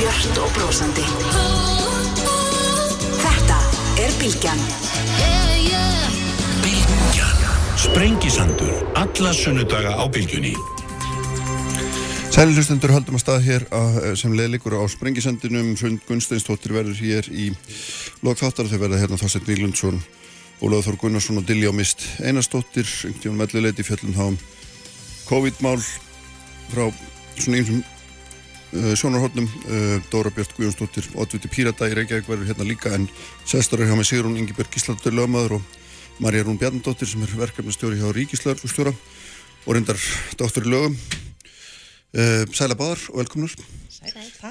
björnt og brósandi. Þetta er Bilgjan. Bilgjan. Sprengisandur. Alla sunnudaga á Bilgjunni. Sæli hlustendur haldum að stað hér að, sem leðlikur á Sprengisandinum. Hrund Gunnsteinstóttir verður hér í lokþáttar. Þau verða hérna Þorstein Víglundsson, Ólaður Þór Gunnarsson og Dilljá Mist Einarstóttir. Yngjón melluleiti fjöllum þá COVID-mál frá svona einsum uh, sjónarhóttnum uh, Dóra Björn Guðjónsdóttir Oddviti Pírata í Reykjavík verður hérna líka en sestur er hjá mig Sigrún Ingeberg Gíslandur lögmaður og Marja Rún Bjarnadóttir sem er verkefnastjóri hjá Ríkislörfustjóra og reyndar dóttur í lögum. Uh, Sæla Báðar og velkomnar.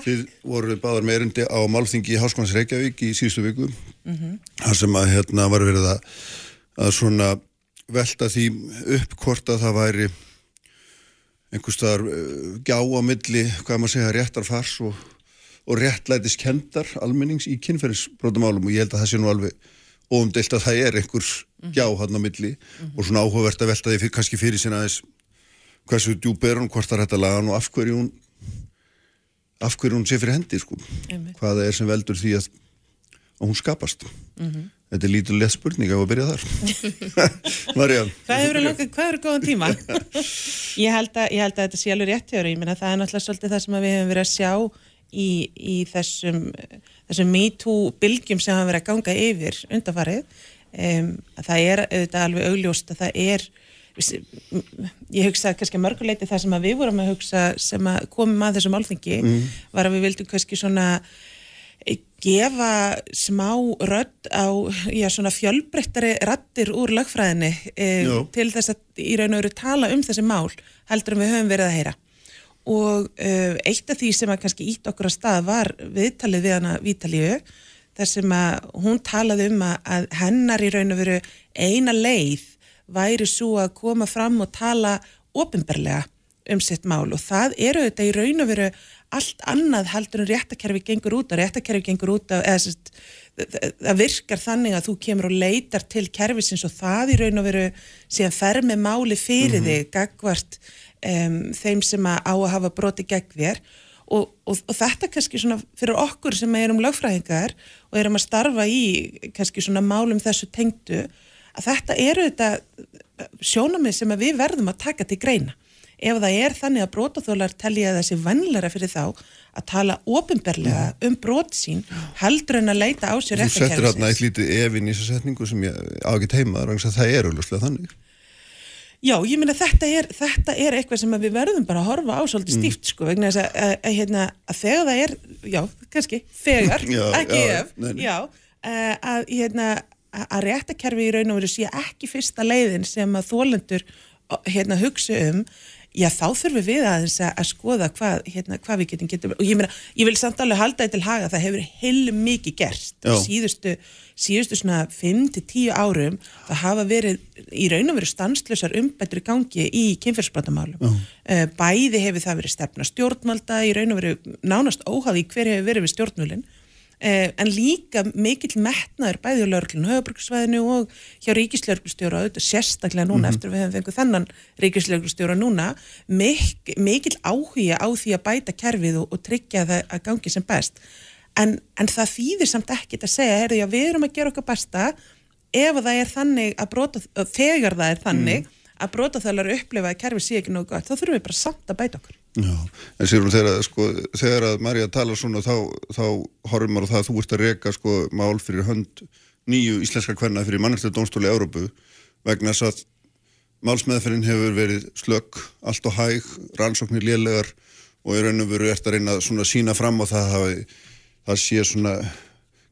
Þið voru báðar með erindi á Málþingi í Háskólands Reykjavík í síðustu viku mm -hmm. þar sem að hérna var verið að, að svona velta því upp hvort að það væri einhver staðar uh, gjá á milli, hvað maður segja, réttarfars og, og réttlætis kendar almennings í kynferðisbrótumálum og ég held að það sé nú alveg óumdelt að það er einhvers gjá hann á milli mm -hmm. og svona áhugavert að velta því kannski fyrir sinna aðeins hversu djúb er hún, hvort það er hægt að laga hann og af hverju hún af hverju hún sé fyrir hendi sko. hvaða er sem veldur því að, að hún skapast mm -hmm. Þetta er lítið lett spurning að byrja þar. Marja. Hvað eru góðan tíma? Ég held að, ég held að þetta sé alveg réttjóri. Ég menna það er náttúrulega svolítið það sem við hefum verið að sjá í, í þessum, þessum MeToo-bylgjum sem hafa verið að ganga yfir undanfarið. Um, það er auðvitað alveg augljóst að það er, ég hugsa kannski mörguleiti það sem við vorum að hugsa sem að komum að þessum álþingi mm. var að við vildum kannski svona gefa smá rödd á já, svona fjölbreyttari rattir úr lögfræðinni e, til þess að í raun og veru tala um þessi mál heldur en við höfum verið að heyra. Og e, eitt af því sem að kannski ítt okkur að stað var viðtalið við hana Vítalíu þar sem að hún talaði um að hennar í raun og veru eina leið væri svo að koma fram og tala ofinberlega um sitt mál og það eru þetta í raun og veru allt annað heldur en réttakerfi gengur út og réttakerfi gengur út af, eða sérst, það virkar þannig að þú kemur og leitar til kerfisins og það í raun og veru síðan fer með máli fyrir mm -hmm. þig gagvart um, þeim sem að á að hafa broti gegn þér. Og, og, og þetta kannski svona fyrir okkur sem erum lögfræðingar og erum að starfa í kannski svona málum þessu tengdu að þetta eru þetta sjónamið sem við verðum að taka til greina ef það er þannig að brótaþólar telja þessi vannlæra fyrir þá að tala ofinberlega um brót sín heldur en að leita á sér eftir Þú settir hérna eitt lítið efinn í þessu setningu sem ég á ekki teimaður og það er auðvitað þannig Já, ég minna þetta er, þetta er eitthvað sem við verðum bara að horfa á svolítið mm. stíft sko, vegna þess að, að, að, hérna, að þegar það er, já, kannski, þegar, já, ekki já, ef, neini. já, eh, að hérna, að réttakerfi í raun og veru sé ekki fyrsta leiðin sem að þólendur hérna hugsa um já þá þurfum við aðeins að skoða hvað, hérna, hvað við getum getum og ég, meina, ég vil samt alveg halda þetta til haga það hefur heil mikið gerst. Síðustu, síðustu svona 5-10 árum það hafa verið í raun og verið stanslösar umbættur í gangi í kynferðsbrotamálum uh, bæði hefur það verið stefna stjórnmalda í raun og verið nánast óhafi hver hefur verið við stjórnmálinn Eh, en líka mikill metnaður bæði á lörglun höfabruksvæðinu og hjá ríkislörglustjóra sérstaklega núna mm -hmm. eftir að við hefum fengið þennan ríkislörglustjóra núna mik mikill áhuga á því að bæta kerfið og, og tryggja það að gangi sem best en, en það þýðir samt ekkit að segja heyrðu, já, við erum að gera okkar besta ef það er þannig að brota þegar það er þannig mm. að brota þalar upplifa að kerfið sé ekki nógu gott þá þurfum við bara samt að bæta okkur Já, en sérum þegar, sko, þegar að Marja talar svona þá, þá horfum maður það að þú ert að reyka sko mál fyrir hönd nýju íslenska kvenna fyrir mannættilega dónstóli Európu vegna þess að málsmeðferðin hefur verið slögg, allt og hæg, rannsóknir lélegar og í raun og veru ert að reyna svona sína fram á það að það sé svona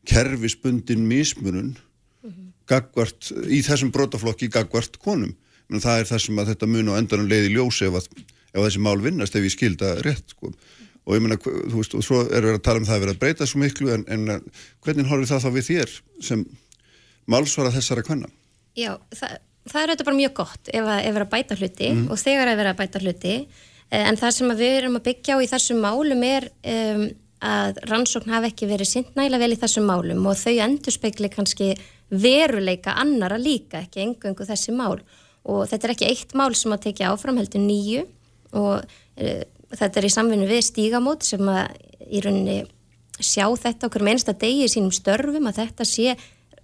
kerfisbundin mismunun mm -hmm. gagvart, í þessum brotaflokki gagvart konum. Men það er það sem að þetta mun og endanum leiði ljósi ef að ef þessi mál vinnast ef ég skilda rétt sko. og ég menna, þú veist, og svo erum við að tala um það að vera að breyta svo miklu en, en hvernig horfið það þá við þér sem málsvara þessara kvenna? Já, það, það er auðvitað bara mjög gott ef að, ef að bæta hluti mm. og þegar að vera að bæta hluti eh, en það sem við erum að byggja á í þessum málum er um, að rannsókn hafi ekki verið sintnægilega vel í þessum málum og þau endur spekli kannski veruleika annara líka, ekki engungu þessi mál og þetta er ekki eitt mál sem að tekja áfram heldur nýju og e, þetta er í samvinnu við stígamót sem í rauninni sjá þetta okkur með einsta degi í sínum störfum að þetta sé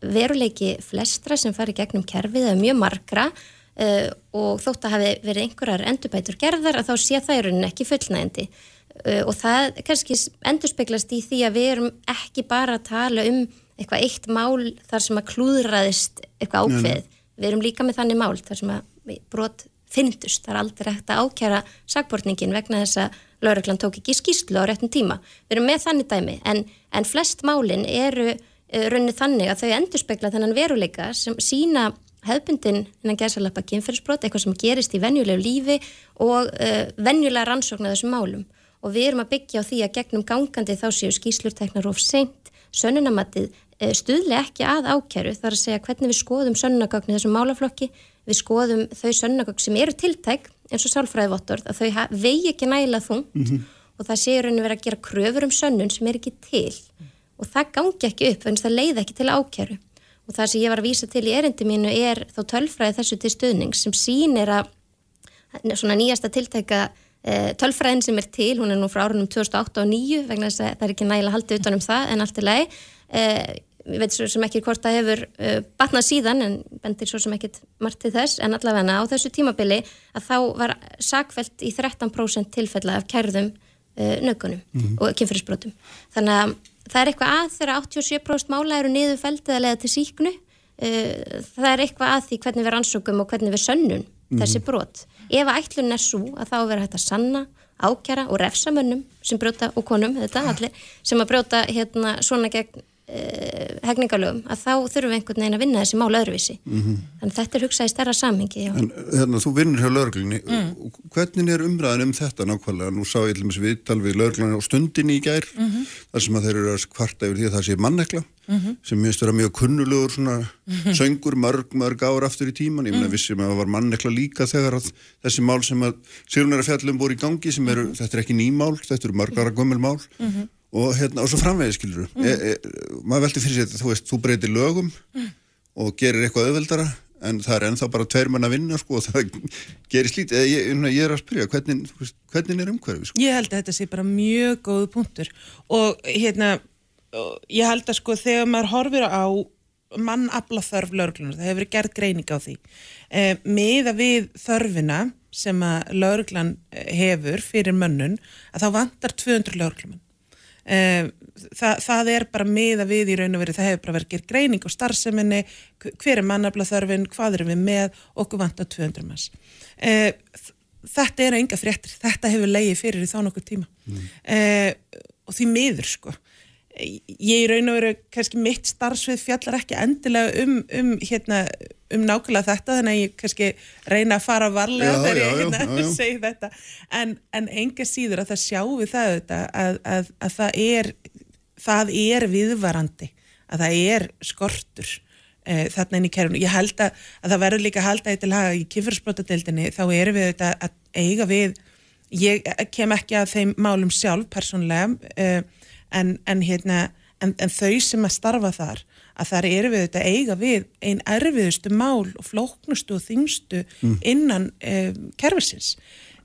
veruleiki flestra sem fari gegnum kerfið eða mjög margra. Uh, og þótt að hafi verið einhverjar endurbætur gerðar að þá sé það í rauninni ekki fullnægandi uh, og það kannski endurspeglast í því að við erum ekki bara að tala um eitthvað eitt mál þar sem að klúðraðist eitthvað ákveð. Við erum líka með þannig mál þar sem að brot finnstust. Það er aldrei hægt að ákjæra sagbortningin vegna þess að lauruglan tók ekki skýslu á réttum tíma. Við erum með þannig dæmi en, en flest málinn eru uh, raunnið þannig að þau endurspegla þennan veruleika sem sína hefbundin innan gæsalappa kynferðsbrot, eitthvað sem gerist í venjulegu lífi og uh, venjulega rannsókn að þessum málum. Og við erum að byggja á því að gegnum gangandi þá séu skýslurteknar of seint, sönnunamatið uh, stuðli ekki að ákjæru þar að segja hvernig við skoðum sönnunagögn í þessum málaflokki, við skoðum þau sönnunagögn sem eru tiltæk eins og sálfræðivottorð að þau vegi ekki nægilega þungt mm -hmm. og það séu rauninni verið að gera kröfur um sönnun sem er ekki til og það gangi ekki upp en það leiði ekki til ákjæru og það sem ég var að vísa til í erindi mínu er þá tölfræði þessu til stuðning sem sínir að svona nýjasta tiltæka e, tölfræðin sem er til, hún er nú frá árunum 2008 og 2009 vegna þess að það er ekki nægilega haldið utanum það en allt er leið e, ég veit svo sem ekki hvort það hefur uh, batnað síðan en bendir svo sem ekkit margt til þess en allavega á þessu tímabili að þá var sakvelt í 13% tilfella af kærðum uh, nögunum mm -hmm. og kynfyrirsbrotum þannig að það er eitthvað að þegar 87% mála eru niður feldið að leiða til síknu uh, það er eitthvað að því hvernig við rannsókum og hvernig við sönnum mm -hmm. þessi brot ef að ætlun er svo að þá verður hægt að sanna ákjara og refsamönnum sem brjóta og konum þetta allir sem að brjóta hérna svona gegn uh, hegningalögum að þá þurfum við einhvern veginn að vinna þessi mál öðruvísi mm -hmm. þannig að þetta er hugsað í stærra samhengi En hérna, þú vinnir hjá lögurglunni mm. hvernig er umræðin um þetta nákvæmlega nú sá ég til og með viðtal við lögurglunni á stundinni í gær mm -hmm. þar sem að þeir eru að kvarta yfir því að það sé mannekla -hmm. sem minnst vera mjög kunnulegur svona mhm. söngur mörg mörg ár aftur í tíman ég meina mhm. vissum að það var mannekla líka þegar að þessi mál sem að sérun er að fjallum voru í gangi sem eru, mhm. þetta er ekki nýmál, þetta eru mörgara gömmel mál og, hérna, og svo framvegið skilur mm. e, e, maður veldi fyrir sér þú veist, þú breytir lögum mm. og gerir eitthvað auðveldara en það er ennþá bara tveir mann að vinna sko og það gerir slít eða ég, ég er að spyrja, hvernig, hvernig er umhverfið sko? Ég held að þetta sé bara mjög góð punktur og hérna ég held að sko þegar maður horfir á mann afla þörf lauruglunar, það hefur gerð greining á því eh, meða við þörfina sem að lauruglan hefur fyrir mönnun að þá vantar 200 lauruglumann Um, það, það er bara miða við í raun og verið, það hefur bara verið greining á starfseminni, hver er mannabla þörfin hvað erum við með, okkur vantar 200 manns. Um, þetta eru enga fréttir, þetta hefur leiði fyrir í þá nokkur tíma. Mm. um, og því miður sko ég í raun og veru, kannski mitt starfsvið fjallar ekki endilega um, um, hérna, um nákvæmlega þetta þannig að ég kannski reyna að fara varlega þegar ég hérna, já, já. segi þetta en, en enga síður að það sjáu við það að, að, að, að það er það er viðvarandi að það er skortur e, þarna inn í kerfinu. Ég held að það verður líka að halda eitthvað laga í kifursprótadeildinni þá erum við þetta að eiga við ég kem ekki að þeim málum sjálf persónlega e, en, en, hérna, en, en þau sem að starfa þar að þar eru við þetta eiga við einn erfiðustu mál og flóknustu og þingstu mm. innan eh, kerfisins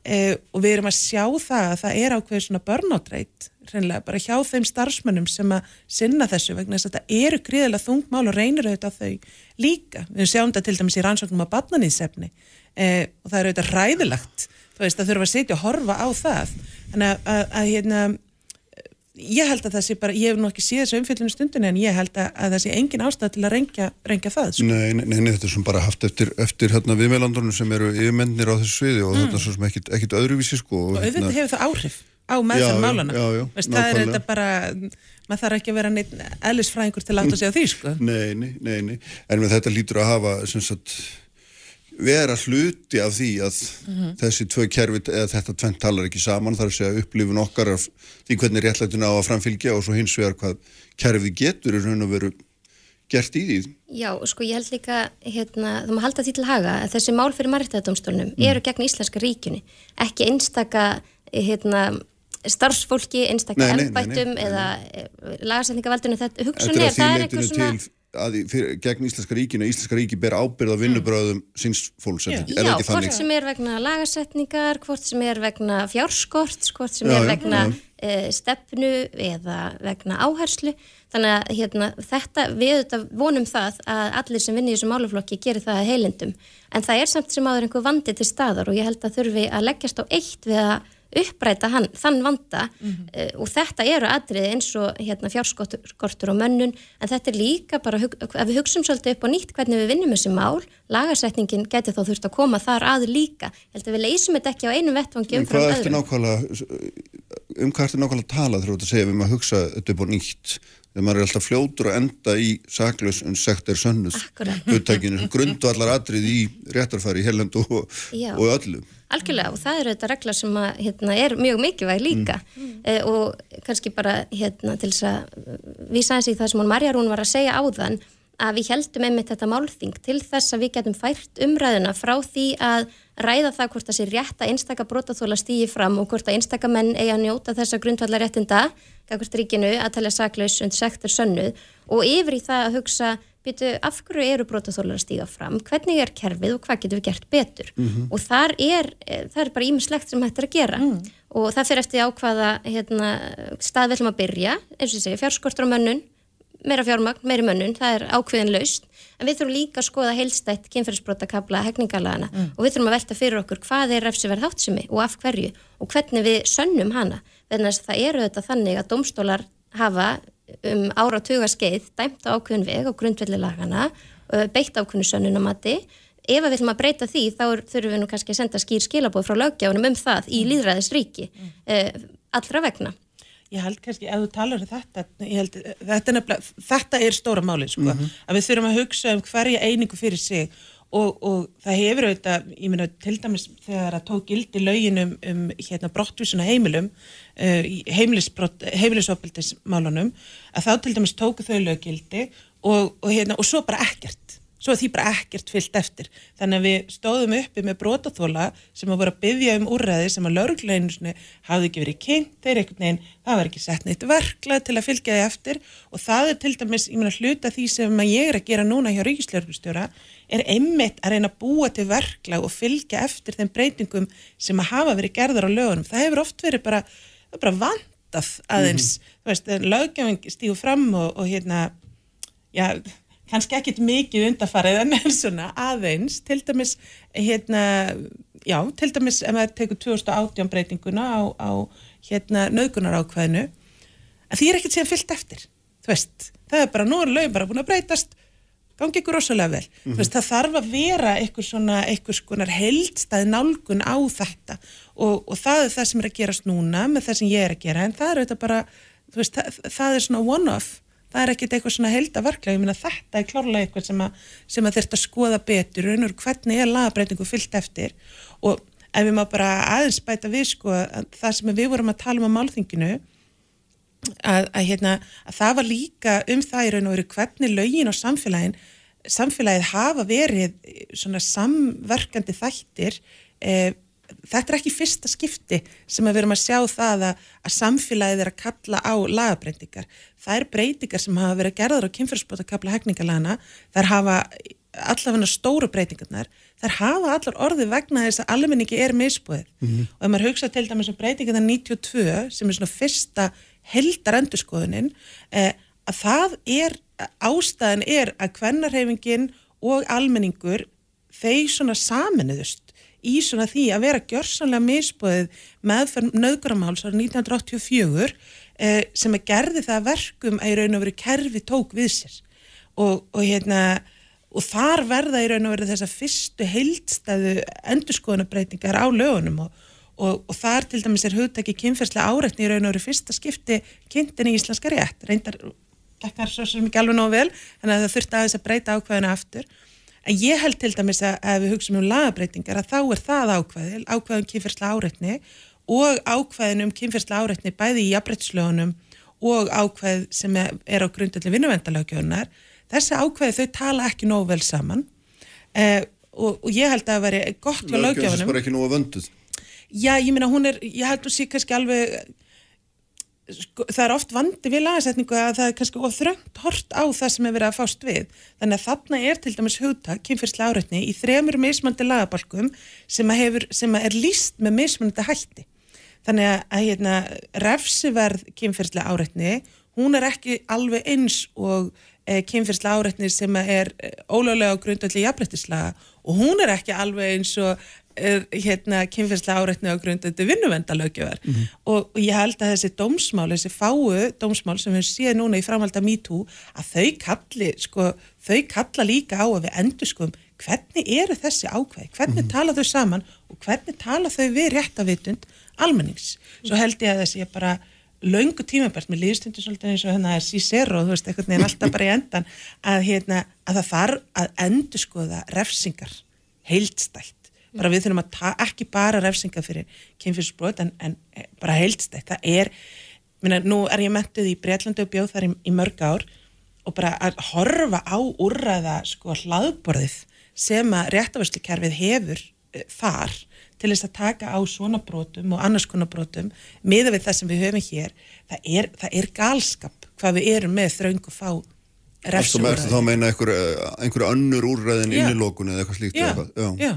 eh, og við erum að sjá það að það er ákveður svona börnátrætt reynilega bara hjá þeim starfsmönnum sem að sinna þessu vegna þess að þetta eru gríðilega þungmál og reynir auðvitað þau líka. Við sjáum þetta til dæmis í rannsóknum á badnaníðsefni eh, og það eru auðvitað ræðilagt þú veist að þurfa að sitja og horfa á það þannig að, að, að hérna ég held að það sé bara, ég hef nú ekki síðan þessu umfyllinu stundinu en ég held að, að það sé engin ástæð til að rengja, rengja það sko. Nei, nei, nei, þetta er svona bara haft eftir, eftir hérna, viðmeilandunum sem eru yfirmennir á þessu sviði og mm. þetta er svona sem ekkit, ekkit öðruvísi sko. Og, og auðvitað hérna, hefur það áhrif á meðferð málana. Já, já, Veist, það er þetta bara, maður þarf ekki að vera neitt ellisfræðingur til að átta sig á því sko. Nei, nei, nei, nei, en þetta lítur að hafa sem sagt vera hluti af því að mm -hmm. þessi tvö kerfi, eða þetta tvent talar ekki saman, þar að segja upplifun okkar af því hvernig réttlætun á að framfylgja og svo hins vegar hvað kerfi getur er raun og veru gert í því. Já, sko ég held líka hérna, það má halda því til haga að þessi mál fyrir margtæðadómstólunum mm. eru gegn Íslenska ríkjunni, ekki einstaka hérna starfsfólki, einstaklega ennbættum eða eh, lagarsetningavaldunum þetta hugsun er, það er eitthvað svona að fyrir, gegn Íslenska ríkinu Íslenska ríki ber ábyrð á vinnubröðum mm. síns fólks, er, er Já, hvort sem er vegna lagasetningar hvort sem er vegna fjárskort hvort sem já, er vegna já, já. Uh, stefnu eða vegna áherslu. Þannig að hérna, þetta, við þetta vonum það að allir sem vinni í þessu máluflokki gerir það heilindum. En það er samt sem áður einhver vandi til staðar og ég held að þurfi að leggjast á eitt við að uppræta hann, þann vanda mm -hmm. uh, og þetta eru atriði eins og hérna, fjárskortur og mönnun en þetta er líka bara, ef við hugsaum svolítið upp á nýtt hvernig við vinnum þessi mál lagarsetningin geti þá þurft að koma þar að líka. Ég held að við leysum þetta ekki á einu vettvangi umfram öðrum. Um hvað ertu nákvæmlega að tala ert að segja við maður að hugsa þetta upp á nýtt? Þegar maður er alltaf fljótur að enda í saklaus en sekt er sönnuð grundvallar atrið í réttarfæri í helend og, og öllu Algjörlega og það eru þetta regla sem að, hérna, er mjög mikilvæg líka mm. uh, og kannski bara hérna, til þess að vísa eins í það sem hún Marja Rún var að segja áðan að við heldum einmitt þetta málþing til þess að við getum fært umræðuna frá því að ræða það hvort það sé rétt að einstaka brotaþóla stýji fram og hvort að einstaka menn eigi að njóta þessa grundvallaréttinda, hvort ríkinu að talja saklaus und sektur sönnuð og yfir í það að hugsa býtu, af hverju eru brotaþólar að stíga fram, hvernig er kerfið og hvað getur við gert betur? Mm -hmm. og þar er, eh, það er bara ímislegt sem hættir að gera. Mm. og það fyrir eftir ákvaða hérna, stað við ætlum að byrja, eins og ég segi, fjárskortur á mönnun, meira fjármagn, meiri mönnun, það er ákveðin laust, en við þurfum líka að skoða heilstætt kynferðisbrotakabla hegningalagana mm. og við þurfum að velta fyrir okkur hvað er refsiverð hátsemi og af hverju og hvernig við sönnum hana, þannig að það eru þetta þannig að domstólar hafa um áratuga skeið dæmt á ákveðin veg á grundvellilagana beitt ákveðinu sönnunamatti ef við viljum að breyta því þá þurfum við nú kannski að senda skýr skilabóð frá lögjáðunum um það í mm. líðræðisríki mm. uh, allra vegna Ég held kannski, ef þú talar um þetta held, þetta, er þetta er stóra máli sko, mm -hmm. að við þurfum að hugsa um hverja einingu fyrir sig Og, og það hefur auðvitað, ég meina til dæmis þegar það tók gildi lögin um, um hérna, brottvísuna heimilum, uh, heimilisopildismálunum, að þá til dæmis tóku þau löggildi og, og, hérna, og svo bara ekkert, svo því bara ekkert fyllt eftir. Þannig að við stóðum uppi með brotaþóla sem að voru að byggja um úrræði sem að laurugleginu hafði ekki verið kynnt, þeir ekkert neginn, það var ekki sett neitt verkla til að fylgja því eftir og það er til dæmis, ég meina hluta því sem ég er að gera núna hjá Ríkislörgustjóra er einmitt að reyna að búa til verklag og fylgja eftir þeim breytingum sem að hafa verið gerðar á lögunum. Það hefur oft verið bara, bara vandað aðeins, mm þú veist, löggefing stígu fram og, og hérna, já, kannski ekkit mikið undarfarið en er svona aðeins, til dæmis, hérna, já, til dæmis ef maður tekur 2018 breytinguna á, á hérna, nöðgunar ákveðinu, að því er ekkit sér fyllt eftir, þú veist, það er bara, nú er lögum bara búin að breytast, gangi ykkur rosalega vel. Mm -hmm. það þarf að vera eitthvað svona, heldstæð nálgun á þetta. Og, og það er það sem er að gerast núna með það sem ég er að gera. En það er auðvitað bara, veist, það, það er svona one-off, það er ekkert eitthvað svona heldavarkla, ég minna þetta er klárlega eitthvað sem að, sem að að skoða betur, raunur hvernig er lagabreitingu fyllt eftir? Og ef við má bara aðeins bæta við sko að það sem við vorum að tala um á málþinginu að, að, hérna, að það var líka um það í raun og veru hvernig lögin og samfélagin samfélagið hafa verið svona samverkandi þættir eh, þetta er ekki fyrsta skipti sem að við erum að sjá það að, að samfélagið er að kalla á lagabreytingar það er breytingar sem hafa verið gerðar á kynfyrirspóta kapla hegningalana þar hafa allavega stóru breytingarnar þar hafa allar orði vegna þess að almenningi er misbúið mm -hmm. og ef maður hugsa til dæmis um breytingarna 92 sem er svona fyrsta heldar endurskoðunin eh, að það er, ástæðan er að kvennarhefingin og almenningur þeir svona saminuðust í svona því að vera gjörsanlega misbúið meðferð nöðguramáls ára 1984 eh, sem að gerði það verkum að í raun og veru kerfi tók við sér. Og, og hérna og þar verða í raun og veru þessa fyrstu heildstæðu endurskoðunabreitingar á lögunum og og, og þar til dæmis er hugtæki kynferðslega áreitni í raun og veru fyrsta skipti kynntin í íslenska rétt, reyndar ekkar svo sem ekki alveg nóg vel en það þurfti aðeins að breyta ákvæðinu aftur. En ég held til dæmis að ef við hugsaum um lagabreitingar að þá er það ákvæði ákvæðum kynferðslega áreitni og ákvæðin um kynferðslega áreitni bæði í jafnbrettslögunum og ákvæð sem er á grundalli vinnuvendalagjöðunar þessi ákvæði þau tala ekki nóg vel saman. Eh, og, og ég held að það veri gott hjá lögjöfunum Já, ég minna hún er, ég held að sé kannski alveg sko, það er oft vandi við lagasetningu að það er kannski ofþröngt hort á það sem er verið að fást við. Þannig að þarna er til dæmis hugtak, kynferðslega áreitni, í þremur mismandi lagabalkum sem, hefur, sem er líst með mismandi hætti. Þannig að, að hérna, refsiverð kynferðslega áreitni, hún er ekki alveg eins og e, kynferðslega áreitni sem er e, ólöglega á grundalli jafnbrettislaga og hún er ekki alveg eins og hérna kynferðslega áreitni á grundandi vinnuvendalögjöfar mm -hmm. og, og ég held að þessi dómsmál, þessi fáu dómsmál sem við séum núna í framhalda MeToo að þau kalli, sko, þau kalla líka á að við endur sko hvernig eru þessi ákveði, hvernig mm -hmm. tala þau saman og hvernig tala þau við réttavitund almennings. Svo held ég að þessi ég bara laungu tímabært, mér líðstundur svolítið eins og hérna að Cicero, þú veist, eitthvað nefn alltaf bara í endan, að hérna að það þarf að endur skoða refsingar heildstætt bara við þurfum að ekki bara refsinga fyrir kynfyrsbrot en, en eh, bara heildstætt, það er minna, nú er ég mentuð í Breitlandi og bjóð þar í, í mörg ár og bara að horfa á úrræða sko hlaðborðið sem að réttaværslukerfið hefur e, þar til þess að taka á svona brotum og annars konar brotum miða við það sem við höfum hér það er, það er galskap hvað við erum með þraungu fá refsúræði. Þá meina einhver, eh, einhver önnur úrræðin innilókun eða eitthvað slíkt? Já, já. já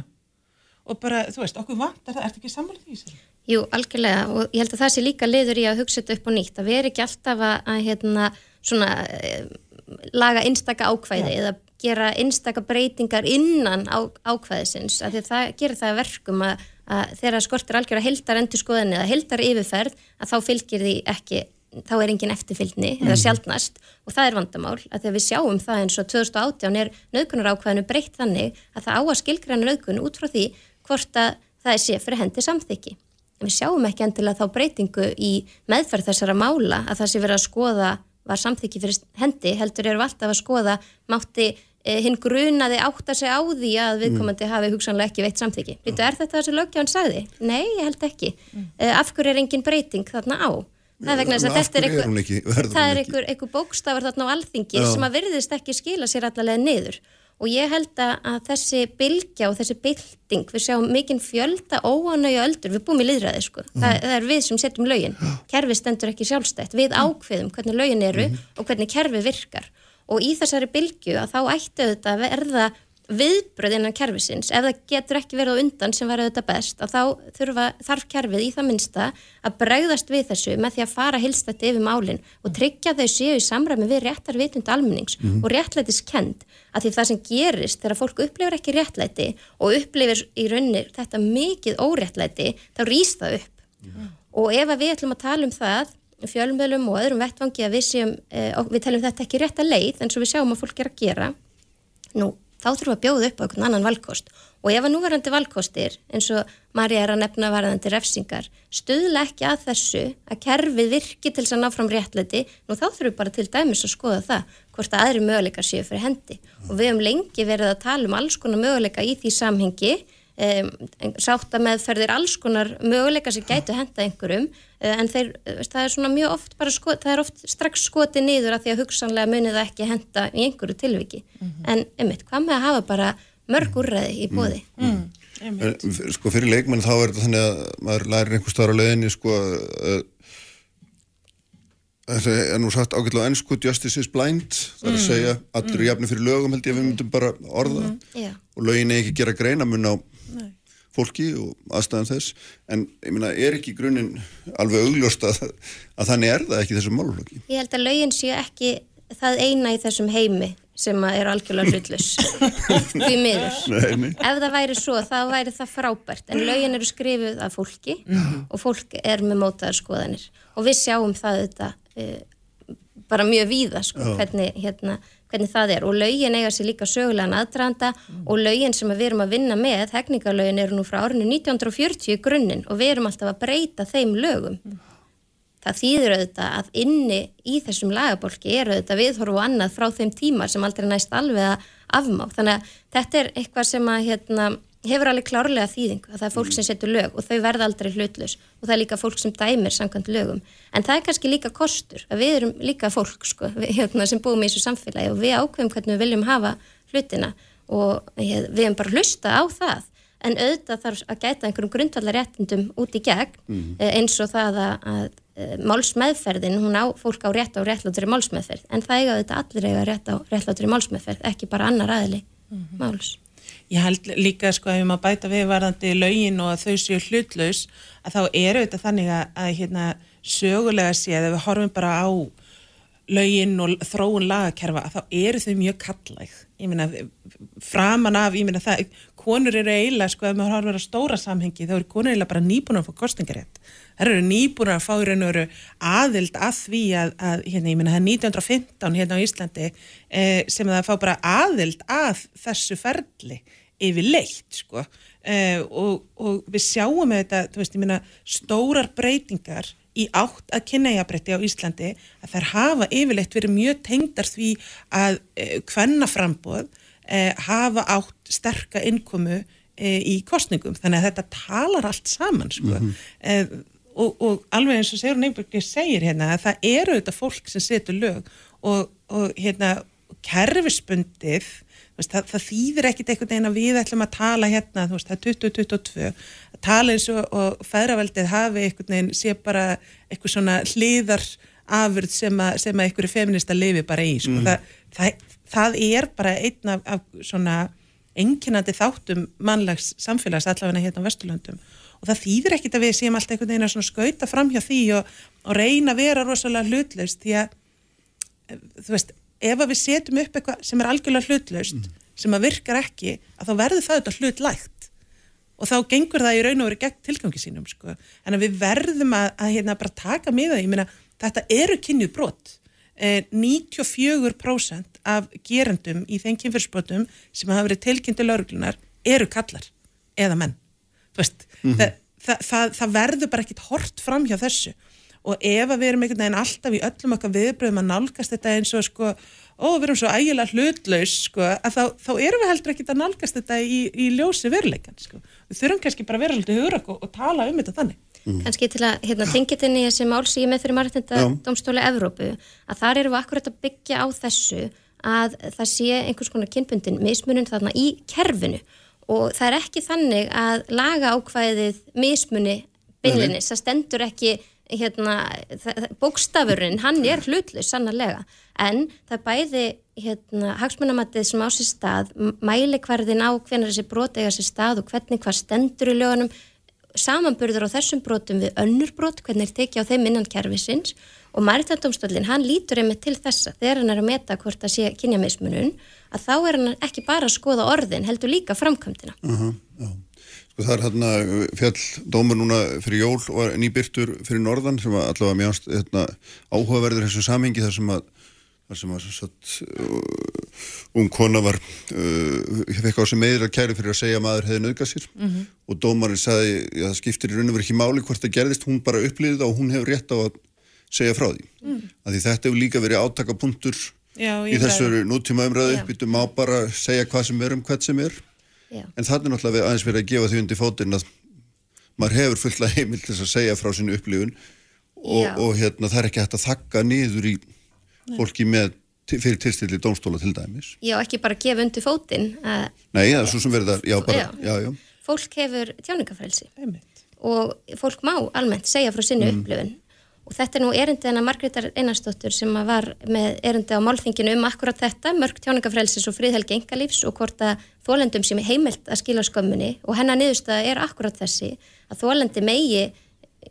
og bara, þú veist, okkur vantar það, ert ekki samanlega því sér? Jú, algjörlega og ég held að það sé líka liður í að hugsa þetta upp og nýtt, að við erum ekki alltaf að, að hérna, svona eh, laga einstaka ákvæði ja. eða gera einstaka breytingar innan á, ákvæðisins, af því að það gerir það verkum að, að þegar skortir algjör að heldar endur skoðan eða heldar yfirferð að þá fylgir því ekki þá er engin eftirfylgni mm. eða mhm. sjálfnast og það er vandamál að þegar við sjáum það eins og 2018 er nöðkunar ákvæðinu breytt þannig að það á að skilgræna nöðkun út frá því hvort að það sé fyrir hendi samþyggi. Við sjáum ekki endilega þá breytingu í meðferð þessara mála að það sé verið að skoða var samþyggi fyrir hendi, heldur eru alltaf að skoða mátti eh, hinn grunaði átta sig á því að viðkomandi mm. hafi hugsanlega ekki veitt samþyggi. Lítu, er þetta það sem lögjáðan sagði? Nei, ég held ekki. Mm. Eh, af hverju er engin breyting þarna á? Það er vegna þess að þetta er einhver, er einhver, einhver bókstafar þarna á alþingi Já. sem að virðist ekki skila sér allavega niður og ég held að þessi bylgja og þessi bylting, við sjáum mikinn fjölda óanauja öldur, við búum í liðræði sko, mm. það, það er við sem setjum lögin. Kerfi stendur ekki sjálfstætt, við ákveðum hvernig lögin eru mm. og hvernig kerfi virkar. Og í þessari bylgju að þá ættu þetta verða viðbröð innan kerfisins, ef það getur ekki verið á undan sem var auðvitað best að þá þurfa, þarf kerfið í það minnsta að bregðast við þessu með því að fara hilstætti yfir málinn og tryggja þau séu í samræmi við réttar vitund almennings mm -hmm. og réttlætiskend að því það sem gerist þegar fólk upplifir ekki réttlæti og upplifir í raunir þetta mikið óréttlæti þá rýst það upp mm -hmm. og ef við ætlum að tala um það fjölmjölum og öðrum vettvangi að við séum, eh, við talum þetta ekki rétt að leið en svo við sjáum að fólk er að gera nú þá þurfum við að bjóða upp á einhvern annan valkost. Og ef að núverandi valkostir eins og Marja er að nefna varðandi refsingar stuðla ekki að þessu að kerfið virki til þess að ná fram réttleiti nú þá þurfum við bara til dæmis að skoða það hvort að aðri möguleikar séu fyrir hendi. Og við hefum lengi verið að tala um alls konar möguleika í því samhengi um, sáttameðferðir alls konar möguleika sem gætu henda einhverjum en þeir, það er svona mjög oft bara sko, það er oft strax skoti niður að því að hugsanlega munið það ekki henda í einhverju tilviki mm -hmm. en einmitt, hvað með að hafa bara mörg úrræði í bóði mm. Mm. En, sko fyrir leikmenn þá er þetta þannig að maður lærir einhver starf á leðinni sko uh, þetta er nú sagt ágætlega ennsku justice is blind, það er að segja allir er jafnir fyrir lögum held ég að við myndum bara orða -hmm. og lögin er ekki gera greina mun á fólki og aðstæðan þess en ég meina, er ekki grunninn alveg augljóst að, að þannig er það ekki þessum málflokki? Ég held að lögin séu ekki það eina í þessum heimi sem er algjörlega hlutlus því miður. Nei, nei. Ef það væri svo, þá væri það frábært en lögin eru skrifuð af fólki og fólk er með mótaðarskoðanir og við sjáum það þetta e, bara mjög víða sko, hvernig hérna hvernig það er og laugin eiga sér líka sögulegan aðdraðanda mm. og laugin sem við erum að vinna með, hegningarlaugin eru nú frá árinu 1940 í grunninn og við erum alltaf að breyta þeim lögum. Mm. Það þýður auðvitað að inni í þessum lagabólki eru auðvitað viðhorfu og annað frá þeim tímar sem aldrei næst alveg að afmá. Þannig að þetta er eitthvað sem að hérna, hefur alveg klárlega þýðing að það er fólk sem setur lög og þau verða aldrei hlutlus og það er líka fólk sem dæmir samkvæmt lögum en það er kannski líka kostur að við erum líka fólk sko, við, hérna, sem búum í þessu samfélagi og við ákveðum hvernig við viljum hafa hlutina og við erum bara hlusta á það en auðvitað þarf að gæta einhverjum grundvallar réttindum út í gegn mm. eins og það að, að uh, málsmeðferðin, hún á fólk á rétt á réttláttur í málsmeðferð, en það eiga þetta allir eiga rétt á réttláttur í málsmeðferð, ekki bara annar aðli mm -hmm. máls. Ég held líka sko ef maður bæta viðvarðandi lögin og að þau séu hlutlaus að þá eru þetta þannig að, að hérna, sögulega séð ef við horfum bara á lögin og þróun lagakerfa að þá eru þau mjög kallæg. Ég meina framan af, ég meina það konur eru eiginlega sko ef maður horfum að stóra samhengi þá eru konur eiginlega bara nýbúin að fá kostingarétt það eru nýbúin að fá í raun og veru aðild að því að, að hérna, ég meina það er 1915 hérna á Íslandi eh, sem það fá bara aðild að þessu ferli yfir leitt sko eh, og, og við sjáum þetta, þú veist, ég meina stórar breytingar í átt að kynæjabrætti á Íslandi að þær hafa yfirleitt verið mjög tengdar því að eh, hvenna frambóð eh, hafa átt sterka innkomu eh, í kostningum þannig að þetta talar allt saman sko. mm -hmm. og, og alveg eins og Sigur Neyberg segir hérna að það eru þetta fólk sem setur lög og, og hérna kerfispundið veist, það, það þýðir ekkit einhvern veginn að við ætlum að tala hérna, þú veist, það er 2022 að tala eins og, og fæðraveldið hafi einhvern veginn, sé bara eitthvað svona hliðar afurð sem að, sem að einhverju feminista lifi bara í, sko, mm. það, það, það er bara einn af, af svona enginandi þáttum mannlags samfélags allavega hérna á Vesturlöndum. Og það þýðir ekkit að við séum alltaf einhvern veginn að skauta fram hjá því og, og reyna að vera rosalega hlutlaust því að þú veist, ef við setjum upp eitthvað sem er algjörlega hlutlaust mm. sem að virkar ekki, að þá verður það þetta hlutlægt og þá gengur það í raun og verið gegn tilgangi sínum sko. en við verðum að, að hérna, bara taka með það, ég meina þetta eru kynjuð brot eh, 94% af gerendum í þeim kynfyrsbrotum sem hafa verið tilkynntu lauruglunar eru kallar eða menn veist, mm -hmm. það, það, það, það verður bara ekkit hort fram hjá þessu og ef að við erum einhvern veginn alltaf í öllum okkar viðbröðum að nálgast þetta eins og sko, ó við erum svo ægilega hlutlaus sko, að þá, þá erum við heldur ekki að nálgast þetta í, í ljósi veruleikan sko. við þurfum kannski bara að vera svolítið hugra og, og tala um þetta þannig mm. Kannski til að hérna, tengja þetta í þessi málsígi með fyrir margtenda domstóli Evrópu að þar eru við akkurat að byggja á þessu að það sé einhvers konar kynbundin mismunum þarna í kerfinu og það er ekki þannig að laga ákvæðið mismuni beinlinis, það stendur ekki hérna, bókstafurinn, hann er hlutlu sannarlega, en það bæði hérna, hagsmunamatið sem á sér stað, mælikvarðin á hvernig þessi brot eiga sér stað og hvernig hvað stendur í lögunum, samanburður á þessum brotum við önnur brot, hvernig er tekið á þeim innan kervisins og Maritaldómsdólinn, hann lítur einmitt til þessa þegar hann er að meta hvort það sé kynjamismunum, að þá er hann ekki bara að skoða orðin, heldur líka framkvæmdina. Uh -huh, uh. Sko það er hérna fjall dómur núna fyrir jól og nýbyrtur fyrir norðan sem var allavega mjög hérna, áhugaverður þessu samhengi þar sem að þar sem að satt, uh, um kona var uh, fekk á sig meðir að kæri fyrir að segja að maður hefði nöðgað sér. Mm -hmm. og dómarinn sagði að það skiptir í raun og verið ekki máli hvort það gerðist, hún bara upplýði það og hún hefur rétt á að segja frá því. Mm. að því þetta hefur líka verið átakapunktur í þessu nútíma umræðu, við byttum á bara segja hvað sem er um hvað sem er Já. en það er náttúrulega aðeins verið að gefa því undir fótinn að maður hefur fulla heimil til að segja frá sínu upplifun og, og hérna, það er ekki hægt að þakka niður í Nei. fólki með fyrir tilstilli dómstóla til dæmis Já, ekki bara gefa undir fótinn Nei, það er svo sem verður það já, bara, já. Já, Fólk hefur tjáningafrælsi og fólk má almennt segja frá sínu mm. upplifun og þetta er nú erindið hana Margreðar Einarstóttur sem var með erindið á málþinginu um akkurat þetta, mörg tjáningafrelsis og fríðhelgi engalífs og hvort að þólendum sem er heimilt að skila skömmunni og hennar niðurstaða er akkurat þessi að þólendi megi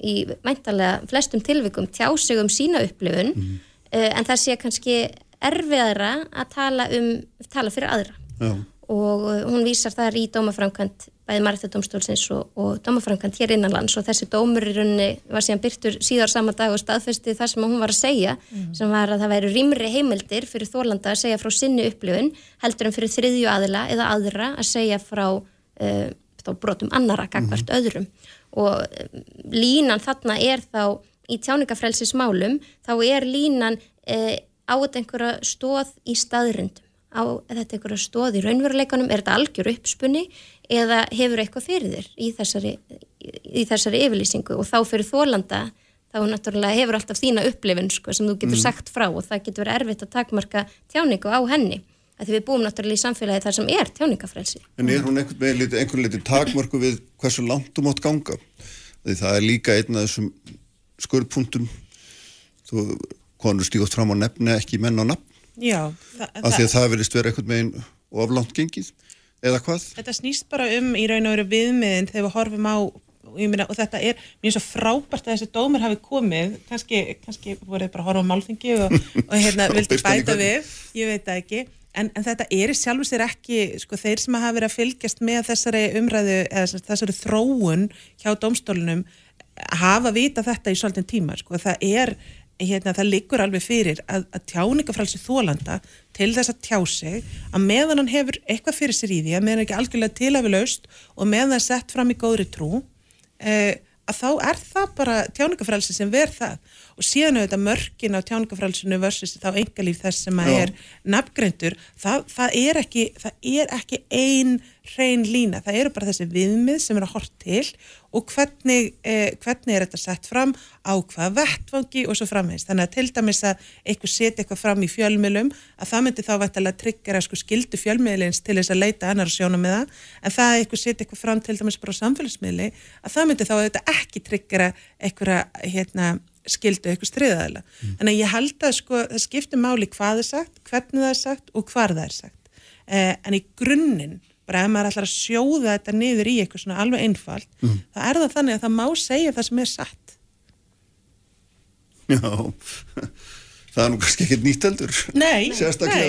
í mæntalega flestum tilvikum tjá sig um sína upplifun mm -hmm. uh, en það sé kannski erfiðara að tala um, tala fyrir aðra Já. og uh, hún vísar þar í dómaframkvæmt bæði Martadómstólsins og, og dómaframkant hér innanlands og þessi dómur í rauninni var síðan byrtur síðar sama dag og staðfesti það sem hún var að segja mm. sem var að það væri rýmri heimildir fyrir Þórlanda að segja frá sinni upplifun heldur en fyrir þriðju aðila eða aðra að segja frá uh, brotum annara gagvart mm. öðrum. Og uh, línan þarna er þá í tjáningafrelsismálum þá er línan uh, á þetta einhverja stóð í staðrundum á þetta einhverja stóð í raunveruleikanum, er þetta algjör uppspunni eða hefur eitthvað fyrir þér í þessari, í þessari yfirlýsingu og þá fyrir þólanda þá náttúrulega hefur alltaf þína upplifin sko, sem þú getur mm. sagt frá og það getur verið erfitt að takmarka tjáningu á henni að því við búum náttúrulega í samfélagi þar sem er tjáningafrelsi. En er hún einhvern veginn einhvern litið takmarku við hversu langt þú mátt ganga? Því það er líka einn af þessum skurðpuntum þú konur stígast fram á nefni ekki menn á nafn Já, af því að það verðist vera eitthvað meginn oflant gengið eða hvað? Þetta snýst bara um í raun og veru viðmiðin þegar við horfum á myna, og þetta er mjög svo frábært að þessi dómar hafi komið, kannski, kannski voruð bara að horfa á málþingi og, og hérna vildi bæta við, ég veit það ekki. En, en þetta er í sjálfu sér ekki sko þeir sem hafa verið að fylgjast með þessari umræðu eða þessari þróun hjá domstólunum hafa vita þetta í svolítinn tíma sko, það er hérna, það liggur alveg fyrir að, að tjáningafrælsi þólanda til þess að tjá sig að meðan hann hefur eitthvað fyrir sér í því að meðan ekki algjörlega tilhafilaust og meðan það er sett fram í góðri trú eh, að þá er það bara tjáningafrælsi sem verð það og síðan auðvitað mörgin á tjáningafrælsinu versus þá engalíf þess sem að er nafngreindur, það, það er ekki það er ekki ein hrein lína, það eru bara þessi viðmið sem er að hort til og hvernig, eh, hvernig er þetta sett fram á hvaða vettvangi og svo framvegist. Þannig að til dæmis að eitthvað setja eitthvað fram í fjölmjölum að það myndi þá vettilega tryggjara sko skildu fjölmjölins til þess að leita annar sjónum með það en það að eitthvað setja eitthvað fram til dæmis bara á samfélagsmiðli að það myndi þá þetta ekki tryggjara eitthvað hérna, skildu eitthvað striðaðila. Mm. Þannig að ég held að sko það skiptir máli hvað er sagt, hvernig það er sagt og hvar það er sagt. Eh, en í grunninn bara ef maður ætlar að sjóða þetta niður í eitthvað svona alveg einfalt, mm. þá er það þannig að það má segja það sem er satt. Já, það er nú kannski ekkit nýtt heldur. Nei, nei,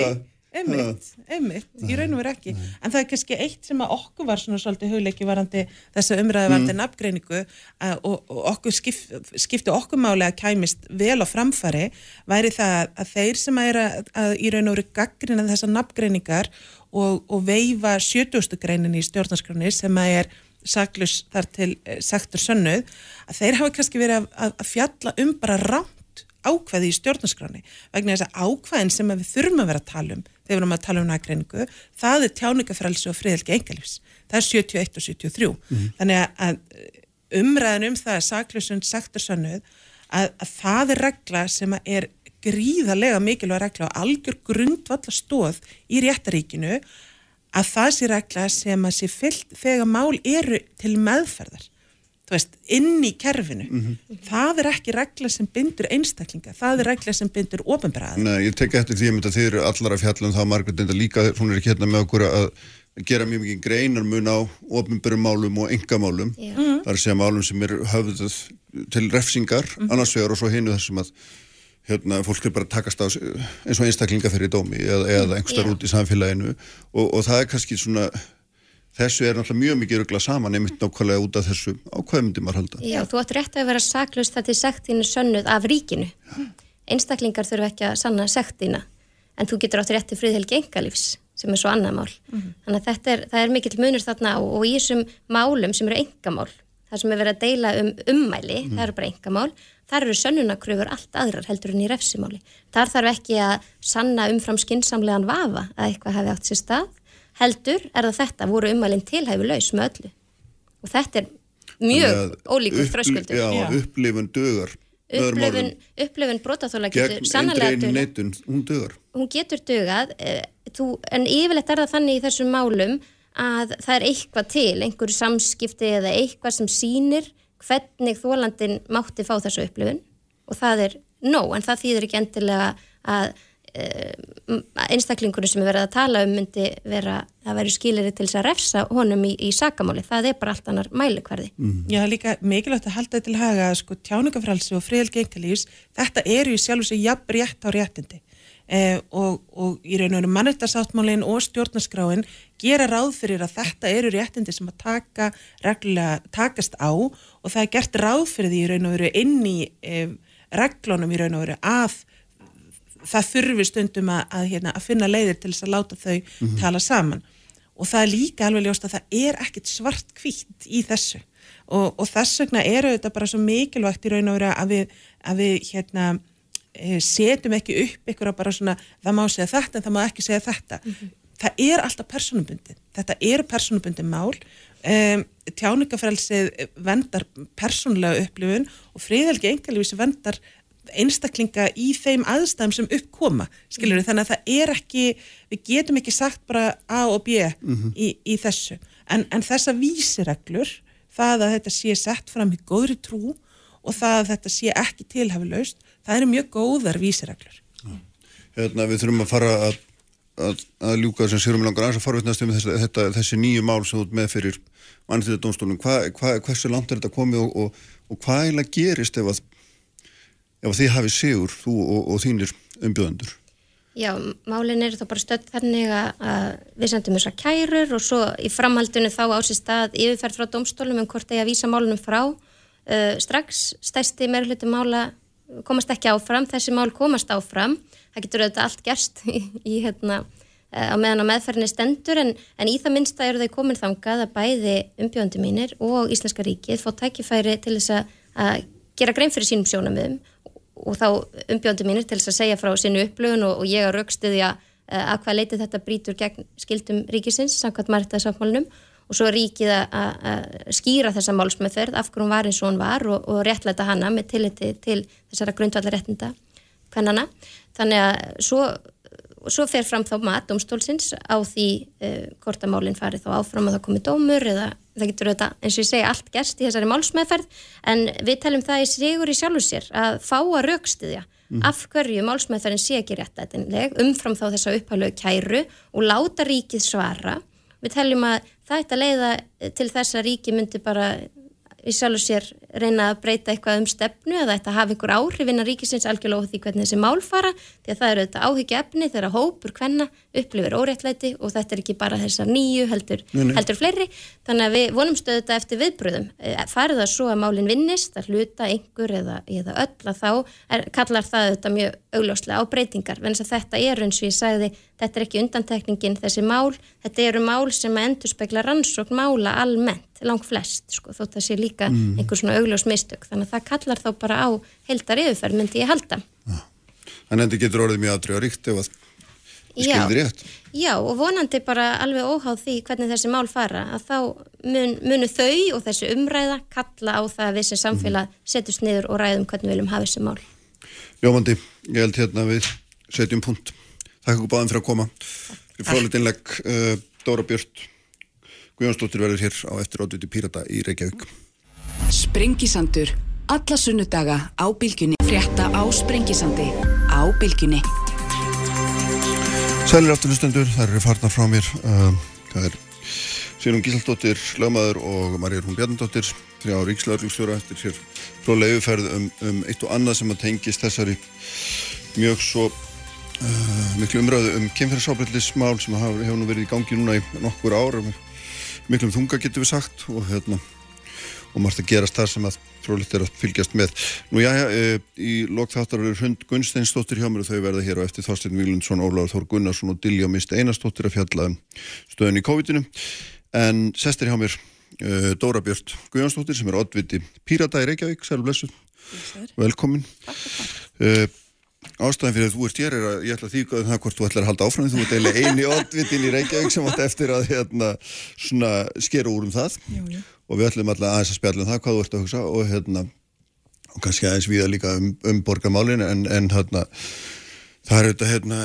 einmitt, einmitt, í raun og veru ekki. Nei. En það er kannski eitt sem að okkur var svona svolítið hugleiki varandi þessa umræði varandi mm. nafngreiningu og, og okkur skip, skipti okkur máli að kæmist vel á framfari væri það að þeir sem er að, að í raun og veru gaggrina þessa nafngreiningar og, og veifa 70. greinin í stjórnarskroni sem að er saklus þar til eh, sektur sönnuð að þeir hafa kannski verið að, að fjalla um bara ránt ákveði í stjórnarskroni vegna þess að ákveðin sem við þurfum að vera að tala um þegar við erum að tala um nægreiningu það er tjáningafrælsi og friðelgi engalífs það er 71 og 73 mm -hmm. þannig að umræðin um það að saklusund sektur sönnuð að, að það er regla sem er gríðarlega mikilvæg regla og algjör grundvalla stóð í réttaríkinu að það sé regla sem að sé fyllt þegar mál eru til meðferðar veist, inn í kerfinu. Mm -hmm. það er ekki regla sem bindur einstaklinga, það er regla sem bindur ofinbræða. Nei, ég tek eftir því að þið eru allar af fjallum það margur þetta líka, hún er ekki hérna með okkur að gera mjög mikið greinar mun á ofinbærum málum og engamálum það er að segja málum sem er höfðuð til refsingar, mm -hmm. annars vegar og svo hinu þessum að hérna, fólk er bara að takast á eins og einstaklinga fyrir dómi eða, eða mm, einhverstað út í samfélaginu. Og, og það er kannski svona þessu er náttúrulega mjög mikið ruggla saman einmitt nákvæmlega út af þessu ákvæmyndi maður halda. Já, þú ætti rétt að vera saklaust þetta í sektinu sönnuð af ríkinu Já. einstaklingar þurfu ekki að sanna sektina, en þú getur átti rétt til friðhelgi engalífs sem er svo annað mál mm -hmm. þannig að þetta er, er mikill munur þarna og, og í þessum málum sem eru engamál það sem er verið að deila um ummæli, mm. það eru bara engamál þar eru sönnunakröfur allt aðrar heldur en í refsimáli. Þar þarf ekki að sanna umfram Heldur er það þetta, voru umælinn tilhæfu laus með öllu. Og þetta er mjög ólíkur fröskuldur. Já, já. upplifun dögur. Upplifun, upplifun brotaþóla getur sannlega dögur. Neitun, hún. Hún getur dögað, eh, þú, en yfirleitt er það þannig í þessum málum að það er eitthvað til, einhverju samskipti eða eitthvað sem sínir hvernig þólandin mátti fá þessu upplifun og það er nóg en það þýðir ekki endilega að einstaklingunum sem er verið að tala um myndi vera að vera skilirri til þess að refsa honum í, í sakamáli, það er bara allt annar mælikvarði. Mm. Já, líka mikilvægt að halda þetta til haga, sko, tjáningafrælsi og friðelgi engalífs, þetta eru í sjálf og sér jafn rétt á réttindi eh, og, og í raun og raun mannöldasáttmálinn og stjórnaskráin gera ráð fyrir að þetta eru réttindi sem að taka reglulega takast á og það er gert ráð fyrir því í raun og veru inn í eh, reglunum í raun og veru að það þurfi stundum að, að, hérna, að finna leiðir til þess að láta þau mm -hmm. tala saman. Og það er líka alveg ljóst að það er ekkit svart kvítt í þessu. Og, og þess vegna eru þetta bara svo mikilvægt í raun og veru að við, að við hérna Eh, setjum ekki upp ykkur að bara svona það má segja þetta en það má ekki segja þetta. Mm -hmm. það er alltaf personubundi þetta er personubundi mál. Um, tjáningafrælsið vendar persónulega upplifun og fríðelgi engalvísi vendar einstaklinga í þeim aðstæðum sem uppkoma skilur við, mm. Þannig að það er ekki við getum ekki sagt bara A og B mm -hmm. í, í þessu. En, en þessa vísireglur það að þetta sé sett fram í góðri trú og það að þetta sé ekki tilhafilaust, það eru mjög góðar vísireglur. Hérna við þurfum að fara að, að, að ljúka sem sérum langar aðeins að farvetnast um þessi, þetta, þessi nýju mál sem út með fyrir hva, hversu langt er þetta komið og, og, og hvað eiginlega gerist ef að, ef að þið hafið sigur, þú og, og þínir umbjöðendur? Já, málin eru þá bara stödd þannig að við sendum þessar kærur og svo í framhaldinu þá ásist stað yfirferð frá domstólum um hvort eigi að vísa málunum frá. Uh, strax stæsti meirfluti mála komast ekki áfram, þessi mál komast áfram. Það getur auðvitað allt gerst í, í hérna uh, á meðan á meðferðinni stendur en, en í það minnsta eru þau komin þangað að bæði umbjöndi mínir og Íslenska ríkið fá tækifæri til þess að gera grein fyrir sínum sjónamöðum og þá umbjóndi mínir til þess að segja frá sinu upplögun og, og ég að raukstuðja eh, að hvað leiti þetta brítur gegn skildum ríkisins, samkvæmt margtaði samfélunum og svo ríkið að skýra þessa málsmeðferð af hverjum var eins og hún var og, og réttlæta hana með tilliti til þessara grundvallarréttinda hvernana. Þannig að svo og svo fer fram þá mat domstólsins á því uh, hvort að málinn fari þá áfram að það komi dómur eða það getur auðvitað, eins og ég segi, allt gerst í þessari málsmeðferð en við telum það í sigur í sjálfur sér að fá að raukstuðja mm. af hverju málsmeðferðin sé ekki rétt aðeinleg umfram þá þessa upphæflegu kæru og láta ríkið svara við teljum að það ætti að leiða til þess að ríki myndi bara í sjálf og sér reyna að breyta eitthvað um stefnu eða þetta hafi einhver áhrif innan ríkisins algjörlega á því hvernig þessi mál fara því að það eru þetta áhyggja efni þegar hópur hvenna upplifir óréttlæti og þetta er ekki bara þessar nýju heldur, heldur fleiri. Þannig að við vonum stöðu þetta eftir viðbröðum eh, farið það svo að málinn vinnist að hluta einhver eða, eða öll að þá er, kallar það þetta mjög augljóslega á breytingar. En þetta er eins og ég sagði þetta er ekki undantekningin þessi mál. Þetta eru mál sem endur spekla rannsókn mála almennt langt flest sko, þótt að sé líka mm. einhver svona augljós mistök. Þannig að það kallar þá bara á heldar yfirferð myndi ég halda. Ja. Þannig að þetta getur orðið mjög aðdrjáríkt ef að rétt. Já og vonandi bara alveg óháð því hvernig þessi mál fara að þá mun, munu þau og þessi umræða kalla á það að við sem samfélag mm. setjumst niður og ræðum hvernig við viljum hafa þessi mál. Jómandi, ég held hérna við setjum punkt Takk fyrir báðum fyrir að koma Fyrir fráleitinleg uh, Dóra Björn Guðjónsdóttir verður hér á eftir átviti Pírata í Reykjavík. Sprengisandur. Alla sunnudaga á bylgunni. Frétta á Sprengisandi. Á bylgunni. Sælir afturlustendur, það eru farnar frá mér. Uh, það er Sýrum Gísaldóttir, lögmaður og Marjar Hún Bjarnadóttir, þrjá ríkslaurlugstjóra eftir sér fróðlega yfirferð um, um eitt og annað sem að tengist þessari mjög svo miklu umröðu um kemfæriðsábreytlismál sem hefur nú verið í gangi núna í nokkur ára miklum þunga getur við sagt og hérna og margt að gerast þar sem að frólitt er að fylgjast með. Nú já, e, í lokþáttar eru hund Gunnsteinsdóttir hjá mér og þau verða hér á eftir Þorstein Vílundsson, Óláður Þór Gunnarsson og Dilja Mist Einarsdóttir að fjalla um stöðun í COVID-inu. En sestir hjá mér e, Dóra Björn Guðjónsdóttir sem er oddviti Pírata í Reykjavík, sælu blessu. Velkomin. Takk, takk. Ástæðan fyrir að þú ert hér er að ég ætla að þýka það hvort þú ætlar að halda áfram þú ert eiginlega eini oddvitin í Reykjavík sem átt eftir að hérna, skera úr um það. Jú, jú. og við ætlum alltaf aðeins að spjalla um það hvað þú ert að hugsa og, hérna, og kannski aðeins viða líka um, um borgarmálin en, en hérna, það er þetta hérna,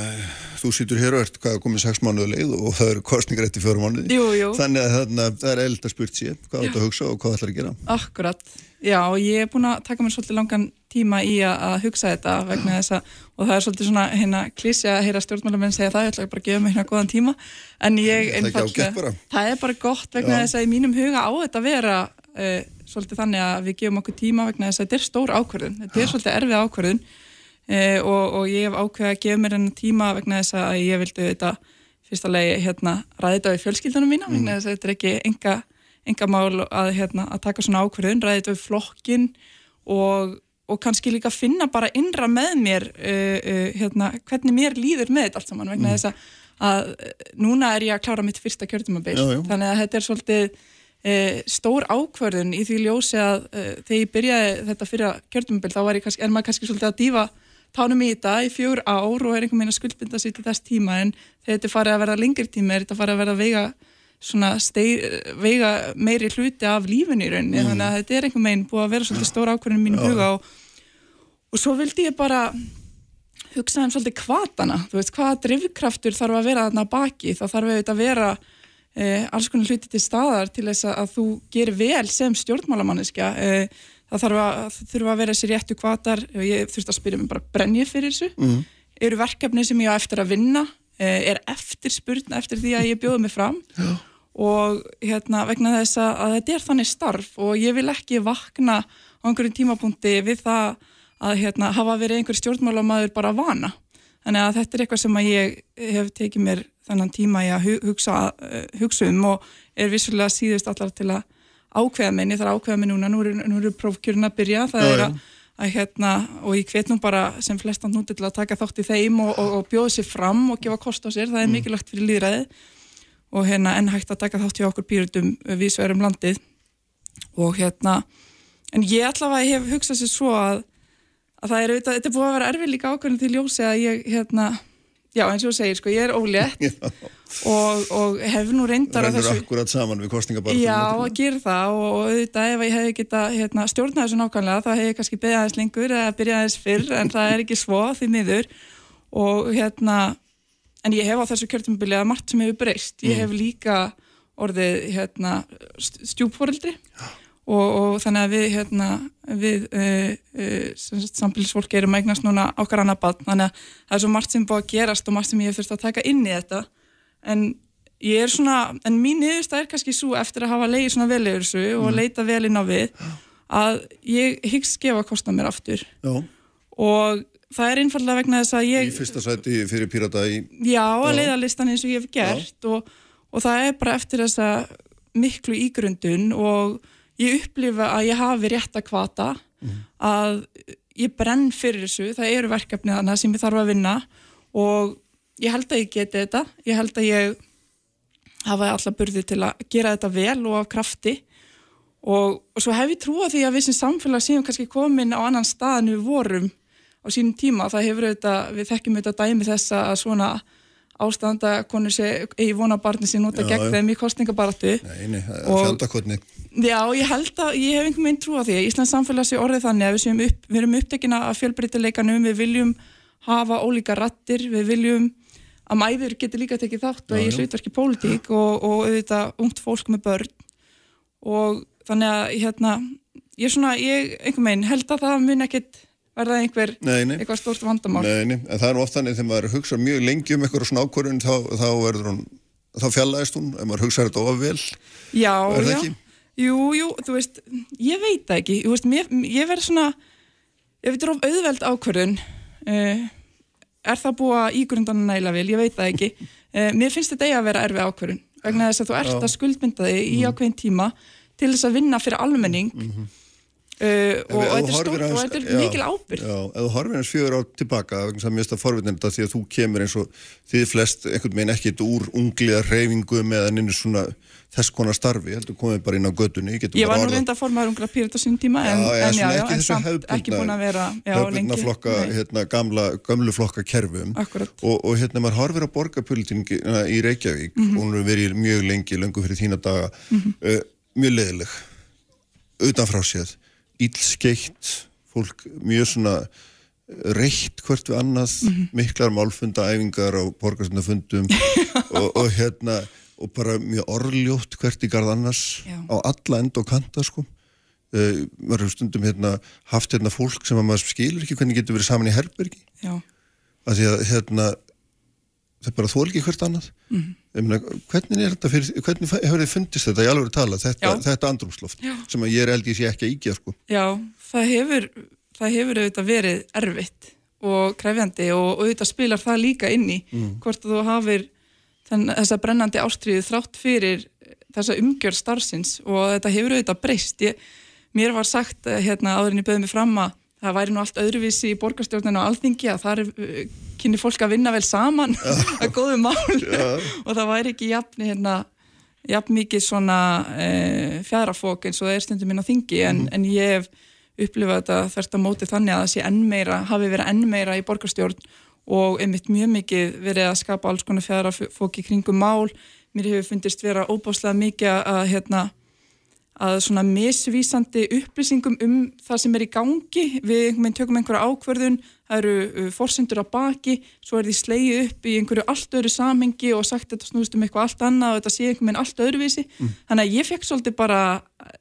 þú sýtur hér og ert hvað komið sex mánuðu leið og það eru kostningar eftir fjórum mánuði. Þannig að hérna, það er eld að spurt sér hvað þú ert að hugsa og hvað þú ætlar að gera. Akkurat, já ég er búin að taka mér svolítið langan tíma í að hugsa þetta vegna þess að, og það er svolítið svona hérna klísja að heyra stjórnmálamenn segja það, ég ætla bara að gefa mig hérna góðan tíma. En ég einfallega, það er bara gott vegna Já. þess að í mínum huga á þetta vera uh, svolítið þannig að við gefum okkur tíma vegna þess að þetta er stór ákvörðun. Þetta er svolítið erfið ákvörðun. Uh, og, og ég hef ákveðið að gefa mér hennar tíma vegna þess að ég vildi þetta fyrsta legi hérna ræði þetta við fjölskyldunum mína mm. vegna þess að þetta er ekki enga, enga mál að, hérna, að taka svona ákvörðun, ræði þetta við flokkin og og kannski líka finna bara innra með mér uh, uh, hérna, hvernig mér líður með þetta allt saman vegna mm. þess að, að uh, núna er ég að klára mitt fyrsta kjörtumabil þannig að þetta er svolítið uh, stór ákverðun í því ljósi að uh, þegar ég byrjaði þetta fyrra kjörtumabil þá kannski, er maður kannski svolítið að dífa tánum í þetta í fjör ár og er einhvern veginn að skuldbinda sér til þess tíma. En þegar þetta farið að verða lengri tíma er þetta farið að verða veiga Steir, veiga meiri hluti af lífin í rauninni. Mm. þannig að þetta er einhver meginn búið að vera svolítið stór ákvörðin mínum ja. huga og, og svo vildi ég bara hugsa um svolítið kvatana þú veist hvaða drivkraftur þarf að vera þarna baki? Þá þarf auðvitað að vera eh, alls konar hluti til staðar til þess að, þú gerir vel sem stjórnmálamanniska eh, það þarf að, þurfa að vera þessi réttu kvatar og ég þurfti að spyrja mig bara brennið fyrir þessu? Mm. eru verkefni sem ég á eftir að vinna er eftir spurn eftir því að ég bjóði mig fram. Og hérna vegna þess að þetta er þannig starf og ég vil ekki vakna á einhverjum tímapunkti við það að hérna, hafa verið einhver stjórnmálamæður bara vana. Þannig að þetta er eitthvað sem að ég hef tekið mér þannan tíma í að hugsa, eh, hugsa um og er vissulega síðust allar til að ákveða minni, það er ákveða minni núna, nú eru, eru prófkjörn að byrja, það já, er að, að hérna, og ég hvet nú bara sem flestan núti til að taka þátt í þeim og, og, og bjóða sér fram og gefa kost á sér, það er mm. mikilvægt fyrir líðræði og hérna enn hægt að taka þátt hjá okkur pýrutum við sverum landið og hérna, en ég allavega hef hugsað sér svo að, að það er auðvitað, þetta er búið að vera erfið líka ákveðin til ljósi að ég, hérna, já eins og þú segir, sko, ég er ólétt og, og hef nú reyndar. Rennur akkurat saman við kostningabartum. Já, að gera það og auðvitað ef ég hef geta hérna, stjórnað þessu nákvæmlega þá hef ég kannski beðið aðeins lengur eða byrjað aðeins fyrr en það er ekki svo því miður og hérna en ég hef á þessu kjörtumbilið að margt sem hefur breyst. Ég mm. hef líka orðið hérna, stjúpforeldri og, og þannig að við hérna, við uh, uh, samfélagsfólki erum eignast núna okkar annað bann þannig að það er svo margt sem búið að gerast og margt sem ég hef þurft að taka inn í þetta. En ég er svona, en mín niðurstað er kannski svo eftir að hafa leiðið svona vel yfir þessu mm. og leita vel inn á við að ég hyggst gefa að kosta mér aftur. Já. og það er einfallega vegna þess að ég Í fyrsta sæti fyrir pírata í Já, að leiða listan eins og ég hef gert og, og það er bara eftir þessa miklu ígrundun og ég upplifa að ég hafi rétt að kvata mm. að ég brenn fyrir þessu, það eru verkefni þannig sem ég þarf að vinna og ég held að ég geti þetta, ég held að ég hafa alla burði til að gera þetta vel og af krafti. Og, og svo hef ég trúið því að við sem samfélag séum kannski komin á annan stað en við vorum á sínum tíma, það hefur auðvitað, við þekkjum auðvitað dæmi þessa að svona ástanda konur sé, eigi vona barni sér nota já, gegn þeim í kostningabaratu Nei, fjandakotni Já, ég held að, ég hef einhvern veginn trú á því Íslands samfélag sé orðið þannig að við, upp, við erum upptekina af fjölbreytileikanum, við viljum hafa ólíka rattir, við viljum að mæður getur líka tekið þátt og ég hlutverki pólitík og, og auðvitað ungt fólk með börn. Og þannig að hérna, ég er svona, ég einhvern veginn held að það mun ekkit verða einhver eitthvað stórt vandamál? Nei, nei, en það er ofta þannig þegar maður hugsa mjög lengi um eitthvað svona ákvörðun þá, þá verður hún, þá fjallaðist hún. Ef maður hugsa þetta ofvel Já, já, jú, jú, þú veist ég veit ekki, ég, veist, ég verð svona ég veit of auðveld ákvörðun uh, er það búið að ígrundan næla vil, ég veit það ekki. Uh, mér finnst þetta eiga að vera erfi ákverðun vegna þess að þú ert að skuldmynda þig í mhm. ákveðin tíma til þess að vinna fyrir almenning. Mm -hmm. Uh, og, og þetta er stórt og þetta er mikil ábyrg Já, ef þú horfir hans fjögur ár tilbaka vegna sem ég veist að forvittnefnda því að þú kemur eins og þið flest einhvern veginn ekkit úr ungliða reyfingum eða nynnu svona þess konar starfi, heldur komið bara inn á gödunni Ég var nú reynda að forma ungra pýrit á sín tíma en, já, en, já, já, en samt ekki búin að vera höfbundna flokka, hérna, gamla gömlu flokka kerfum. Og, og hérna maður horfir á borgarpolitíningi í Reykjavík mm -hmm. og hún er verið mjög lengi, lengur fyrir þína daga. Mm -hmm. uh, mjög leðileg utanfrá séð ílskeitt, fólk mjög svona reitt hvert við annað, mm -hmm. miklar málfundaæfingar á borgarstundafundum og, og hérna og bara mjög orðljótt hvert í garð annars Já. á alla enda og kanta sko uh, maður hefur stundum hérna haft hérna fólk sem að maður skilur ekki hvernig getur verið saman í herbergi Já. að því að hérna það er bara þól ekki hvert annað mm -hmm. mena, hvernig er þetta fyrir, hvernig hefur þið fundist þetta í alveg tala, þetta, þetta andrumsloft Já. sem að ég er eldið sér ekki að íkja sko. Já, það hefur það hefur auðvitað verið erfitt og krefjandi og, og auðvitað spilar það líka inni, mm. hvort þú hafir þann, þessa brennandi ástriðu þrátt fyrir þessa umgjörð starfsins og þetta hefur auðvitað breyst ég, mér var sagt hérna áðurinn ég bauði mig fram að það væri nú allt öðruvísi í borgarstjórninu og alþingi að það er kynni fólk að vinna vel saman. Að góðu mál. Og það væri ekki jafn, hérna, jafn mikið svona e, fjæðrafók eins og það er stundum inn á þingi. En, mm. en ég hef upplifað þetta þverst á móti þannig að það sé enn meira, hafi verið enn meira í borgarstjórn og einmitt mjög mikið verið að skapa alls konar fjæðrafók í kringum mál. Mér hefur fundist vera óbáslega mikið að hérna að svona misvísandi upplýsingum um það sem er í gangi. Við einhvern veginn tökum einhverja ákverðun það eru fórsendur á baki svo er því sleið upp í einhverju allt öðru samhengi og sagt þetta snúðist um eitthvað allt annað og þetta sé einhvern veginn allt öðruvísi. Mm. þannig að ég fekk svolítið bara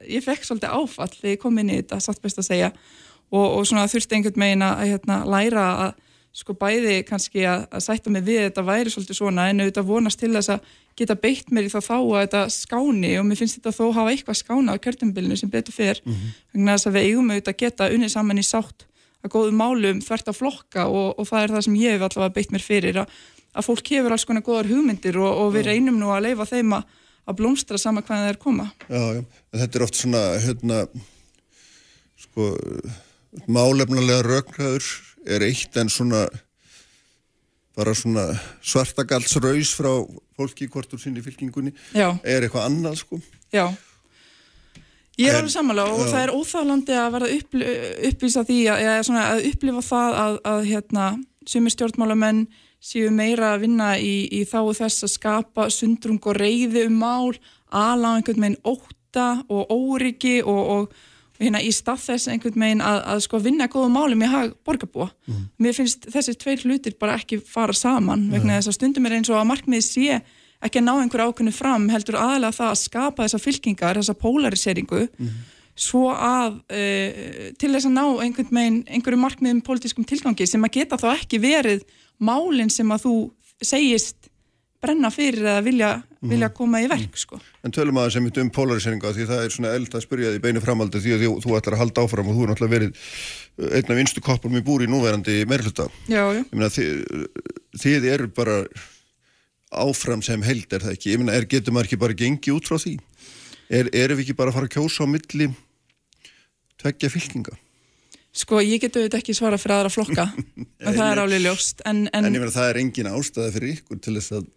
ég fekk svolítið áfall þegar ég kom inn í þetta, satt best að segja. Og, og svona þurfti einhvern veginn að hérna, læra að sko bæði kannski að, að sætta mig við þetta væri svolítið svona en auðvitað vonast til þess að geta beitt mér í þá þá að þetta skáni og mér finnst þetta þó hafa eitthvað skána á kjörtumbilinu sem betur fer. Mm -hmm. þannig að við eigum auðvitað geta unnið saman í sátt að góðu málum þvert að flokka og, og það er það sem ég hef allavega beitt mér fyrir að, að fólk hefur alls konar góðar hugmyndir og, og við reynum nú að leifa þeim að, að blómstra sama hvað það er koma. Já, já, þetta er oft svona hérna sko málefnulega rögnaður er eitt en svona bara svona svartagalsraus frá fólki hvort úr sinni fylkingunni Já. er eitthvað annað sko. Já. Ég er alveg samanlega og það er óþálandi að verða uppl upplýsa því að, að upplifa það að, að hérna, sumir stjórnmálamenn séu meira að vinna í, í þá þess að skapa sundrung og reyði um mál, ala á einhvern veginn óta og óryggi og, og hérna í stað þess einhvern veginn að, að sko vinna góða málum í hag borgarbúa. Mm. Mér finnst þessir tveir hlutir bara ekki fara saman vegna þess að stundum er eins og að markmiði sé ekki að ná einhver ákveðinu fram heldur aðalega það að skapa þessa fylkingar, þessa polariseringu mm. svo að e, til þess að ná einhvern veginn einhverju markmiðum politískum tilgangi sem að geta þá ekki verið málinn sem að þú segist brenna fyrir að vilja. Vilja koma í verk sko. En tölum að það sem um polariseringa því það er svona eld að spyrja því beinu framaldi því að þú, þú ætlar að halda áfram og þú er náttúrulega verið uh, einn af vinstu koppum í búri núverandi meirluta þið, þið eru bara áfram sem held er það ekki? Ég meina, er, getur maður ekki bara gengið út frá því? Er, erum við ekki bara að fara að kjósa á milli tveggja fylkinga? Sko ég getur auðvitað ekki svara fyrir aðra flokka en það er álið ljóst en, en, en ég meina það er engin ástæða fyrir ykkur til þess að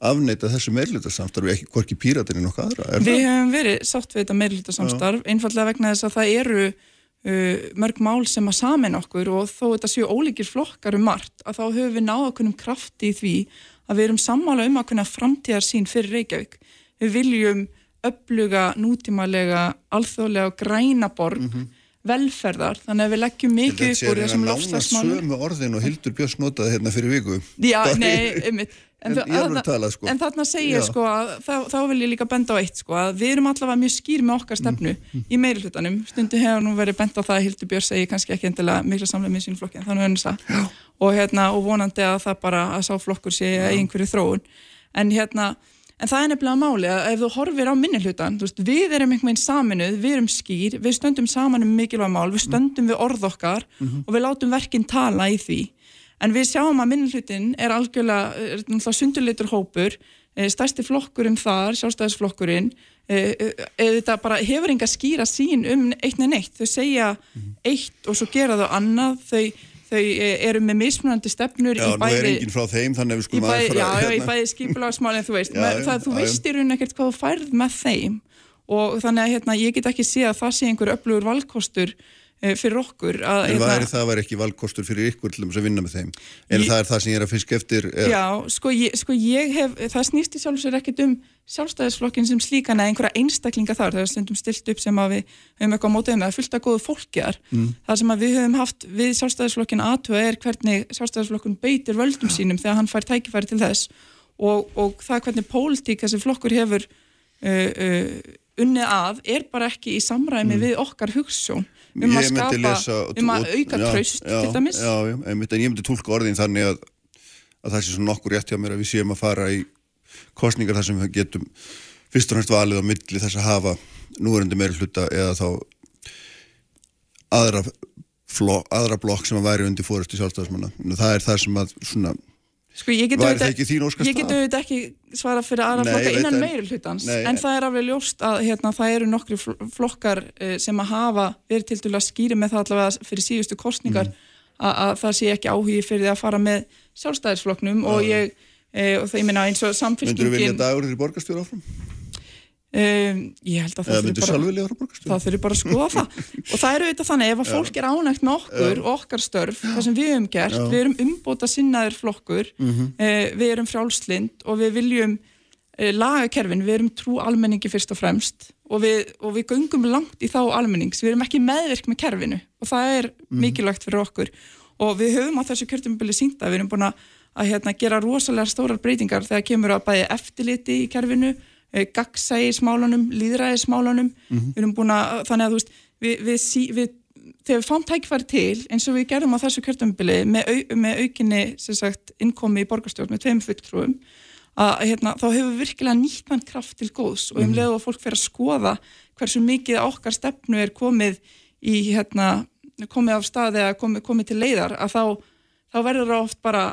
afneita þessu meirlutasamstarf ekki hvorki píratinni nokkuð aðra Við hefum verið sátt við þetta meirlutasamstarf einfallega vegna þess að það eru uh, mörg mál sem að samin okkur og þó þetta séu ólíkir flokkar um margt að þá höfum við náða okkur um krafti í því að við erum sammála um að kunna framtíðar sín fyrir Reykjavík. Við viljum uppluga nútímalega alþjóðlega og græna borg mm -hmm. velferðar, þannig að við leggjum mikið upp úr þessum lofslagsmálum Þetta er sömu orðin og Hildur Björns notaði hérna fyrir viku. Já, nei, einmitt En, en, tala, sko. en þarna segja sko að þá, þá vil ég líka benda á eitt sko að við erum allavega mjög skýr með okkar stefnu mm, mm. í meiri hlutanum, stundu hefur nú verið benda á það að Hildur Björn segi kannski ekki endilega mikla samlega með sín flokki en þannig er það og, hérna, og vonandi að það bara að sá flokkur sé einhverju þróun. En hérna, en það er nefnilega máli að ef þú horfir á minni hlutan, veist, við erum einhvern veginn saminuð, við erum skýr við stöndum saman um mikilvæg mál, við stöndum við orð okkar mm -hmm. og við látum verkinn tala í því En við sjáum að minnlutin er algjörlega, er sundurleitur hópur, eh, stærsti flokkurinn þar, sjálfstæðisflokkurinn, eða eh, eh, bara hefur enga skýra sín um eitt neð neitt. Þau segja eitt og svo gera þau annað, þau, þau eru með mismunandi stefnur já, í bæði... Já, nú er enginn frá þeim, þannig að við skulum aðeins fara... Já, já, í bæði skipulagsmálinn, þú veist, já, já, það, þú veist í raun ekkert hvað þú færð með þeim. Og þannig að hérna, ég get ekki sé að það sé einhver öflugur valkostur fyrir okkur að, En hvað er það að vera ekki valkostur fyrir ykkur til þess að vinna með þeim? En það er það sem ég er að fiska eftir er... Já, sko ég, sko ég hef það snýst í sjálfsvegar ekkit um sjálfstæðisflokkin sem slíkan eða einhverja einstaklinga þar það er stundum stilt upp sem að við höfum eitthvað mótið með að fylgta góðu fólkjar mm. það sem að við höfum haft við sjálfstæðisflokkin aðtöða er hvernig sjálfstæðisflokkun beitir völdum sínum þegar hann fær tækifæri til þess og, og það hvernig pólitík þessi flokkur hefur uh, uh, unnið að er bara ekki í samræmi mm. við okkar hugssjón um að skapa, lesa, um að auka tröst til dæmis. Já, já, en ég myndi tólka orðin þannig að, að það sé svona nokkur rétt hjá mér að við séum að fara í kostningar þar sem við getum fyrst og næst valið á milli þess að hafa núverundi meiri hluta eða þá aðra, fló, aðra blokk sem að væri undir fórustu sjálfstafsmanna. Það er það sem að svona Sko ég get auðvitað ekki svara fyrir aðra Nei, flokka innan meiri hlutans Nei, en það er alveg ljóst að hérna, það eru nokkri flokkar uh, sem að hafa verið til dælu að skýra með það allavega fyrir síðustu kostningar mm. að það sé ekki áhugi fyrir því að fara með sjálfstæðisflokknum og ég, e, og það ég minna eins og samfélkingin Myndur þú vilja dagur til borgarstjóra áfram? Um, ég held að það þurfi bara, bara að skoða það. Og það eru auðvitað þannig ef að fólk er ánægt með okkur og okkar störf, það sem við hefum gert við erum umbóta sinnaðir flokkur mm -hmm. uh, við erum frjálslind og við viljum uh, laga kerfin við erum trú almenningi fyrst og fremst og við, og við göngum langt í þá almennings, við erum ekki meðvirk með kerfinu og það er mm -hmm. mikilvægt fyrir okkur. Og við höfum á þessu kjörtumabili sínda, við erum búin að hérna, gera rosalega stórar breytingar þegar kemur að bæði eftirliti í kerfinu gagsægismálunum, líðræðismálunum mm -hmm. við erum búin að, þannig að þú veist við, við, við, þegar við fáum tækfæri til eins og við gerðum á þessu kjörtumabili með, au, með aukinni, sem sagt, innkomi í borgarstjórn með tveim fulltrúum að hérna, þá hefur við virkilega nýtmann kraft til góðs og um mhm. leðu að fólk fer að skoða hversu mikið okkar stefnu er komið í, hérna, komið af staði að komið, komið til leiðar að þá, þá verður það oft bara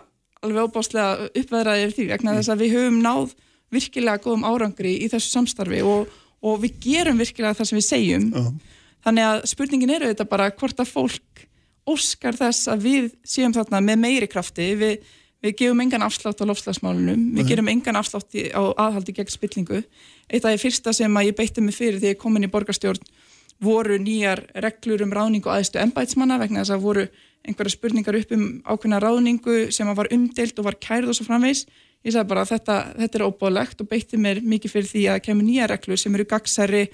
alveg óbáslega uppveðraði yfir því vegna mm. þess að við höfum náð virkilega góðum árangri í þessu samstarfi og, og við gerum virkilega það sem við segjum. Uh -huh. þannig að spurningin eru þetta bara hvort að fólk óskar þess að við séum þarna með meiri krafti. Við, við gefum engan afslátt á lofslagsmálunum við uh -huh. gerum engan afslátt á aðhaldi gegn spillingu. Eitt af því fyrsta sem að ég beitti mig fyrir því ég kom inn í borgarstjórn voru nýjar reglur um ráningu aðeistu ennbætsmanna vegna þess að voru einhverja spurningar upp um ákveðna ráningu sem var umdelt og var kærð og svo framvegs ég sagði bara þetta, þetta er óbúðlegt og beitti mér mikið fyrir því að kemur nýja reglur sem eru gagsæri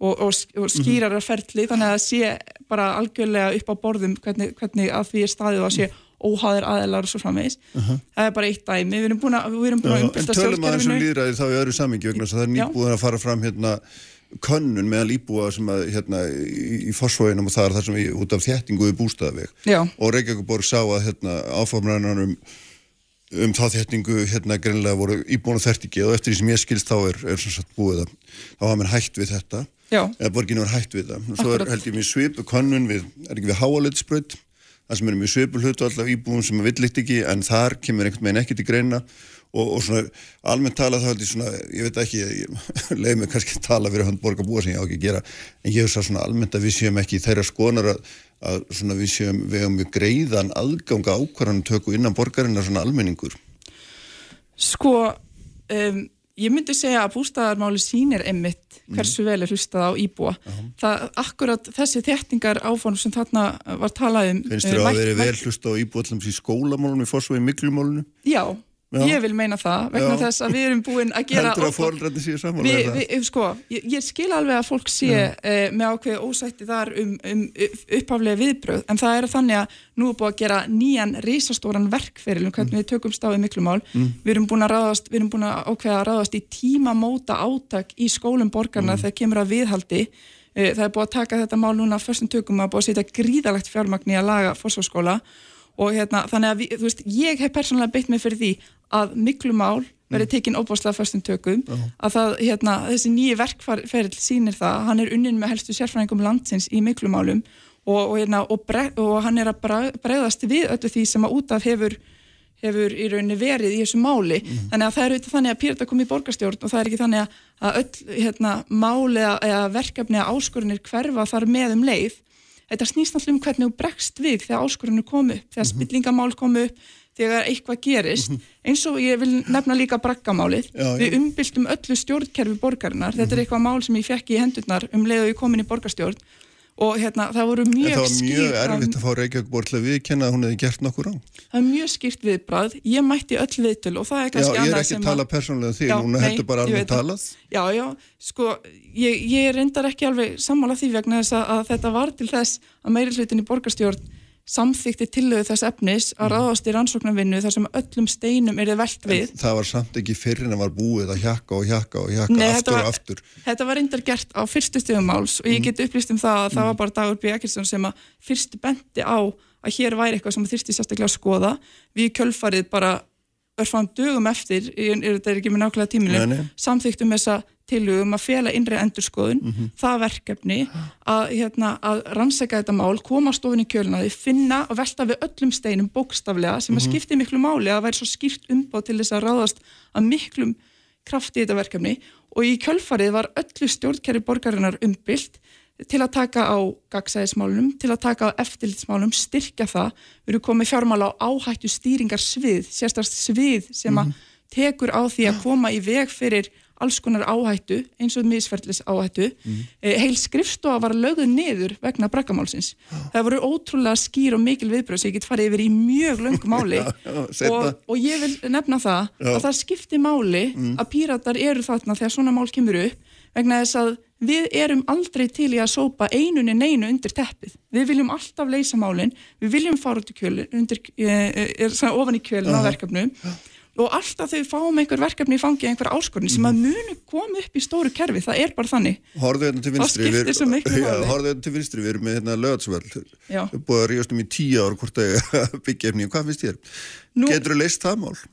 og, og, og skýrar að ferli þannig að það sé bara algjörlega upp á borðum hvernig, hvernig að því er staðið að sé óháðir aðeinar og svo framvegs uh -huh. það er bara eitt dæmi, við erum búin að, umbyrsta stjórnkerfinu. En tölum að þessum líðræði þá í öðru samingi vegna það er nýbúin að fara fram hérna könnun meðal íbúa sem að hérna í, í fórsvóinum og það er það sem við út af þéttingu í bústaðveg og Reykjavík borg sá að hérna áfamræðanum um þá þétningu hérna greinlega voru íbúin og þert ekki og eftir því sem ég skilst þá er, er svona satt búið að þá hafa mér hægt við þetta. Já. eða borginu var hægt við það. Og svo er, held ég mér svip og kannun við, er ekki við háalitsbröð það sem er mjög svipul hlutu allaf íbúin sem er villitt ekki en þar kemur einhvern veginn ekki til greina. Og, og svona almennt tala þá held ég svona, ég veit ekki leiði mig kannski að tala fyrir hann borgarbúa sem ég á ekki að gera en ég hef svo svona almennt að við séum ekki þeirra skonar að að svona við séum við hefum mjög greiðan aðganga ákvarðan tökku innan borgarinnar svona almenningur Sko um, ég myndi segja að bústæðarmáli sínir einmitt hversu mm. vel er hlustað á íbúa -huh. það akkurat þessi þéttingar áfónum sem þarna var talað um Finnst þér uh, að veri vel hlustað á íbúa allams í skólamálunum í fórsvæði miklumálunum? Já Já. Ég vil meina það, vegna Já. þess að við erum búin að gera... Heldur að fóröldrandi séu samanlega það? Sko, ég, ég skil alveg að fólk sé uh, með ákveð ósætti þar um, um uppháflega viðbröð, en það er þannig að nú er búin að gera nýjan reysastóran verkferil um hvernig mm. við tökum stáðið miklu mál. Mm. Við erum búin að ráðast, við erum búin að ákveða að ráðast í tímamóta átak í skólum borgarna mm. þegar kemur að viðhaldi. Uh, það er búin að taka þetta mál núna fyrstum tökum að búin að og hérna, þannig að við, veist, ég hef persónulega beitt mig fyrir því að miklu mál verið mm. tekinn óbáslega fyrstum tökum -huh. að það, hérna, þessi nýji verkfærill sínir það, hann er unnin með helstu sérfræðingum landsins í miklu málum og, og, hérna, og, bre, og hann er að bregðast við öllu því sem að út af hefur hefur í rauninni verið í þessu máli mm. þannig að það er auðvitað þannig að Pírta kom í borgarstjórn og það er ekki þannig að öll hérna, máli eða verkefni að áskorunir hverfa þar með um leið þetta snýst alltaf um hvernig þú bregst við þegar áskorunir komu þegar mm -hmm. spillingamál komu upp þegar eitthvað gerist. -hmm. eins og ég vil nefna líka brakkamálið við umbyltum öllu stjórnkerfi borgarinnar. Mm -hmm. þetta er mhm. eitthvað mál sem ég fekk í hendurnar um leið og ég kom inn í borgarstjórn. Og hérna það voru mjög skýrt það var mjög erfitt að fá Reykjavík bort til að viðkenna að hún hefði gert nokkur á það er mjög skýrt viðbrað, ég mætti öll viðtöl og það er kannski annað sem ég er ekki að tala persónulega því, hún heldur bara alveg talað. Já, já, sko ég, ég reyndar ekki alveg sammála því vegna þess að, að þetta var til þess að meiri hlutin í borgarstjórn samþykti tillögu þess efnis að mhm. ráðast í rannsóknarvinnu þar sem öllum steinum er þið velt við. En það var samt ekki fyrir en það var búið að hjakka og hjakka og hjakka Nei, aftur var, og aftur. Þetta var reyndar gert á fyrstu stöðum máls og ég mhm. get upplýst um það að mm. það var bara Dagur B. Ekkertsson sem að fyrstu bendi á að hér væri eitthvað sem þurfti sérstaklega að skoða. Við kjölfarið bara örfam dögum eftir, þetta er ekki með nákvæmlega tímileg, samþyktum þessa tilugum að fjela innri endurskoðun mm -hmm. það verkefni að, hérna, að rannsæka þetta mál, koma stofin í kjölnaði finna og velta við öllum steinum bókstaflega sem mm -hmm. að mhm. skipti miklu máli að væri svo skýrt umbáð til þess að ráðast að miklum kraft í þetta verkefni og í kjölfarið var öllu stjórnkerri borgarinnar umbylt til að taka á gagsæðismálunum, til að taka á eftirlitsmálunum, styrkja það við erum komið fjármála á áhættu stýringar svið, sérstaklega svið sem að mhm. tekur á því að koma í veg fyrir alls konar áhættu eins og misferðlis áhættu mm. heil skrifstofa var lögðu niður vegna brakkamálsins það voru ótrúlega skýr og mikil viðbröð sem ég get farið yfir í mjög löngum máli já, já, og, og ég vil nefna það já. að það skipti máli mm. að píratar eru þarna þegar svona mál kemur upp vegna þess að við erum aldrei til í að sópa einunni neinu undir teppið. Við viljum alltaf leysa málinn við viljum fara út í kjölin undir, e, e, ofan í kjölin á verkefnum. Og alltaf þau fáum einhver verkefni í fangi einhver áskorni sem að munu koma upp í stóru kerfi, það er bara þannig. Horðu hérna til vinstri við, ja, Horðu hérna til vinstri, við erum með hérna lögatsvöld erum búin að ríðast um í tíu ár hvort að byggja efni, hvað finnst þér? Nú, Getur þú leist það mál?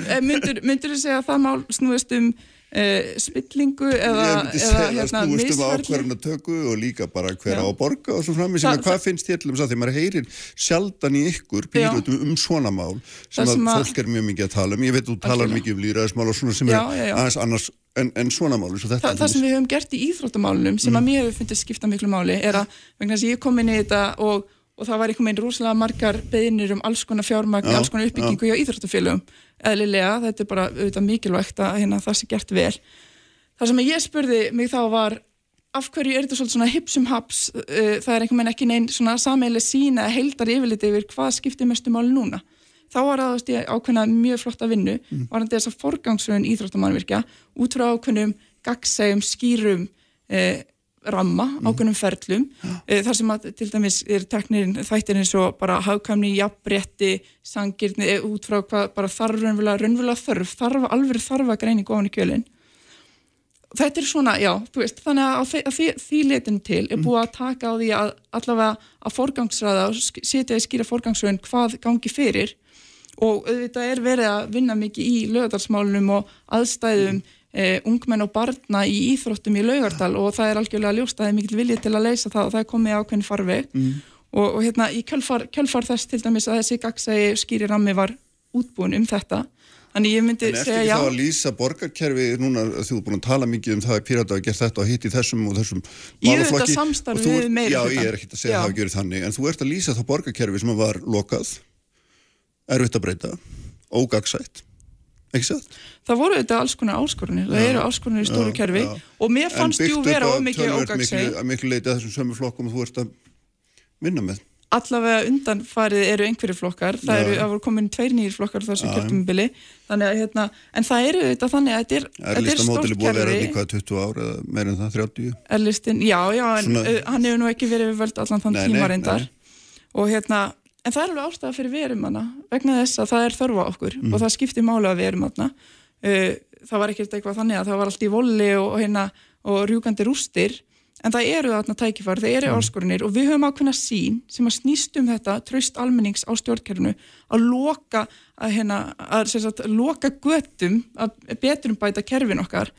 Eh, myndur þú segja að það mál snúist um Uh, spillingu eða, hérna, um tökku og líka bara hver á að borga og svo framins hvað finnst þér til þess að því maður heyrir sjaldan í ykkur pýrutum um svona mál sem, að fólk er mjög mikið að tala um? Ég veit þú talar mikið um líraðismál og svona sem já, er já, já. aðeins annars en, en svona mál Þa, það, sem við höfum gert í íþróttamálunum sem mm. að mér hefur fundið skipta miklu máli er að vegna þess að ég kom inn í þetta og, og það var einhvern veginn rosalega margar beðinir um alls konar fjármagn, alls konar uppbyggingu eðlilega, þetta er bara auðvitað mikilvægt að hérna, það sé gert vel. Það sem ég spurði mig þá var af hverju er þetta svolítið svona hipsum haps, uh, það er einhvern veginn ekki neinn svona sameili sína eða heldar yfirliti yfir hvað skiptir mestu máli núna. Þá var það ákveðna mjög flotta vinnu, mm. var þetta þess að forgangsröðun íþróttamannvirkja út frá ákveðnum gagsægum, skýrum, uh, ramma, mm. ákveðnum ferlum ja. þar sem að til dæmis er teknirinn þættir eins og bara hafkamni, jafnbretti, sangirni eh, út frá hvað bara þarf raunverulega, raunverulega þarf, þarf alveg þarf að greiningu ofan í kjölinn þetta er svona, já, þú veist þannig að, að því, því letin til er búið að taka á því að allavega að forgangsraða og setja í skýra forgangsröðun hvað gangi fyrir og þetta er verið að vinna mikið í lögadalsmálunum og aðstæðum mm Uh, ungmenn og barna í íþróttum í laugardal og það er algjörlega ljóst að það er mikil viljið til að leysa það og það er komið ákveðin farveg. Mm. og, og hérna í kjölfar, kjölfar þess til dæmis að þessi gagsægi skýri rammi var útbúin um þetta. Þannig ég myndi segja já. En eftir þá að lýsa borgarkerfi núna þú er búin að tala mikið um það að Pirata hafa gert þetta og hitt í þessum og þessum Ég veit að samstarfi við meira Já ég er ekki að segja að það hafa gerið þannig en þú ert að lýsa þá borgarkerfi sem var lokað erfitt að breyta ógagsætt ekki satt? Það voru þetta alls konar áskorunir, það eru áskorunir í stóru kerfi og mér fannst jú vera ómikið ógagsæg. En miklu leiti að þessum sömu flokkum þú ert að vinna með. Allavega undanfarið eru einhverju flokkar, það eru, það voru komin tveir nýjir flokkar þessu kjörtumubili, þannig að hérna, en það eru þetta þannig að þetta er, stórt kerfi. Er listamótili búið að vera líka 20 ár eða meirinn það, 30? Er listin, já, já, en Svona... uh, hann hefur nú ekki verið við völd allan þann tíma reyndar og hérna en það er alveg ástæða fyrir verum hana vegna þess að það er þörfa okkur mm. og það skiptir máli að verum hana uh, það var ekkert eitthvað þannig að það var allt í volli og, hérna, og rjúkandi rústir en það eru þarna tækifar, það eru mm. áskorunir og við höfum ákveðna sín sem að snýst um þetta tröst almennings á stjórnkerfunu að loka að, hérna, að sagt, loka göttum að betur um bæta kerfin okkar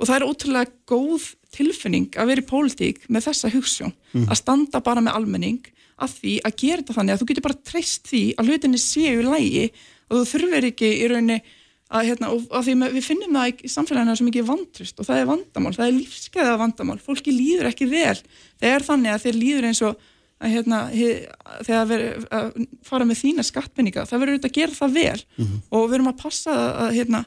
og það er ótrúlega góð tilfinning að vera í pólitík með þessa hugssjón mm. að standa bara með almenning að því að gera þetta þannig að þú getur bara treyst því að hlutinni séu í lægi og þú þurfir ekki í rauninni að, hérna, að því við finnum það í samfélaginu sem ekki er vantrist og það er vandamál, það er lífskeiða vandamál, fólki líður ekki vel. Það er þannig að þeir líður eins og að, hérna, þegar við að fara með þína skattpenninga það verður auðvitað að gera það vel. Mm -hmm. og við erum að passa að hérna,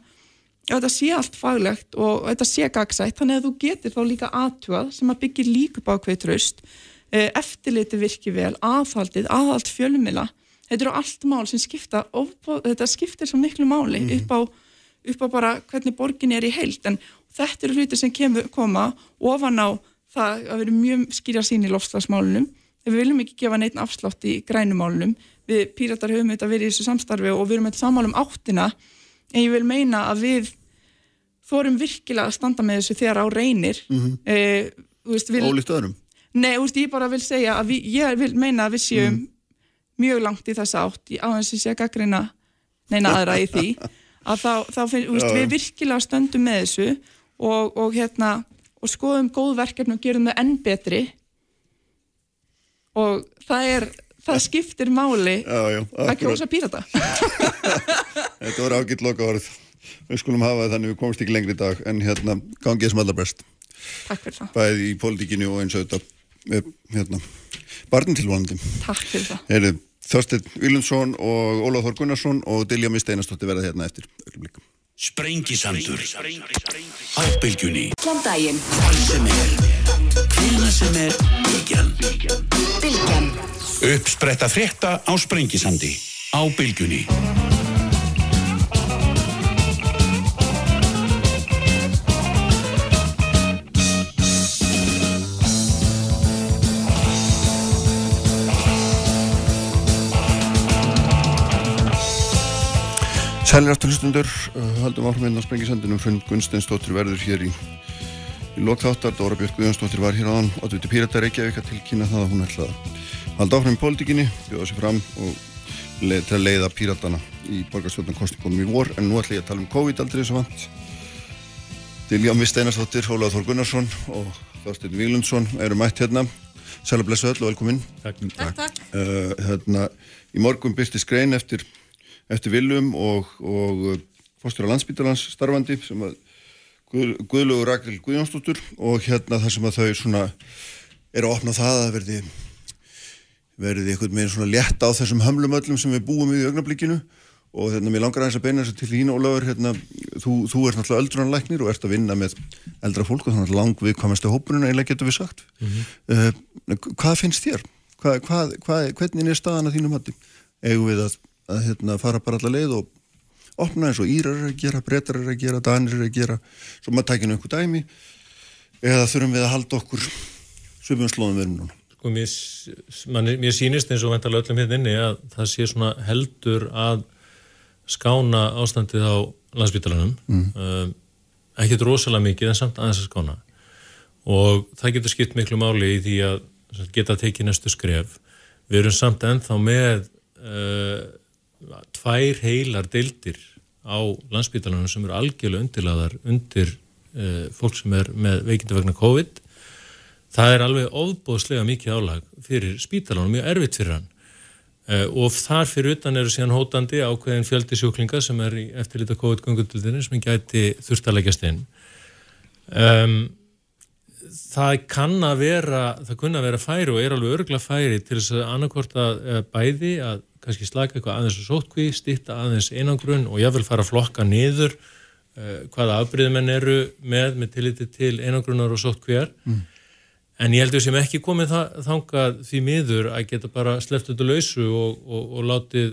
þetta sé allt faglegt og þetta sé gagsætt, þannig að þú getur þá líka aðtúað sem að byggja líka bákveð tröst Eh, eftirliti virki vel, aðhaldið, aðhald fjölumila, þetta eru allt mál sem skipta, þetta skiptir svo miklu máli mm. upp, á, upp á bara hvernig borgin er í heilt, en þetta eru hluti sem kemur, koma ofan á það að vera mjög skýra sín í lofslagsmálunum, við viljum ekki gefa neitt afslátt í grænumálunum, við píratar höfum þetta verið í þessu samstarfi og við erum eitthvað sammálum áttina, en ég vil meina að við þórum virkilega að standa með þessu þegar á reynir mm -hmm. eh, Ólíkt öðrum Nei, úrst, ég bara vil segja að við, ég vil meina að við séum mm. Mjög langt í þessa átt á þess að sé að gaggrina neina aðra í því að þá, þá finn, úrst, við virkilega stöndum með þessu og, og hérna og skoðum góð verkefni og gerum það enn betri. Og það er það skiptir máli já, já, að kjósa pírata. Þetta voru ágitt loka orð við skulum hafa þannig við komumst ekki lengri í dag en hérna gangið sem allra best. Takk fyrir það. Bæði í pólitíkinu og eins og þetta hérna, barnintilvonandi Takk fyrir það. Þorstein Vilundsson og Óláð Þór Gunnarsson og Dilja Misteinastótti verða hérna eftir. Öllumleikum Sprengisandur. Á bylgjunni Hlandægin Hvar sem er. Hvila sem er Bylgjan. Bylgjan. Uppspretta frétta á Sprengisandi. Á bylgjunni Sælir aftur hlustundur, haldum áhrifin hérna á Sprengisandinum Hrund Gunsteinsdóttir verður hér í, í lokþáttar, Dóra Björk Guðjónsdóttir var hér áðan. Er Pírata Reykjavík að tilkynna það að hún ætla að halda áhrifin í pólitíkinni, bjóða sér fram og leið, til að leiða Píratana í borgarstjórnarkostingunum í vor. En nú ætla ég að tala um COVID aldrei eins og vant. Dilján V. Steinarsdóttir, Hólaður Þór Gunnarsson og Þorstein Víglundsson eru mætt hérna. Sæla blessu öll og velkomin. Takk, takk, takk. Uh, hérna, Eftir Viljum og, og uh, fórstur á landsbítalans starfandi sem að Guð, Guðlugur Rakel Guðjónsdóttur og hérna þar sem að þau svona er að opna það að verði verði einhvern veginn svona létt á þessum hömlum öllum sem við búum í augnablikinu og hérna mér langar aðeins að beina þess að til þín Ólafur hérna, þú, þú ert náttúrulega öldrunanlæknir og ert að vinna með eldra fólk og þannig lang við komast á hópununa eiginlega getur við sagt mm -hmm. uh, hvað finnst þér? Hvað, hvað, hvað, hvernig er staðan að þínum hattum? Egu við að að hérna, fara bara alla leið og opna eins og Írar er að gera, Bretar er að gera, Danir er að gera, svo maður tækina einhver dæmi. Eða þurfum við að halda okkur svipum slóðum við erum núna. Sko mér, man, mér sýnist eins og vantala öllum hérna inni að það sé svona heldur að skána ástandið á landsbytalanum mm. um, ekkert rosalega mikið en samt aðeins að skána. Og það getur skipt miklu máli í því að geta tekið næstu skref. Við erum samt ennþá með uh, tvær heilar deildir á landsbytalanum sem eru algjörlega undirlaðar undir uh, fólk sem er með veikindu vegna COVID. Það er alveg ofbóðslega mikið álag fyrir spítalanum, mjög erfitt fyrir hann. Uh, og þar fyrir utan eru síðan hótandi ákveðin fjöldi sjúklinga sem er í eftirlita COVID-gungundildinni sem gæti þurftalegast inn. Um, það kann að vera það kunna að vera færi og er alveg örgla færi til þess að annarkvort að bæði að kannski slaka eitthvað aðeins og sótkví, stýtta aðeins einangrun og ég vil fara að flokka niður uh, hvaða afbríðumenn eru með með tilliti til einangrunar og sótkvíjar mm. en ég heldur sem ekki komið þangað því miður að geta bara sleppt þetta lausu og, og, og látið,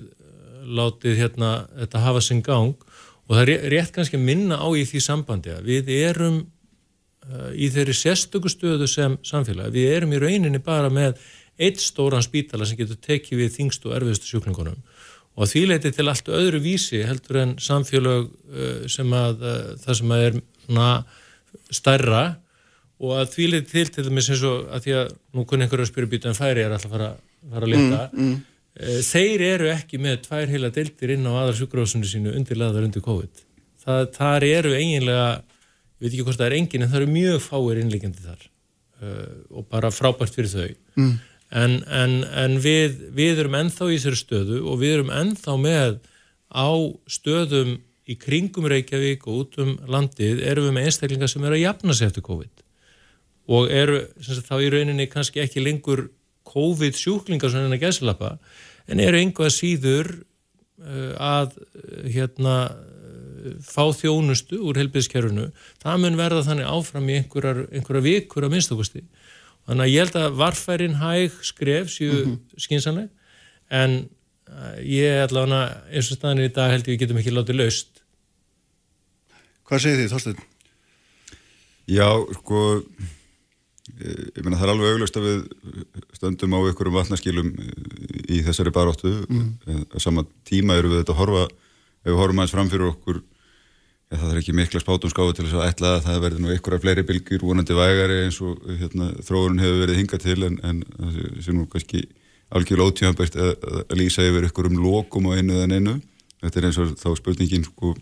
látið hérna, þetta hafa sinn gang. Og það er rétt kannski að minna á í því sambandi að við erum uh, í þeirri sérstöku stöðu sem samfélag, við erum í rauninni bara með eitt stóran spítala sem getur tekið við þingst og erfiðustu sjúklingunum. Og því leiti til allt öðru vísi heldur en samfélag uh, sem að uh, það sem að er svona stærra. Og að því leiti til til þess eins og að því að nú kunni einhverju að spyrja býta en færi er alltaf að fara, fara að leta. Mm, mm. Uh, þeir eru ekki með tvær heila deildir inn á aðra sjúkrásunni sínu undirlegaðar undir COVID. Það, þar eru eiginlega ég veit ekki hvort það er engin en það eru mjög fáir innlegjandi þar. Og bara frábært fyrir þau. Mm en, en, en við, við erum ennþá í þessari stöðu og við erum ennþá með á stöðum í kringum Reykjavík og út um landið erum við með einstaklingar sem eru að jafna sig eftir COVID. Og eru þá í rauninni kannski ekki lengur COVID sjúklingar svona en að gæslappa en eru einhvað síður uh, að uh, hérna uh, fá þjónustu úr helbiðskerfunu, það mun verða þannig áfram í einhverjar, einhverjar vikur að minnstakosti Þannig að ég held að varfærin hæg skref séu mm -hmm. skinsanleg en uh, ég er allavega eins og staðin í dag held ég við getum ekki látið laust. Hvað segir þið Þorstein? Já, sko ég meina það er alveg auglust að við stöndum á ykkurum vatnaskilum í þessari baróttu mm. á sama tíma eru við þetta að horfa ef við horfum aðeins fram fyrir okkur ja, það er ekki mikla spátum skáðu til þess að ætla að það verði nú af fleiri bylgjur vonandi vægari eins og hérna, þróurinn hefur verið hingað til en, en sé nú kannski algjörlega ótíðanbært að, að lýsa yfir ykkur um lokum á einu eða einu þetta er eins og þá spurningin sko,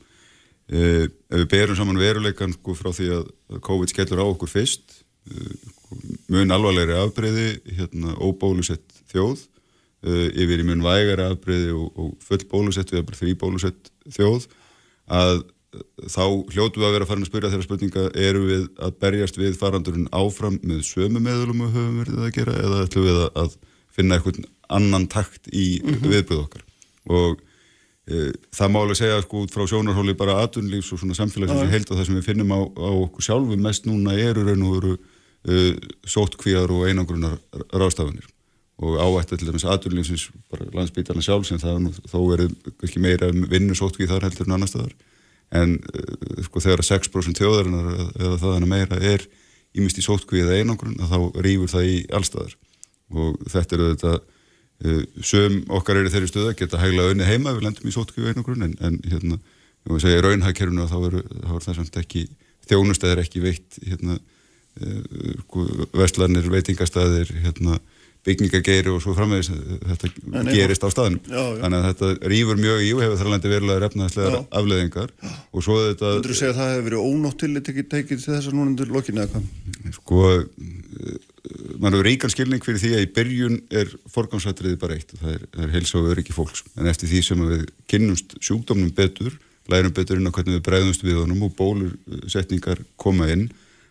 e, ef við berum saman veruleikan sko, frá því að COVID skellur á okkur fyrst e, mun alvarlegri afbreyði hérna, óbólusett þjóð e, yfir í mun vægari afbreyði og, og full bólusett við erum því bólusett þjóð að þá hljótu við að vera fara að spyrja þeirra spurninga eru við að berjast við farandurinn áfram með sömu meðlum og höfum verið að gera eða ætlum við að finna eitthvað annan takt í mm -hmm. viðbúð okkar og e, það má alveg segja sko út frá sjónarhóli bara atunlífs og svona samfélagsins ja. held að það sem við finnum á, á okkur sjálfu mest núna eru raun og veru e, sóttkvíjar og einangrunar rástafanir og áættu til dæmis atunlífsins bara landsbytarna sjálf sem það nú, þó er ekki meira vinnu sóttkvíð þar heldur en annar staðar en uh, sko þegar 6% þjóðarinnar eða það hana meira er ímist í sótkví eða einangrun þá rýfur það í allstaðar og þetta eru þetta uh, söm okkar eru þeirri stöða geta hægla önni heima við lendum í sótkjöfu einogrun en, en hérna, voru að segja raunhagkerfunu að þá eru er það samt ekki þjónustæðir ekki veitt hérna, uh, sko, vestlarnir, veitingastæðir hérna byggingageiri og svo framvegis þetta Nei, gerist á staðnum. Já, já. þannig að þetta rýfur mjög í og hefur þar landi verulega refnaðslegar afleðingar og svo þetta Þú segja að það hefur verið til þetta tekið til þess að núna undir lokinu eða hvað? Sko mann hefur ríkan skilning fyrir því að í byrjun er forgámsættriði bara eitt. Og það er, er heilsa og öryggi fólks. En eftir því sem við kynnumst sjúkdómnum betur lærum betur inn á hvernig við bregðumst við honum og bólusetningar koma inn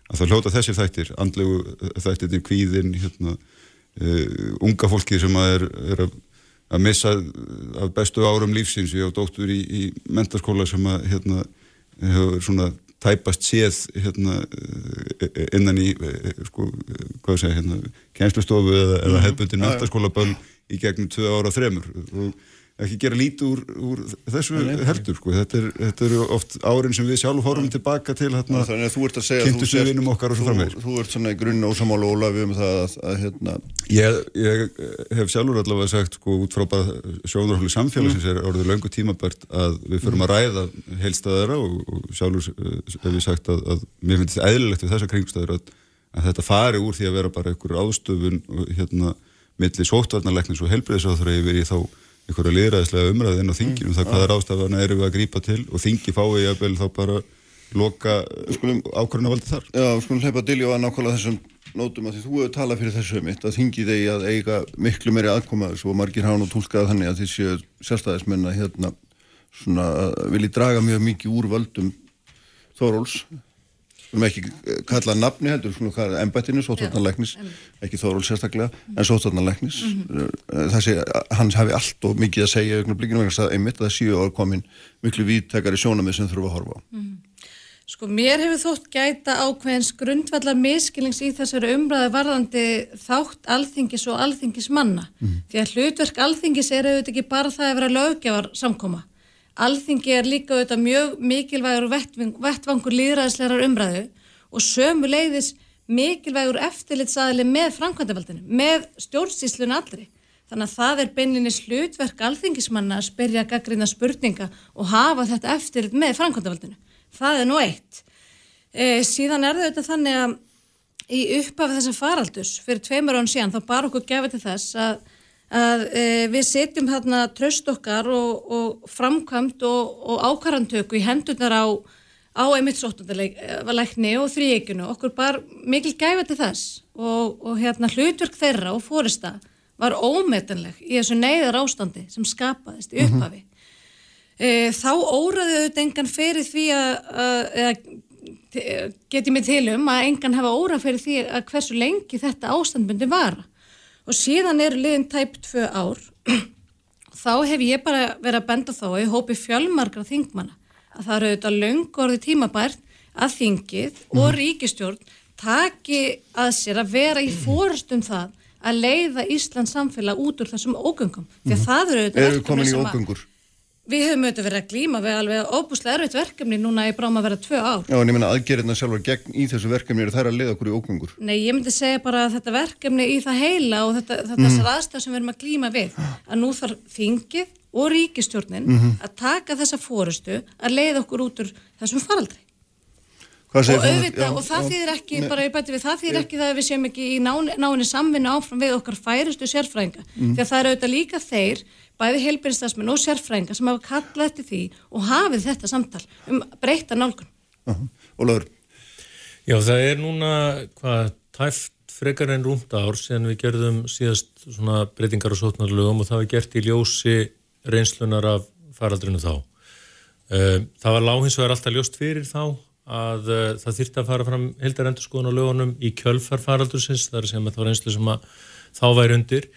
að það hljóta þessir þættir andlegu þættir kvíðin hérna unga fólki sem að er, er að, að missa af bestu árum lífsins. Við á dóttur í, í mentarskóla sem að hérna, hefur svona tæpast séð hérna, eh, innan í sko, hvað segja, hérna, kjænslustofu eða, eða mhm. hefbundin mentarskóla bönn í gegnum tvö ára þremur. Og ekki gera lítið úr, úr þessu heldur sko. þetta, er, þetta eru oft árin sem við sjálf horfum tilbaka til hérna, kynntusöfinum okkar og svo framvegir Þú ert svona í grunn ósamála Ólaf um það að, að hérna ég, ég hef sjálfur allavega sagt sko út frá bara sjónarhóli samfélagsins mm. er orðið löngu tímabært að við förum að ræða heilstæðara og, og sjálfur eh, hef ég sagt að, að mér finnst þetta eðlilegt við þessa kringstæður að, að þetta fari úr því að vera bara einhver ástöfun hérna millir sóttvarnarleiknins og helbreyðsáþra yfir í þá einhverja liðræðislega umræði inn á þinginum mm. það hvaða rástafana eru við að grípa til og þingi fái ég að vel þá bara loka ákvörðuna valdi þar Já, skulum hleypa til ég á að nákvæmlega þessum nótum að því þú hefur talað fyrir þessu mitt að þingi þegi að eiga miklu meiri aðkomaðis og margir hafa nú tólkað þannig að þessi sérstæðismenn að hérna svona vilji draga mjög mikið úr völdum Þóróls við erum ekki kallað nafni heldur svona embættinu, sótvarnarleiknis ekki þóról sérstaklega, en sótvarnarleiknis mm -hmm. þessi, hans hafi allt og mikið að segja auðvitað vegna að einmitt að það séu á komin miklu víttækari sjónamið sem þurfa að horfa á mm -hmm. Sko mér hefur þótt gæta ákveðins grundvallar miskilings í þessari umræðu varðandi þátt alþingis og alþingis manna mm -hmm. því að hlutverk alþingis er auðvitað ekki bara það að vera lögjafar samkoma Alþingi er líka auðvitað mjög mikilvægur vettvangur líðræðislegar umræðu og sömu leiðis mikilvægur eftirlitsaðili með framkvæmdavaldinu, með stjórnsýslun allri. Þannig að það er beininni slutverk alþingismanna að spyrja gaggrina spurninga og hafa þetta eftirlit með framkvæmdavaldinu. Það er nú eitt. E, síðan er það auðvitað þannig að í upphafi þessa faraldus fyrir tveimur án síðan þá bar okkur gefið til þess að að e, við setjum þarna tröst okkar og, og framkvæmt og, og ákvarðantöku í hendurnar á, á einmitt sóttandarleikni og þrýeginu. Okkur bar mikil gæfa til þess og, og hérna hlutverk þeirra og fórista var ómetanleg í þessu neyðar ástandi sem skapaðist í mhm. upphafi. Mm -hmm. e, þá óraðu auðvitað engan fyrir því að, að geti mig til um að engan hafa órað fyrir því að hversu lengi þetta ástandbundi vara og síðan eru liðin tæp tvö ár þá hef ég bara verið að benda þá ég hópi fjölmargra þingmanna að það eru auðvitað löngorði tímabært að þingið og mhm. ríkistjórn taki að sér að vera í fórstum það að leiða Íslands samfélag út úr þessum ógöngum því að mhm. það eru auðvitað Eru komin í ógöngur? Við höfum auðvitað verið að glíma við alveg óbúslega erfitt verkefni núna í bráma að vera tvö ár. Já, en ég menna aðgerðina sjálfur gegn í þessu verkefni eru þær að leiða okkur í ókvöngur. Nei, ég myndi segja bara að þetta verkefni í það heila og þetta, þetta mm. þessar aðstæð sem við erum að glíma við, að nú þarf þingið og ríkistjórnin mm -hmm. að taka þessa fórustu að leiða okkur út úr þessum faraldri og auðvitað, já, og það já, þýðir ekki ne, bara ég bæti við, það þýðir ekki það að við séum ekki í náni samvinna áfram við okkar færustu sérfræðinga, mm. því að það eru auðvitað líka þeir, bæði heilbyrjastafsmenn og sérfræðinga sem hafa kallað eftir því og hafið þetta samtal um breyta nálgun uh -huh. Ólafur Já, það er núna hvað, tæft frekar en rúnda ár sem við gerðum síðast svona breytingar og sótnarlögum og það var gert í ljósi reynslunar af faraldrinu þá eh, það var láhinsvegar alltaf ljóst fyrir þá að uh, það þýrti að fara fram heldarendurskóðun á lögunum í kjölfarfaraldursins, það er sem að það var einslu sem að þá væri undir.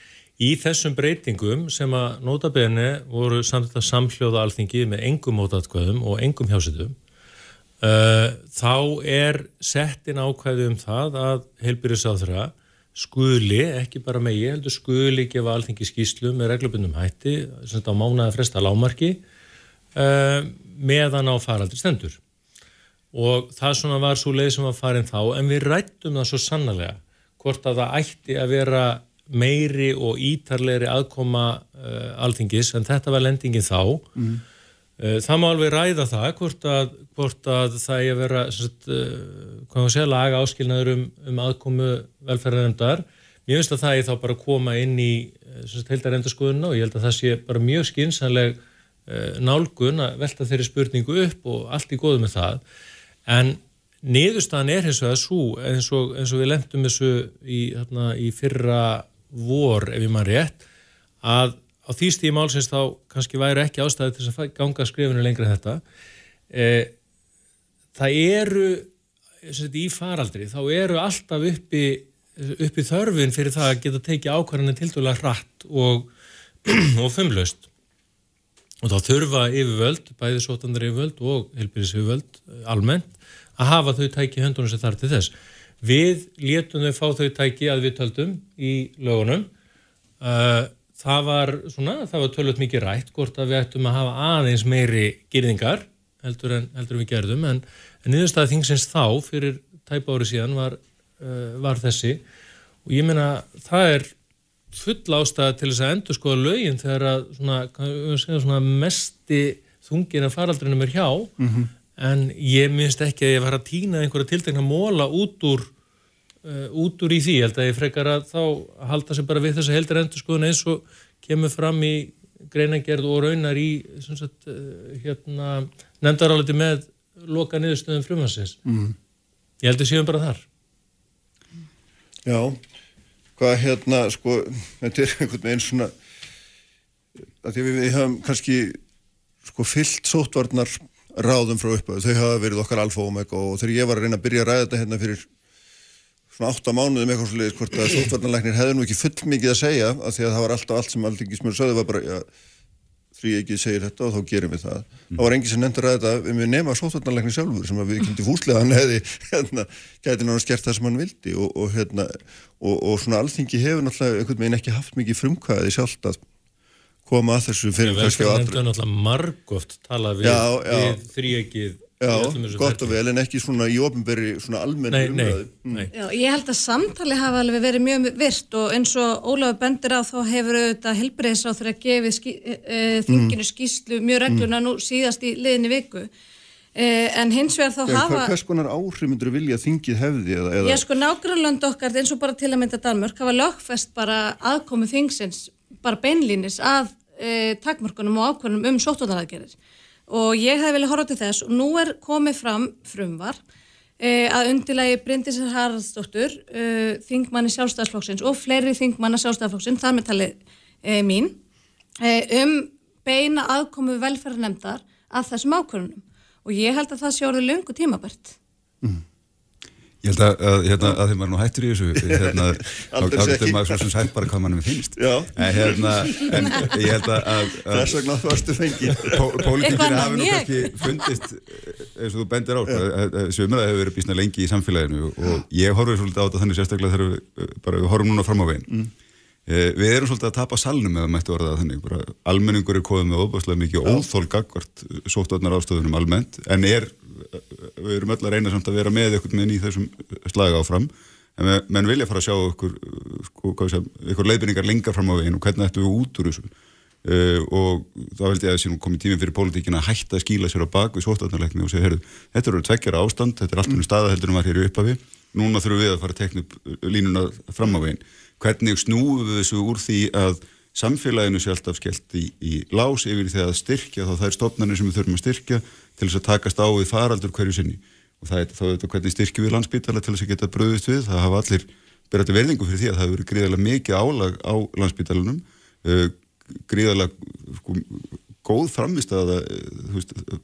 Í þessum breytingum sem að notabene voru samt að samhljóða alþingi með engum mótatkvæðum og engum hjásitum, uh, þá er settin ákvæði um það að heilbyrjusáþra skuli, ekki bara megi, heldur skuli gefa alþingi skýslu með reglubundum hætti, sem þetta á mánaða fresta lámarki, uh, meðan á faraldur stendur. Og það svona var svo leið sem var farin þá en við rættum það svo sannlega hvort að það ætti að vera meiri og ítarleiri aðkoma uh, alþingis en þetta var lendingin þá. Mm. uh, það má alveg ræða það hvort að, hvort að það er að vera sagt, uh, hvað maður segja laga áskilnaður um, um aðkomu velferðarendar ég finnst að það er þá bara að koma inn í heildarendurskoðuna og ég held að það sé bara mjög skinsanleg nálgun að velta þeirri spurningu upp og allt í góðu með það. En niðurstaðan er hins vegar svo eins og, eins og við lemtum þessu í, þarna, í fyrra vor ef ég maður rétt að á því stíði málsins þá kannski væri ekki ástæði til að ganga skrifinu lengra þetta e, það eru í faraldri þá eru alltaf uppi, uppi þörfin fyrir það að geta tekið ákvarðanir til dæla hratt og, og þumlaust og þá þurfa yfirvöld, bæði sótandar yfirvöld og helbyrðis yfirvöld almennt að hafa þau tæki höndunum sem þarf til þess. Við létum þau fá þau tæki að við töldum í lögunum. Það var var tölvöld mikið rætt hvort að við ættum að hafa aðeins meiri gyrðingar heldur en, heldur við gerðum en niðurstaðið þingsins þá fyrir tæpa ári síðan var, uh, var þessi. Og ég meina það er full ástæða til þess að endur skoða lögin þegar að svona, svona mesti þungin að faraldrinum er hjá. Mm -hmm en ég minnst ekki að ég var að týna einhverja tiltegna móla út úr uh, út úr í því, held að ég frekar að þá halda sér bara við þessa heldur endur skoðun eins og kemur fram í greinagerð og raunar í sagt, uh, hérna, nefndaráliti með loka niðurstöðum frumansins mm. ég held að séum bara þar. Já. Hvað hérna sko þetta er einhvern veginn svona að við, við hafum kannski sko fyllt sótvarnar ráðum frá upphau, þau hafa verið okkar alfa og omega og þegar ég var að reyna að byrja að ræða þetta hérna fyrir svona 8 mánuðum eitthvað svolítið hvort að sótvarnarleiknir hefði nú ekki full mikið að segja að því að það var alltaf allt sem alltaf ekki smur sögðu var bara, já, þrý ekki segir þetta og þá gerum við það. Mm. Það var engi sem nefndur að þetta við með nema sótvarnarleikni sjálfur sem við kynnti fúslega hann hefði hérna, gæti náttúrulega skert það sem hann vildi og, og, hérna, og, og svona alþingi hefur náttúrulega einhvern veginn ekki haft mikið frumkvæði sjálft að koma að þessu fyrir kannski á allra. Það er náttúrulega margóft talað við, við þrýegið Já, gott og vel en ekki svona í ofinberi svona almenna umræðu. Mm. Já, ég held að samtali hafa alveg verið mjög virt og eins og Ólafur bendir á þá hefur auðvitað helbreyðsráð fyrir að gefi skí, e, e, þinginu mm. skýslu mjög regluna mm. nú síðast í liðinni viku. E, en hins vegar þá hafa... Hvers konar áhrif myndur vilja þingið hefði? Eða, eða... Já, sko nágrunlönd okkar eins og bara til að mynda Danmörk hafa lögfest bara aðkomi þingsins bara beinlínis að e, takmörkunum og ákvörnum um sóttvöldaraðgerir og ég hef vilja horfa til þess og nú er komið fram frumvar e, að undilagi Bryndisar Haraldsdóttur e, þingmanni sjálfstæðsflokksins og fleiri þingmanna sjálfstæðsflokksins, þar með talið mín um beina aðkomu velferðarnemdar að þessum ákvörnum og ég held að það sé orðið lungu tímabært. Mm. Ég held að, að, hérna, að þeim var nú hættur í þessu hérna, þá getur maður svo sem sætt bara hvað mannum finnst. En, hérna, en ég held að þess vegna þú varstu fengið Pólitíkina hafi nú kannski fundist eins og þú bendir á þessu umræði hefur verið bísna lengi í samfélaginu og ég horfið svolítið á þetta þannig sérstaklega þegar við, bara, við horfum núna fram á veginn. Mm. eh, við erum svolítið að tapa salnum eða mættu orðað þannig. Bara, almenningur er komið með óbúslega mikið óþól gagvart sóttöðnar ástöðunum almennt en er við erum öll að reyna samt að vera með eitthvað með í þessum slaga áfram. En við, menn vilja fara að sjá okkur sko, eitthvað leiðbyrningar lengar fram á veginn og hvernig ættum við út úr þessu. Uh, og þá held ég að það komið tíminn fyrir pólitíkina að hætta að skíla sér á bak við sótarnarleikni og segja, heyrðu, þetta eru tveggjara ástand, þetta er allt mjög staða heldur en var hér í upphafi, núna þurfum við að fara að tekna upp línuna fram á veginn. Hvernig snúum við þessu úr því að samfélaginu sé alltaf skellt í, í lás yfir því að styrkja þá það er stofnarnir sem við þurfum að styrkja til þess að takast á við faraldur hverju sinni. Og það er þá auðvitað hvernig styrkjum við landsbytala til þess að geta bröðist við, það hafa allir berðið verðingu fyrir því að það hefur verið gríðarlega mikið álag á landsbytalanum uh, gríðarlega sko, góð framvist að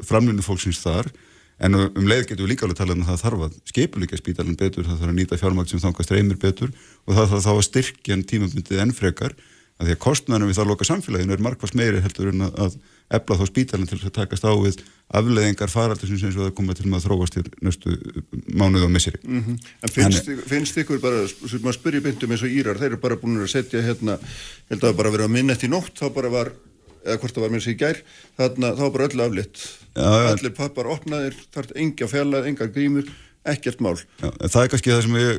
framlunni fólksins þar. En um leið getur við líka alveg talað um að það þarf að skeipuleika spítalan betur, það þarf að nýta fjármægt sem þangast reymir betur og það þarf þá að styrkja tímabundið ennfrekar að því að kostnæðanum við það loka samfélaginu er markvæmst meiri heldur en að ebla þá spítalinn til að takast á við afleðingar faraldur sem það koma til að þróast til næstu mánuð og misseri. Mm -hmm. En finnst, Þannig, finnst ykkur bara, sem maður spyrja byndum eins og Írar, þeir eru bara búin að setja hérna, held að bara verið að minna eftir nótt þá bara var, eða hvort það var mér sér í gær þarna, þá bara öll aflitt ja, allir pappar opnaðir, þarf enga fjallað, enga grímur ekkert mál. Já, Það er kannski það sem ég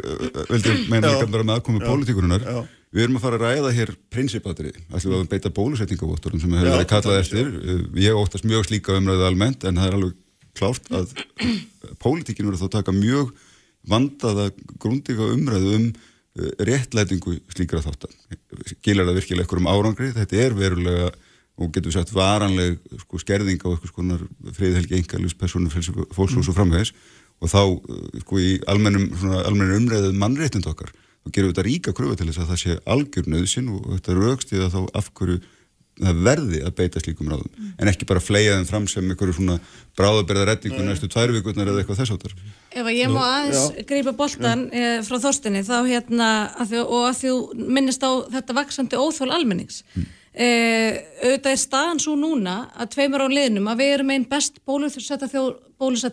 vildi meina líka með aðkomi pólitíkurunar Við erum að fara að ræða hér prinsipatri, ætlum við að beita bólusetningavotturum sem hefur verið kallað eftir. Ég óttast mjög slíka umræðu almennt en það er alveg klárt að pólitíkinu verður þá taka mjög vandaða grundiga umræðu um eh, réttlætingu slíkra þáttan. Gilar það virkilega ekkur um árangri, þetta er verulega og getur við sagt varanleg sko, skerðing á eitthvað skonar friðhelgi engalus, persónum, fólks og svo framvegs og þá eh, sko í almennum, almennum umræðu mannréttind okkar og gerum við þetta ríka kröfu til þess að það sé algjör nöðsin og þetta raukst í það þá af hverju það verði að beita slíkum ráðum mm. en ekki bara flega þeim fram sem einhverju svona bráðaberða rettingu næstu tvær vikurnar eða eitthvað þess áttar. Ef að ég má aðeins greipa boltan e, frá þórstinni þá hérna að því, og að þú minnist á þetta vaksandi óþól almennings mm. e, auðvitað er staðan svo núna að tveimur á liðnum að við erum einn best bólusetta þjóð,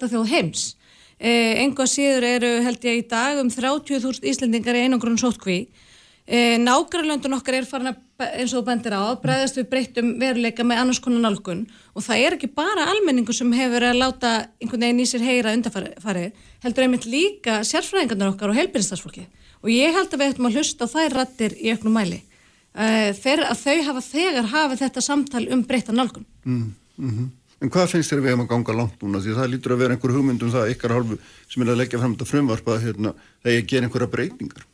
þjóð heims Eh, enga síður eru held ég í dag um 30.000 Íslendingar í einangrun sótkví. Eh, Nágrælöndun okkar er farin að, eins og bendir á, bregðast við breyttum veruleika með annars konar nálgun og það er ekki bara almenningu sem hefur að láta einhvern veginn í sér heyra undarfarið, heldur einmitt líka sérfræðingarnar okkar og heilbyrðistarsfólki og ég held að við ættum að hlusta á þær rattir í auknum mæli. Eh, þeir, þau hafa þegar hafið þetta samtal um breytta nálgun. Mm, mm -hmm. En hvað finnst þér við að ganga langt núna? Því það lítur að vera einhver hugmyndum það ykkar hálfu sem er að leggja fram þetta frumvarpa hérna, þegar ég ger einhverja breytingar.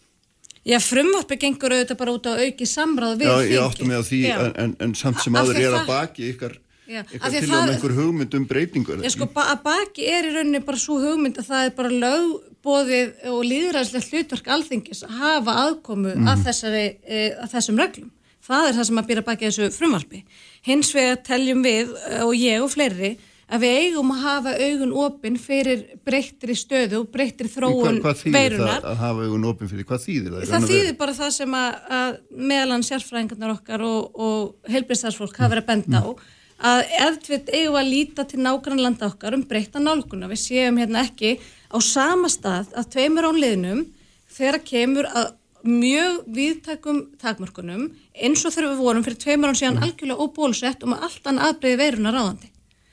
Já, frumvarpi gengur auðvitað bara út á auki samráð við. Já, ég áttu mig á því en, en, en samt sem aður er að baki ykkar, ykkar til og með einhver hugmynd um breytingar. Já, sko, að baki er í rauninni bara svo hugmynd að það er bara lögbóðið og líðræðslega hlutverk alþingis að hafa aðkomu mm. að, þessari, e, að þessum reglum. Það er það sem að býra baki þessu frumvarpi. Hins vegar teljum við eh, og ég og fleiri að við eigum að hafa augun opinn fyrir breyttri stöðu og breyttri þróun veirunar. Hvað þýðir það að hafa augun opinn fyrir? Hvað þýðir það? Það þýðir bara það sem að, að meðalann sérfræðingarnar okkar og, og heilbríðstafsfólk hafa verið að benda á að eðvitt eigum að líta til nágrannlanda okkar um breytta nálguna. Við séum hérna ekki á sama stað að tveimur ánliðnum þegar kemur að mjög viðtækum takmörkunum eins og þegar við vorum fyrir tveimur án síðan mm. algjörlega óbólusett og með allt annan aðbreyði veiruna ráðandi.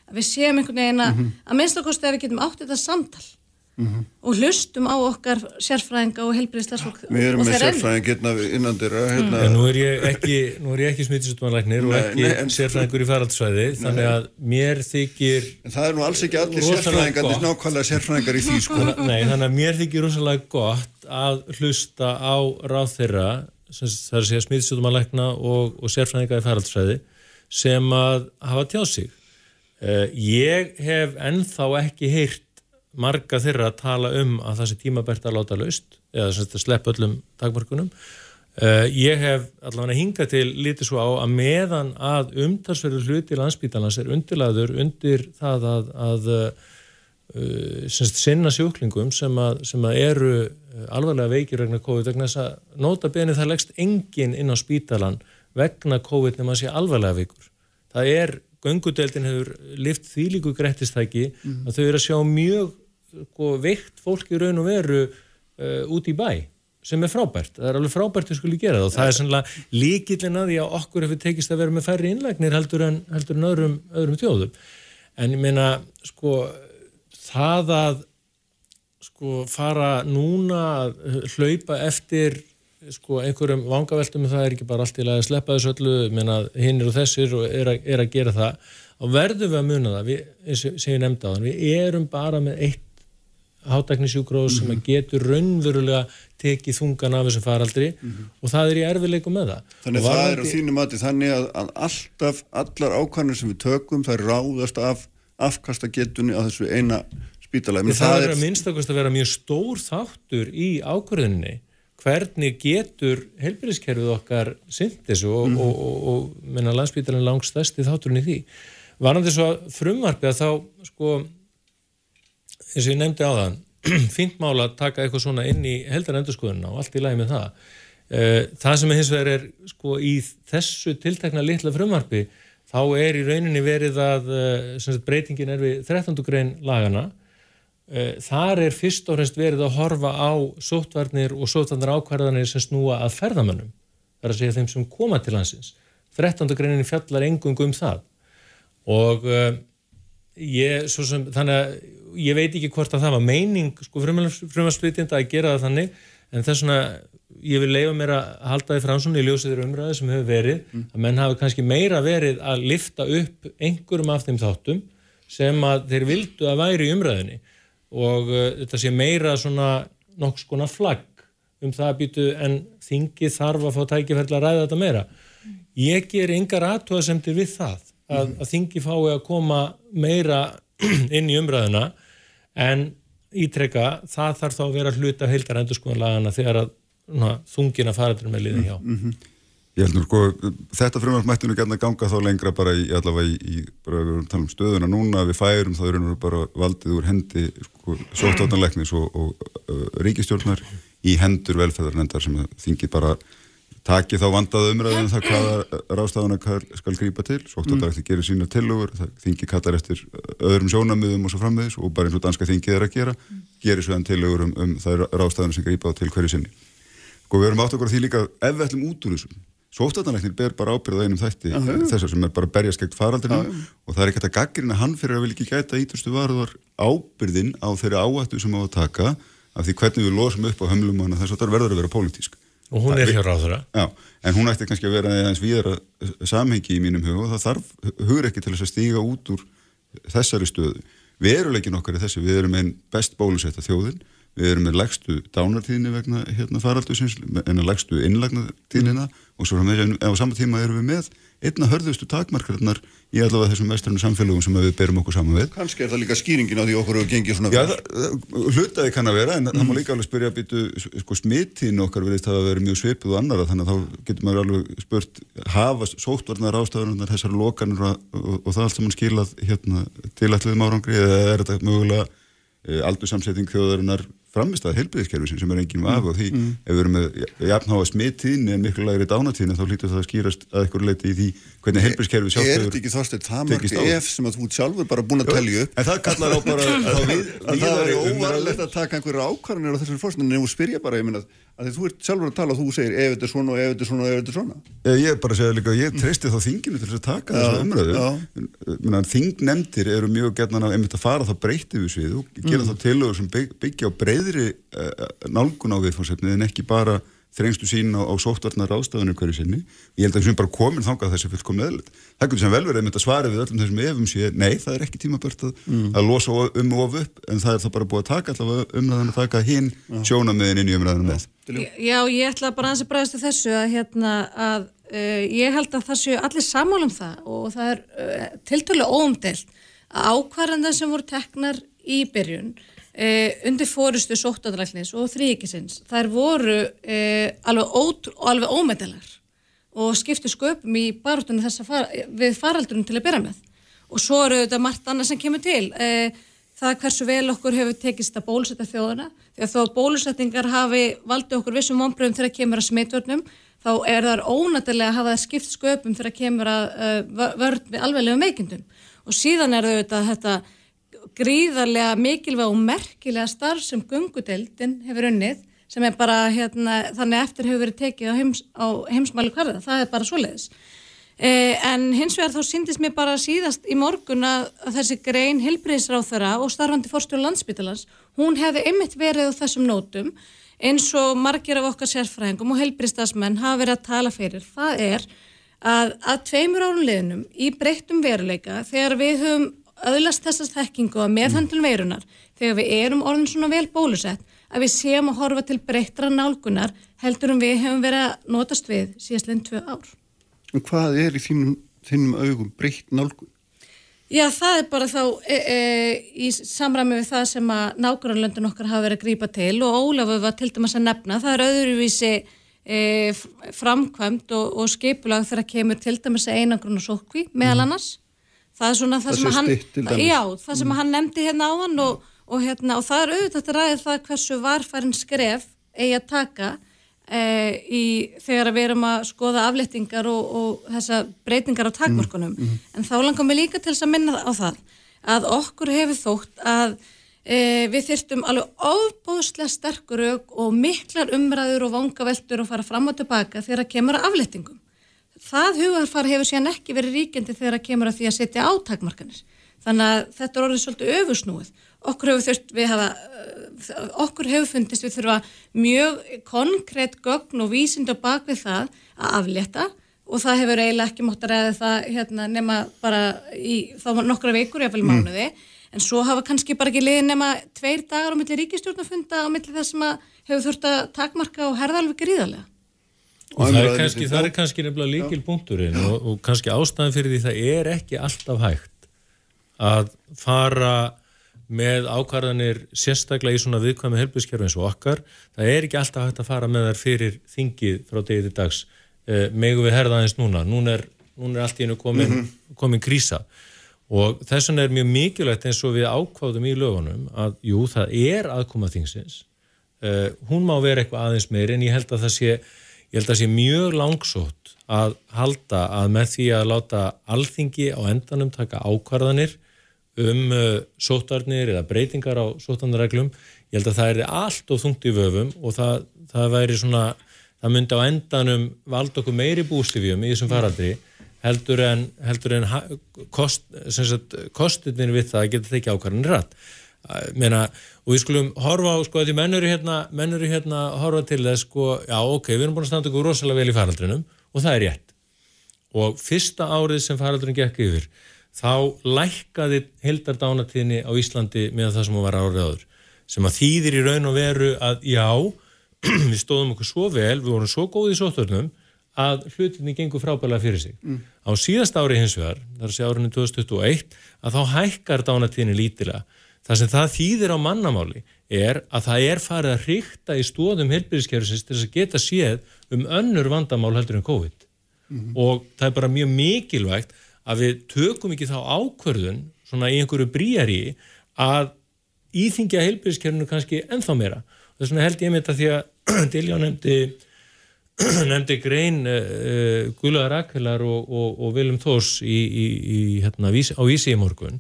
Að við séum einhvern veginn að, mm -hmm. að minnstakosti að við getum átt þetta samtal mm -hmm. og hlustum á okkar sérfræðinga og helbriðslersfólk. Við erum með sérfræðing hérna innan dyrra. Hérna. Mm. Nú er ég ekki, ekki smittisutmanlæknir og ekki nei, sérfræðingur í faraldsvæði þannig að mér þykir... En það er nú alls ekki allir sérfræðingar, þetta er nákvæmlega sérfræðingar í því sko. Nei, þannig að mér þykir rosalega gott að hlusta á ráð þeirra það er að segja smiðsjótumalækna og, og sérfræðinga í færaldsfræði sem að hafa tjáð sig uh, ég hef ennþá ekki heyrt marga þeirra að tala um að það sé tímabært að láta laust eða að sleppa öllum dagmarkunum uh, ég hef allavega hingað til lítið svo á að meðan að umtalsverður hluti landsbítalans er undirlaður undir það að, að uh, sinna sjóklingum sem að, sem að eru alvarlega veikir vegna COVID vegna þess að nota beni það leggst engin inn á spítalan vegna COVID nema að sé alvarlega veikur. Það er, göngudeldin hefur lift því líku greittistæki mm. að þau eru að sjá mjög sko, veikt fólk í raun og veru uh, út í bæ sem er frábært. Það er alveg frábært að skuli gera það. Og það er sannlega líkillin að því að okkur hefur tekist að vera með færri innlegnir heldur en, heldur en öðrum, öðrum tjóðum. En ég meina, sko, það að sko fara núna að hlaupa eftir sko einhverjum vangaveltum það er ekki bara allt í lagi að sleppa þessu öllu. Menna hinn eru þessir og er að, er að gera það. Og verðum við að muna það? Við, sem ég nefndi á þann, við erum bara með eitt hátæknisjúgróð mm -hmm. sem getur raunverulega tekið þungan af þessum faraldri mm -hmm. og það er í erfileikum með það Þannig að það er á þínu mati þannig að, að alltaf allar ákvæmur sem við tökum það ráðast af afkastagetunni á þessu eina spítala það, það er að minnstakast að vera mjög stór þáttur í ákvörðinni hvernig getur helbíðiskerfið okkar syndis og, mm. og, og, og menna landsbítalinn langt stærsti þátturinn í því varandi svo frumvarfi að þá sko eins og ég nefndi á það fínt mála að taka eitthvað svona inn í heldar endurskoðunna og allt í lagi með það eh, það sem hins vegar er sko í þessu tiltekna litla frumvarfi þá er í rauninni verið að eh, breytingin er við 13. grein lagana Eh, þar er fyrst og fremst verið að horfa á sótvarnir og sótvarnir ákvarðanir sem snúa að ferðamönnum. Það er að segja þeim sem koma til landsins. 13. greinin fjallar engung um það og ég, sem, þannig að ég veit ekki hvort að það var meining sko, frumarsflutjandi að gera það þannig en þess vegna ég vil leifa mér að halda því fram svona í ljósið þeirra umræði sem hefur verið mm. að menn hafi kannski meira verið að lifta upp einhverjum af þeim þáttum sem að þeir vildu að væri í umræðinni og uh, þetta sé meira svona nokks konar flagg um það að býtu en þingi þarf að fá tækifærlega að ræða þetta meira. Ég ger yngar aðtóðasemtir við það að, að þingi fái að koma meira inn í umræðina en ítrekka það þarf þá að vera hluta heildar endur skoðan lagana þegar að þungina faradur með liðin hjá. Mm -hmm. Ég held nú sko, þetta frumvarp mættinu gætna ganga þá lengra bara í allavega í, í bara við erum talað um stöðuna núna, við færum þá erum við bara valdið úr hendi sko, sóttátanleiknis og, og uh, ríkistjórnar í hendur velferðarnendar sem þingið bara taki þá vandað umræðinu um það hvaða rástafana skal grípa til, sóttátanleikni mm. gerir sína tilugur, þingið kallar eftir öðrum sjónamiðum og svo frammiðis og bara eins og danska þingið er að gera, gerir svo enn tilugur um, um það rástafana sem grípa til hverju sinni. Sko við erum átt okkur að því líka ef við ætlum út úr þessum Sóttatanleiknir ber bara ábyrða einum þætti uh -huh. þessar sem er bara berjast gegn faraldinu uh -huh. og það er ekkert að gaggrina hann fyrir að vil ekki gæta ítustu varðar ábyrðin á þeirri áhættu sem á að taka af því hvernig við losum upp á hömlum og þess að það verður að vera pólitísk. Og hún er hjá ráðura. Já, en hún ætti kannski að vera eins viðra samhengi í mínum hug og það þarf hugur ekki til þess að stíga út úr þessari stöðu. Veruleikin okkar er þessi, við erum einn best bólusetta þjóðin við erum með legstu dánartíðinni vegna hérna faraldusins, en að legstu innlagnatíðinina mm. og svo með, á sama tíma erum við með einna hörðustu takmarkarnar í allavega þessum vestrarnu samfélagum sem við berum okkur saman við. Kanski er það líka skýringin á því okkur hefur gengið svona Já, hlutaði kann að vera, en mm. það má líka alveg spyrja að byttu, sko smittíðin okkar verðist að vera mjög svipið og annara, þannig að þá getur maður alveg spurt, hafa sóttvarnar ástafunar þessar lokanur og, og, og það allt sem mann skilað hérna, tilætluðum árangri, eða er þetta mögulega eh, aldursamsetting þjóðarinnar framist að heilbreyðiskerfi sem er enginn vafa mm. og því. Mm. ef við erum með jafnháa smittíðin en miklu lagri dánatíðin þá hlýtur það að skýrast að eitthvað leiti í því hvernig heilbreyðiskerfi sjálf er þetta ekki þorstið það margir ef sem að þú sjálfur bara búin að tellja upp? en það kallar á bara að, við, að það er óvarlegt að taka einhverju ákvarðanir á þessum fórstun en þú spyrja bara ég minna að þú ert sjálfur að tala og þú segir ef þetta er svona og ef þetta er svona og ef þetta er svona. Eh, Ég er bara að segja líka, ég treysti þá þinginu til að taka þessu umröðu Þingnemndir eru mjög gerðan að einmitt að fara þá breytið við svið og gera mm. þá tilögur sem byggja á breyðri uh, nálgun á viðfónsefni en ekki bara þrengstu sín á, á sóttvarnar ástafunir hverju sinni. Ég held að þessum bara komin þangað þessi fullkomni eðlut. Það getur sem vel verið að svara við öllum þessum efum síðan, nei það er ekki tímabört að, mm. að losa um og of upp en það er þá bara búið að taka allavega umræðan að taka hinn sjónamiðin inn í umræðan með. Já, ég ætla bara að bregðast þessu að, hérna, að uh, ég held að það séu allir samál um það og það er uh, tiltölu óumdelt að ákvarðan það sem voru teknar í byrjun eh, undir fórustu sóttadræknis og þrýkisins, þær voru eh, alveg, alveg ómedelar og skiptu sköpum í barutunni þess að fara, við faraldunum til að byrja með. Og svo eru þetta margt annað sem kemur til. Eh, það hversu vel okkur hefur tekist að bólusetta þjóðana því að þó bólusettingar hafi valdið okkur vissum vonbröðum þegar kemur að smitvörnum þá er það ónættilega að hafa það skipt sköpum þegar kemur að uh, vörð við alveglega meikindum og síðan er þetta, þetta gríðarlega mikilvæg og merkilega starf sem gungudeldin hefur unnið sem er bara hérna, þannig eftir hefur verið tekið á, heims, á heimsmæli hverða, það er bara svoleiðis. Eh, en hins vegar þá síndist mér bara síðast í morgun að, þessi grein hilbriðisráþara og starfandi fórstjóð landsbytalans, hún hefði ymmit verið á þessum nótum eins og margir af okkar sérfræðingum og helbriðstasmenn hafa verið að tala fyrir. Það er að að tveimur árun liðnum í breyttum veruleika þegar við höfum öðlast þessast þekkingu að meðhandlun veirunar þegar við erum orðin svona vel bólusett að við séum að horfa til breyttra nálgunar heldur um við hefum verið að notast við síðastleginn tvö ár. En hvað er í þínum, þínum augum breytt nálgun? Já, það er bara þá e, e, í samræmi við það sem að nákvæmlandun okkar hafa verið að grípa til og Ólafur var til dæmis að nefna, það er öðruvísi e, framkvæmt og, og skipulag þegar kemur til dæmis einangrun og sókvi meðal mhm. annars. Mm það er svona það, það sem hann já, það sem mm. hann nefndi hérna á hann og, og, hérna, og það er auðvitað að ræða það hversu varfærin skref eigi að taka e, í, þegar við erum að skoða aflettingar og, og þessa breytingar á takmörkunum mm. Mm. en þá langar við líka til þess að minna á það að okkur hefur þótt að e, við þyrstum alveg ofbóðslega sterkur og miklar umræður og vangaveltur og fara fram og tilbaka þegar það kemur að aflettingum það hugarfar hefur síðan ekki verið ríkjandi þegar að kemur að því að setja átakmarkanir. Þannig að þetta er orðið svolítið öfursnúið. Okkur hefur, þurft, hafa, uh, okkur hefur fundist við þurfa mjög konkrétt gögn og vísind og bakvið það að aflétta og það hefur eiginlega ekki mótt að ræða það hérna, nema bara í þá nokkra vikur, ég fæl mánuði. Mm. En svo hafa kannski bara ekki liðið nema tveir dagar á milli ríkistjórnafunda á milli það sem hefur þurft að takmarka og herða alveg gríðarlega. Og það er kannski, það er kannski nefnilega líkil punkturinn og, og kannski ástæðan fyrir því það er ekki alltaf hægt að fara með ákvarðanir sérstaklega í svona viðkvæmi helbískerfi eins og okkar, það er ekki alltaf hægt að fara með þær fyrir þingið frá degið til dags. Eh, megu við herðaðins núna, núna er, núna er allt í hennu komin, mm -hmm. komin krísa. Og þess vegna er mjög mikilvægt eins og við ákváðum í lögunum að jú, það er aðkoma þingsins. Eh, hún má vera eitthvað aðeins meir en ég held að það sé ég held að sé mjög langsótt að halda að með því að láta alþingi á endanum taka ákvarðanir um uh, sótarnir eða breytingar á sótarnarreglum, ég held að það er allt og þungt í vöfum og það, það væri svona, það myndi á endanum valda okkur meiri bústifjum í þessum faraldri heldur en, heldur en kost, kostinir við það getur það ekki ákvarðanir rætt. Meina, og við skulum horfa á sko því mennur er hérna, hérna horfa til þess sko, já ok, við erum búin að standa okkur rosalega vel í faraldrinum og það er rétt. Og fyrsta árið sem faraldrin gekk yfir þá lækkaði heldardánatíðni á Íslandi með það sem var árið áður sem að þýðir í raun og veru að já, við stóðum okkur svo vel við vorum svo góði í sóttörnum að hlutinni gengur frábæðilega fyrir sig. Mm. á síðast ári hins vegar, þar sé árinu 2021 að þá hækkar dánatíðni lítilega Það sem það þýðir á mannamáli er að það er farið að hrykta í stóðum helbyrðiskerfisins til þess að geta séð um önnur vandamál heldur en COVID. Mm -hmm. Og það er bara mjög mikilvægt að við tökum ekki þá ákverðun svona í einhverju bríari að íþingja helbyrðiskerfinu kannski ennþá meira. Þess vegna held ég með þetta því að Diljá nefndi, nefndi grein uh, eh, Guðlaðar Akkelar og, og, og Viljum Þós í, í, í, hérna, á Ísi í morgun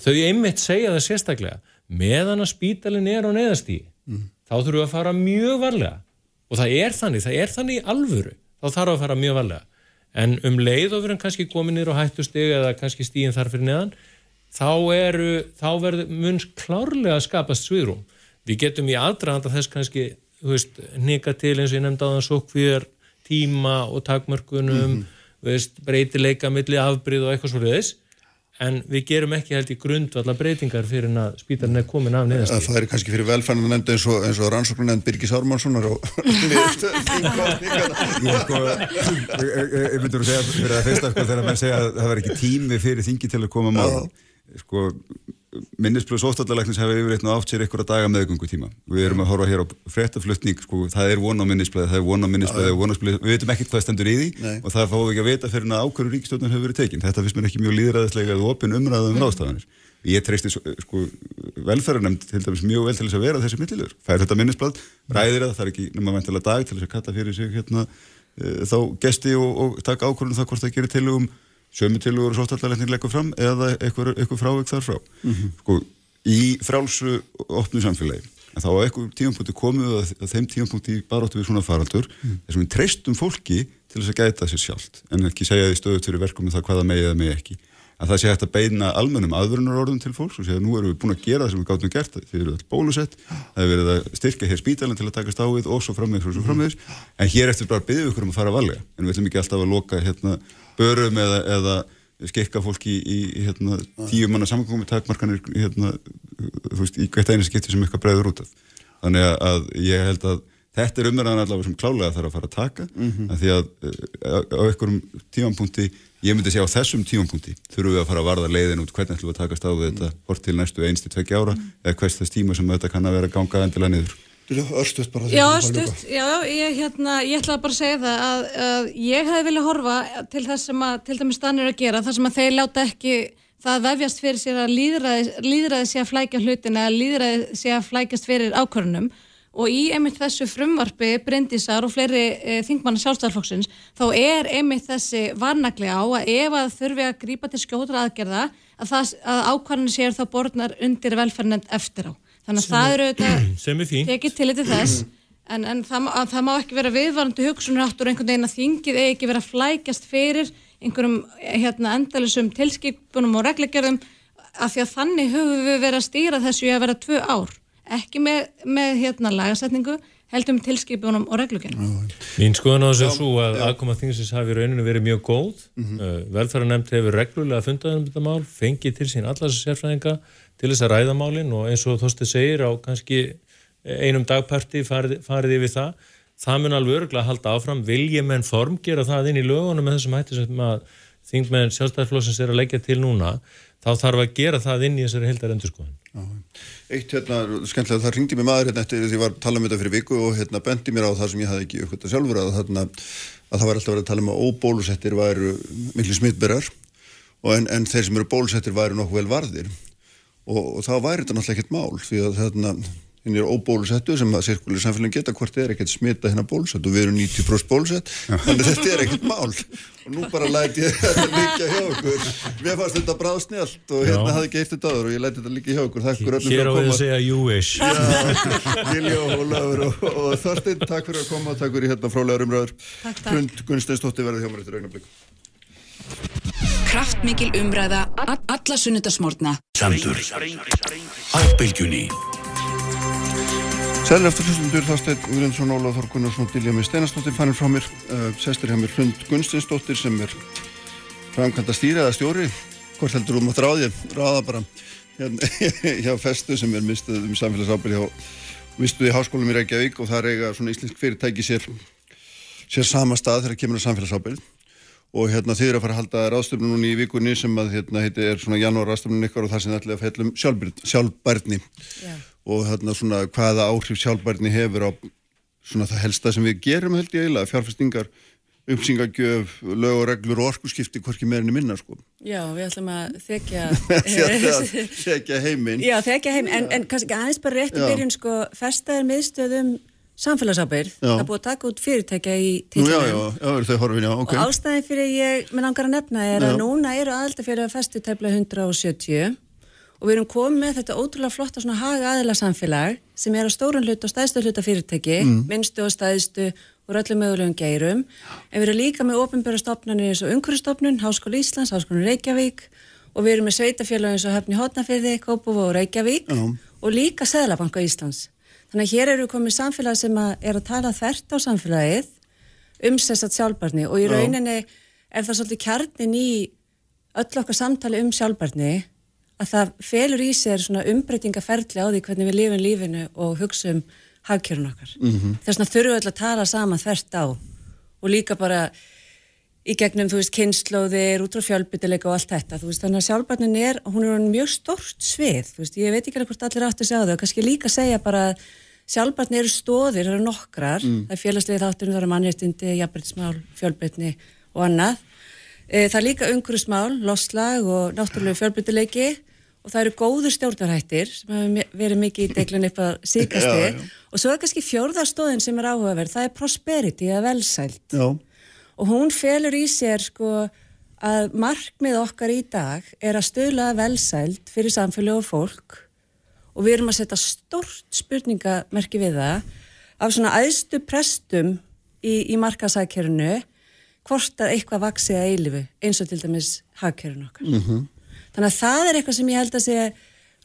þau einmitt segja það sérstaklega meðan að spítalinn er á neðastígi mm. þá þurfum við að fara mjög varlega. Og það er þannig, það er þannig í alvöru. Þá þarf að fara mjög varlega. En um leið og við erum kannski kominir og hættustigi eða kannski stígin þar fyrir neðan þá, eru, þá verður munns klárlega að skapast sviðrum við getum í aðdraðanda þess kannski nika til eins og ég nefndi á þann sókvíðar tíma og takmörkunum mm veist, breytileika milli afbrið og eitthvað svolítið en við gerum ekki held í grundvalla breytingar fyrir að spítarinn er komin af neðast Það er kannski fyrir velfannan nefnd eins og, og rannsóknar nefnd Birgis Ármannssonar og Ég myndur að segja fyrir að fyrsta sko, þegar mann segja að það var ekki tími fyrir þingi til að koma mál sko minnisblöðs óstallarleiknins hefur yfirleitt átt sér einhverja daga meðgöngu tíma við erum að horfa hér á fréttaflutning sko, það er von á minnisblöði, það er von á minnisblöði við veitum ekkert hvað stendur í því Nei. og það fáum við ekki að vita fyrir að ákveður ríkistjóðnum hefur verið tekinn þetta finnst mér ekki mjög líðræðislega eða opin umræðum um ráðstafanir. Ég treysti sko, velferðarnemnd til dæmis mjög vel til þess að vera þessi millilur fær þetta minnisblöð, ræðir það, það er ekki nema vantilega dag til þess að kalla fyrir sig hérna, e, þá gesti og, og taka ákvörðun það hvort það gerir til um sömu tilugur og sóttallarleikning leggur fram eða eitthvað, eitthvað frávik þar frá mm -hmm. sko, í frálsu opnu samfélagi þá á eitthvað tímanpunkti komið að, að þeim tímanpunkti baróttu við svona faraldur mm. þessum við treystum fólki til þess að gæta sér sjálft en ekki segja því stöðut fyrir verkum með það hvaða megi eða megi ekki að það sé hægt að beina almennum aðvörunarorðum til fólks og sé að nú erum við búin að gera það sem við gáttum gert þið eru allt bólusett, það hefur verið að styrka hér spítalinn til að taka stáið og svo frammeðs og svo frammeðs, en hér eftir bara við okkur um að fara valega, en við ætlum ekki alltaf að loka hérna, börum eða, eða skikka fólki í, í hérna, tíu manna samgómi takmarkanir hérna, í hvert einu skipti sem eitthvað bregður út af. Þannig að ég held að þetta er umverðan allavega sem klálega þarf að fara að taka mm -hmm. að því að eh, á einhverjum tímanpunkti ég myndi segja á þessum tímanpunkti þurfum við að fara að varða leiðin út hvernig ætlum við að takast á við þetta hort til næstu einstu tvekki ára mm. eða hvers þess tíma sem þetta kann að vera gangað endilega niður Örstuðt bara Já, örstuðt, já, ég, hérna, ég ætla bara að segja það að, að ég hefði viljað horfa til það sem að til dæmis stannir að gera, það sem að þeir láta ekki það vefjast fyrir sér að líðræði, líðræði sé að flækja hlutin eða líðræði sé að flækjast fyrir ákvörnum og í einmitt þessu frumvarfi Bryndísar og fleiri e, þingmanna sjálfstæðarflokksins þá er einmitt þessi varnagli á að ef að þurfi að grípa til skjótra aðgerða að, að ákvarðinu sér þá borðnar undir velferðnend eftir á. Þannig að það eru auðvitað tekið til þetta þess. En, en það, það má ekki vera viðvarandi hugsunráttur einhvern veginn að þingið eigi ekki vera flækjast fyrir einhverjum hérna, endalisum tilskipunum og reglegjörðum af því að þannig höfum við verið að stýra þessu í að vera tvö ár ekki með, með hérna, lagasetningu heldum tilskipunum og reglugjörnum. Mín skoðan á þessu er svo að aðkoma þingsins hafi rauninu verið mjög góð. Mm -hmm. uh, Velfæranemnd hefur reglulega fundað um þetta mál, fengið til sín allar þessu sérfræðinga til þess að ræða málinn og eins og Þorsti segir á kannski einum dagparti farið, farið yfir það. Það mun alveg örgulega að halda áfram, viljum en form gera það inn í lögunum með þessum hætti sem að þingmenn sjálfstæðarflósins er að leggja til núna, þá þarf að gera það inn í þessari heldar endurskoðan. Eitt hérna, skemmtilega, það ringdi mér maður hérna eftir því að ég var að tala um þetta fyrir viku og hérna bendi mér á það sem ég hafði ekki uppgötta sjálfur að, þarna, að það var alltaf verið að tala um að óbólusettir væru miklu smittberðar en, en þeir sem eru bólusettir væru nokkuð vel varðir. Og, og þá væri þetta náttúrulega ekkert mál því að þarna hinn er óbólusettu sem að sirkulir samfélagin geta hvort er ekkert smita hérna bólusett og við erum 90% bólusett þannig þetta er ekkert mál. Og nú bara læti ég þetta líka hjá okkur. Við fannst þetta bráð snjált og hérna hafði ekki eitt þetta aður og ég læti þetta líka hjá okkur. Takk fyrir öllum fyrir að koma Hér á við að segja you wish. Gilja og Ólafur og, og Þorstein, takk fyrir að koma takk fyrir hérna frálegar umræður. Hrund Gunnsteinstótti verði hjá mér eftir augnablik. Kraftmikil umræða alla sunnudasmórna Sandur. Ábylgjunni Sælir eftir hlustundur Þorstein Ugrensson, Óláð Þorgunnarsson, Dilja með Steinastóttir fannir frá mér, uh, sestir hjá mér Hrund Gunstinsdóttir sem er framkvæmda stýri eða stjóri, hvort heldur þú mátt ráði, ráða bara hérna, hjá festu sem er mistuð um samfélagsábyrg hjá mistuð í háskólum í Reykjavík og það er eiga svona íslensk fyrirtæki sér, sér sama stað þegar kemur á samfélagsábyrg og hérna þið eru að fara að halda ráðstöfnum núni í vikunni sem að hérna heiti er svona janúar ráðstöfnum ykkar og það sem ætla að fellum sjálfbærni og hérna svona hvaða áhrif sjálfbærni hefur á svona það helsta sem við gerum held ég eiginlega, fjárfestingar umsingagjöf, lög og reglur og orkusskipti hvorki meirinni minna sko. Já, við ætlum að þekja þekja heiminn. Já, þekja heiminn, en, en kannski aðeins bara rétt í byrjun sko, festaðir miðstöðum samfélagsábyrð, það búið að taka út fyrirtækja í tílunum. Já, já, já, eru þau horfin, já, ok. Og ástæðin fyrir ég, minn angar að nefna er að núna eru aðaldafélag festu tefla 170 og við erum komið með þetta ótrúlega flotta svona haga aðila samfélag sem er á stórun hlut og stæðstu hluta fyrirtæki, mm. minnstu og stæðstu og öllum mögulegum geirum en við erum líka með ofinbæra stopnarnir eins og Unguristofnun, Háskóla Íslands, Háskóla Reykjavík og við erum með sveitafélag eins og Höfni Hótnafyrði, Kópov og Reykjavík mm. og líka Sæðlabanka Íslands. Þannig að hér eru komið samfélag sem að er að tala þvert á samfélagið um sérsagt sjálfbarni og í rauninni er það svolítið kjarnin í öll okkar samtali um sjálfbarni að það felur í sér svona umbreytingaferðli á því hvernig við lifum lífinu og hugsa um hagkjörun okkar. Mm -hmm. Þess vegna þurfum við alltaf að tala saman þvert á og líka bara í gegnum, þú veist, kynnslóðir, út á fjölbyttileika og allt þetta, þú veist, þannig að sjálfbarnin er, hún er mjög stort svið, þú veist, ég veit ekki alveg hvort allir áttu að segja það og kannski líka segja bara að sjálfbarnin eru stóðir, það eru nokkrar, mm. það er félagslegið þáttunum, það eru mannréttindi, jafnbrytismál, fjölbytni og annað. E, það er líka umhverjusmál, losslag og náttúrulega fjölbyttileiki og það eru góður stjórnarhættir sem hefur verið mikið í deglun upp að síkasti og svo er kannski fjórðarstóðin sem er áhugaverð, það er prosperity eða velsælt Já. og hún felur í sér sko að markmið okkar í dag er að stöðla velsælt fyrir samfélag og fólk. Og við erum að setja stort spurningamerki við það af svona aðstu prestum í, í markasækjörnu hvort að eitthvað vaksiða eilifu eins og til dæmis hagkjörun okkar. Mm -hmm. Þannig að það er eitthvað sem ég held að sé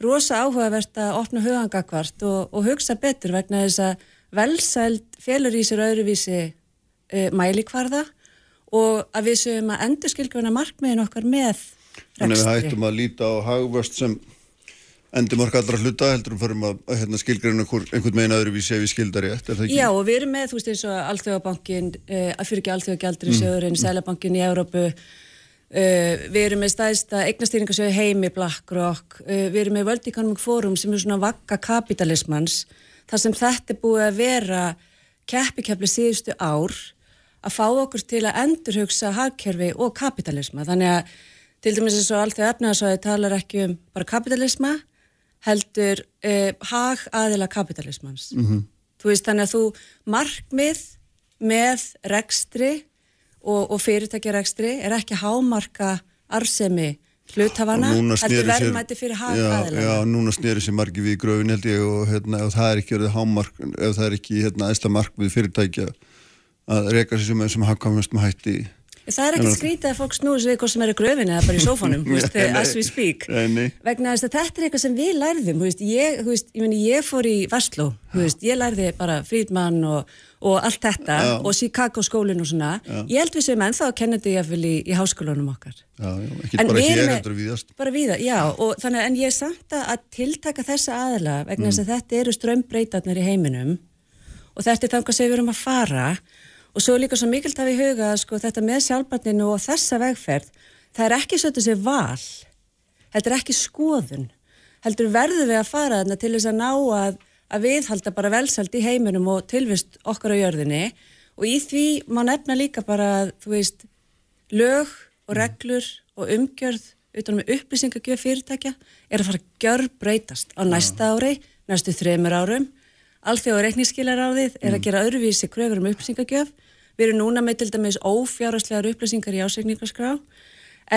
rosa áhugavert að opna hugangakvart og, og hugsa betur vegna þess að velsæld félur í sér öðruvísi uh, mælikvarða og að við séum að endur skilgjörna markmiðin okkar með rekstri. Þannig að við hættum að líta á hagvöst sem endur marka allra hluta heldur um fyrir að, hérna, skilgjörna einhvern megin öðruvísi ef við skildar það ekki? Já og við erum með, þú veist eins og Alþjóðabankin, uh, að fyrir ekki Alþjóðagjaldur í sjöðurinn, mm. Sælabankin í Európu Uh, við erum með stæðsta eignastýringasjöðu heimi BlackRock, uh, við erum með World Economic Forum sem er svona vakka kapitalismans þar sem þetta er búið að vera keppikepli síðustu ár að fá okkur til að endurhugsa hagkerfi og kapitalisma þannig að til dæmis eins og allt því efnaðsvæði talar ekki um bara kapitalisma heldur uh, hag aðila kapitalismans mm -hmm. þú veist þannig að þú markmið með rekstri og, og fyrirtækjarækstri er ekki hámarka arsemi hlutafana, þetta er verðmætti fyrir hag aðeins. Já, núna snýri sér margi við gröfin held ég og hérna, ef það er ekki verið hámark, ef það er ekki hérna, æsla mark við fyrirtækja að reyka sér sem, sem hagkvæmum hætti í Það er ekkert skrítið að fólk snúður sig eitthvað sem er í gröfin eða bara í sófanum, as we speak. Vegna þess að þetta er eitthvað sem við lærðum, veist, ég, veist, ég, meni, ég fór í Vestló, veist, ég lærði bara Frídmann og, og allt þetta já. og Chicago skólinn og svona. Já. Ég held við sem ennþá að kenna þetta ég í, í háskólanum okkar. Já, ekki en bara ég heldur viðast. Bara viða, já, og þannig en ég er samt að tiltaka þessa aðla vegna þess mm. að þetta eru strömbreytarnir í heiminum og þetta er þannig að við erum að fara og svo líka svo mikilvægt að við huga sko, þetta með sjálfbarninu og þessa vegferð það er ekki svo þessi val. Þetta er ekki skoðun. Heldur verður við að fara þarna til þess að ná að, að viðhalda bara velsald í heiminum og tilvist okkar á jörðinni. Og í því má nefna líka bara þú veist lög og reglur og umgjörð utan með upplýsingagjöf fyrirtækja er að fara að gjör breytast á næsta ári, næstu þreymur árum. Alþjóða reikningsskilaráðið er að mm. gera öðruvísi kröfur um upplýsingagjöf. Við erum núna með til dæmis ófjárhastlegar upplýsingar í ásveikningarskrá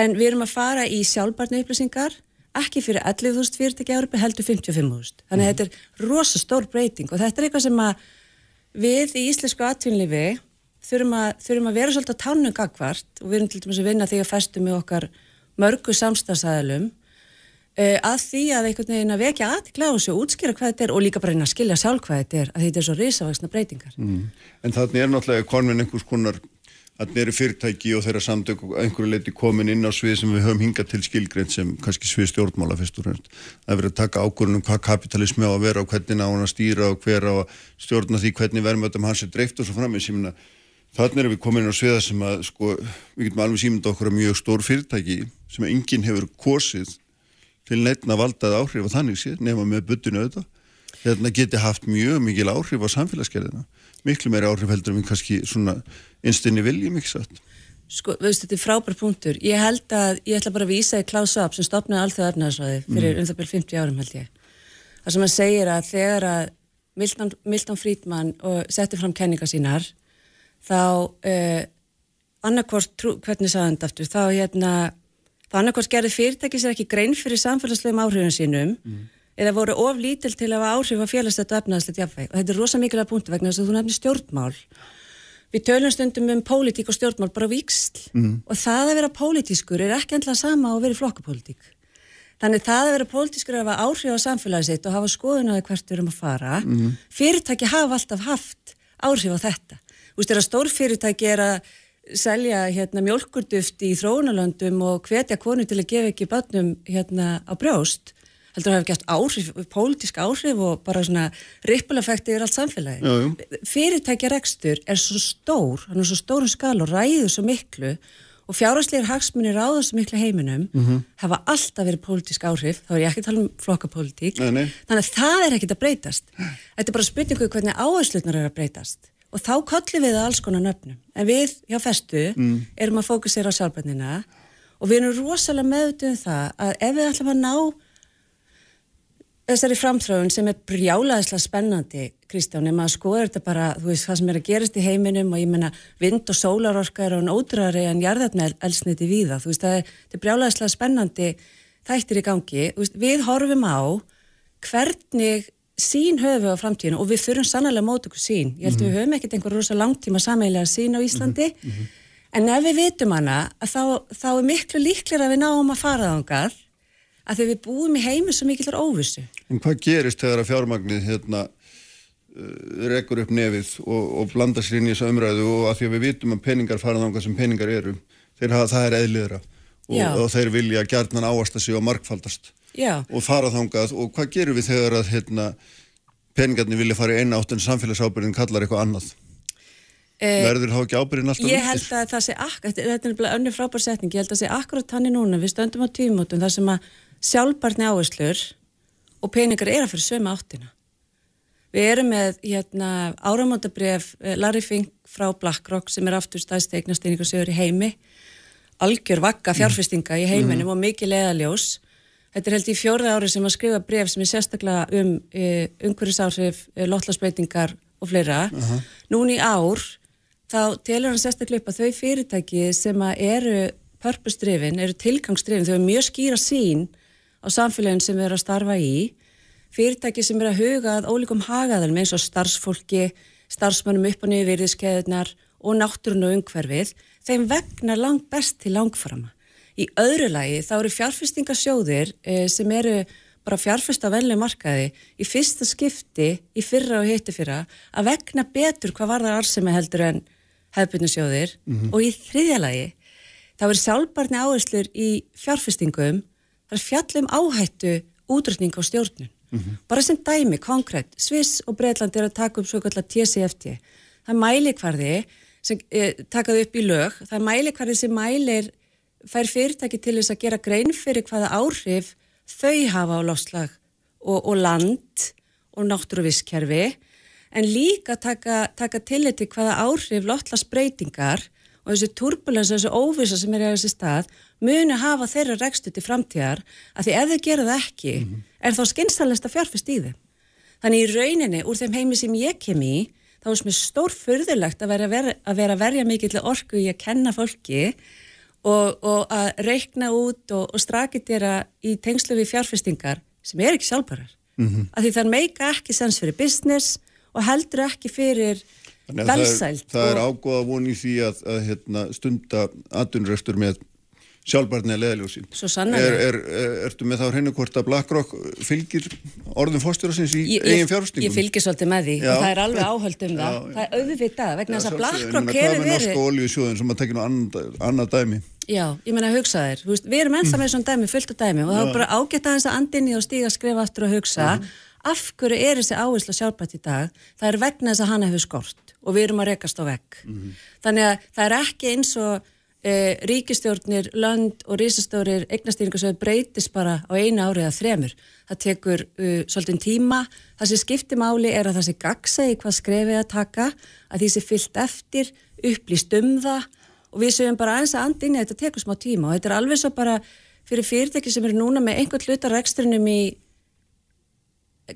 en við erum að fara í sjálfbarnu upplýsingar ekki fyrir 11.000 fyrirtæki ári heldur 55.000. Þannig að mm. þetta er rosa stór breyting og þetta er eitthvað sem að við í íslensku atvinnlifi þurfum að, þurfum að vera svolítið á tánum gagvart og við erum til dæmis að vinna því að festu með okkar mörgu samstagsæðalum Uh, að því að einhvern veginn að vekja aðtikla á þessu útskýra hvað þetta er og líka bara einn að skilja sjálf hvað þetta er að þetta er svo risavaksna breytingar. Mm. En þannig er náttúrulega konvinn einhvers konar að þeirri fyrirtæki og þeirra samtök og einhverju leiti komin inn á svið sem við höfum hingað til skilgreint sem kannski svið stjórnmála fyrst og fremst. Að vera að taka ákvörðunum hvað kapitalismi á að vera og hvernig á hann að stýra og hver á að stjórna því hvernig verðmötum hans er dreift og svo fram Þannig erum við komin á sviða sem að sko, við getum alveg símynda okkur að mjög stór fyrirtæki sem enginn hefur kosið til neittna valdað áhrif á þannig sér nema með byttinu auðvitað. Hérna geti haft mjög mikil áhrif á samfélagsgerðina. Miklu meiri áhrif heldur en kannski svona einstinni viljum ekki satt? Sko, veistu, þetta er frábær punktur. Ég held að, ég ætla bara að vísa í Klaus Saab sem stopnaði allþjóða efnaðarsvæði fyrir mm. um það byrjum 50 árum held ég. Það sem að segir að þegar að Milton, Milton Friedman setti fram kenninga sínar þá eh, annarkvort, hvernig sagði hann aftur, þá hérna Þannig hvort gerði fyrirtæki sér ekki grein fyrir samfélagslegum áhrifin sínum mm. eða voru of lítil til að áhrif á félagslegt og efnaðslegt jafnvæg. Og þetta er rosa mikilvæg punktu vegna þess að þú nefnir stjórnmál. Við tölum stundum um pólitík og stjórnmál bara viksl mm. og það að vera pólitískur er ekki endla sama að vera flokkapólitík. Þannig það að vera pólitískur er að hafa áhrif á samfélagið sitt og hafa skoðun á því hvert við erum að fara. Mm. Fyrirtæki hafa alltaf haft áhrif á þetta. Þú veist, þegar stór fyrirtæki er að selja hérna mjölkurduft í þróunalöndum og hvetja konu til að gefa ekki bannum hérna á brjóst heldur að hefði gæst áhrif, pólitísk áhrif og bara svona rippuleffekti yfir allt samfélagi. Já, Fyrirtækja rekstur er svo stór, hann er svo stórum skal og ræður svo miklu og fjárhásleir hagsmunir á þessu miklu heiminum mm -hmm. hafa alltaf verið pólitísk áhrif, þá er ég ekki að tala um flokkapólitík, þannig að það er ekkit að breytast. Þetta er bara spurningu hvernig áherslutnar er að breytast og þá kollum við alls konar nöfnum. En við hjá festu mm. erum að fókusera á sjálfbænina og við erum rosalega meðutuð um það að ef við ætlum að ná þessari framþráun sem er brjálaðislega spennandi Kristján, ef maður skoður þetta bara þú veist hvað sem er að gerast í heiminum og ég menna vind og sólarorka er á nótrari en jarðarnel elsniti víða. Þú veist það er, er brjálaðislega spennandi þættir í gangi, veist, við horfum á hvernig sín höfu á framtíðinu og við fyrum sannlega mót okkur sín. Ég held að mm -hmm. við höfum ekkert einhver rosa langtíma sameilega sín á Íslandi mm -hmm. en ef við vitum hana þá, þá er miklu líklir að við náum að fara ángar að því við búum í heimi svo mikillar óvissu. En hvað gerist þegar að fjármagnið hérna uh, rekur upp nefið og, og blanda sér inn í þessu umræðu og að því að við vitum að peningar fara ángar sem peningar eru hafa það er eðliðra og, og þeir vilja gerðnan Já. og fara þángað og hvað gerum við þegar að hérna, peningarnir vilja fara í eina átt en samfélagsábyrðin kallar eitthvað annað? Eh, verður þá ekki ábyrðin alltaf ég held að það sé akkurat þetta er önnur frábær setning, ég held að það sé akkurat hann í núna. Við stöndum á tímótum þar sem að sjálfbarni áherslur og peningar er að fyrir söma áttina. Við erum með hérna, áramótabref eh, Larry Fink frá BlackRock sem er aftur staðst eignasteyningar sögur í heimi. Algjör vakka fjárfestinga í heiminum mm. og mikið leðaljós Þetta er held í fjórða ári sem að skrifa bref sem er sérstaklega um e, umhverfisáhrif, e, lotlasbreytingar og fleira. Uh -huh. Nún í ár þá telur hann sérstaklega upp að þau fyrirtæki sem að eru purpose driven, eru tilgangsdrifin, þau eru mjög skýra sín á samfélagin sem við erum að starfa í, fyrirtæki sem eru að huga að ólíkum hagaðalum eins og starfsfólki, starfsmannum upp og niður virðiskeðunar og náttúrun og umhverfið, þeim vegna langt best til langframa. Í öðru lagi þá eru fjárfestingasjóðir eh, sem eru bara fjárfesta á velni markaði í fyrsta skipti í fyrra og hitti fyrra að vegna betur hvað var það arsemi heldur en hefðbyrnusjóðir mm -hmm. og í þriðja lagi þá er sjálfbarni áherslur í fjárfestingum það er fjallum áhættu útrútning á stjórnun mm -hmm. bara sem dæmi, konkrétt, Sviss og Breitland er að taka upp svo kallar TCFT það er mælikvarði sem eh, takaði upp í lög, það er mælikvarði sem mælir fær fyrirtæki til þess að gera grein fyrir hvaða áhrif þau hafa á lofslag og, og land og náttúruvískerfi en líka taka, taka tillit til hvaða áhrif loftlagsbreytingar og þessi turbulens og þessi óvisa sem er í þessi stað muni hafa þeirra rekstu til framtíðar að því ef þau gera það ekki mm -hmm. er þá skynstalesta fjárfyrst í þeim. Þannig í rauninni úr þeim heimi sem ég kem í þá er mér stór fyrðulegt að vera að vera, að vera verja mikill orku í að kenna fólki og, og að reikna út og, og strakitera í tengslu við fjárfyrstingar sem er ekki sjálfbærar. Mm -hmm. Að því það meika ekki sens fyrir business og heldur ekki fyrir velsælt. Það er, er ágóða voni því að, að hérna, stunda aðunræstur með sjálfbarni að leðaljósi. Svo sannlega. Er, er, er, ertu með þá hreinu hvort að BlackRock fylgir orðum fórstjórasins í ég, eigin fjárhustingum? Ég fylgir svolítið með því já. og það er alveg áhöld um það. Já, það er auðvitað vegna þess að BlackRock hefur verið... Hvað með norska olíusjóðin sem að tekja nú annað dæmi? Já, ég menna að hugsa þér. Veist, við erum ennþá með svona dæmi, fullt af dæmi og það er bara ágætt aðeins að andinni og stíga að skrifa aftur og hugsa mm -hmm. af hverju er þessi áherslu sjálfbært í dag? Það er vegna þess að hann hefur skort og við erum að rekast á vegg. Mm -hmm. Þannig að það er ekki eins og eh, ríkistjórnir, land og rísastórir eignastýringasöður breytist bara á eina árið að þremur. Það tekur uh, svolítið tíma. Það sem skiptir máli er að það sé gagsæði hvað skrefið að taka, að því sé fyllt eftir, upplýst um það og við séum bara aðeins að andinni að þetta tekur smá tíma og þetta er alveg svo bara fyrir fyrirtæki sem eru núna með einhvern hlutar ekstrinum í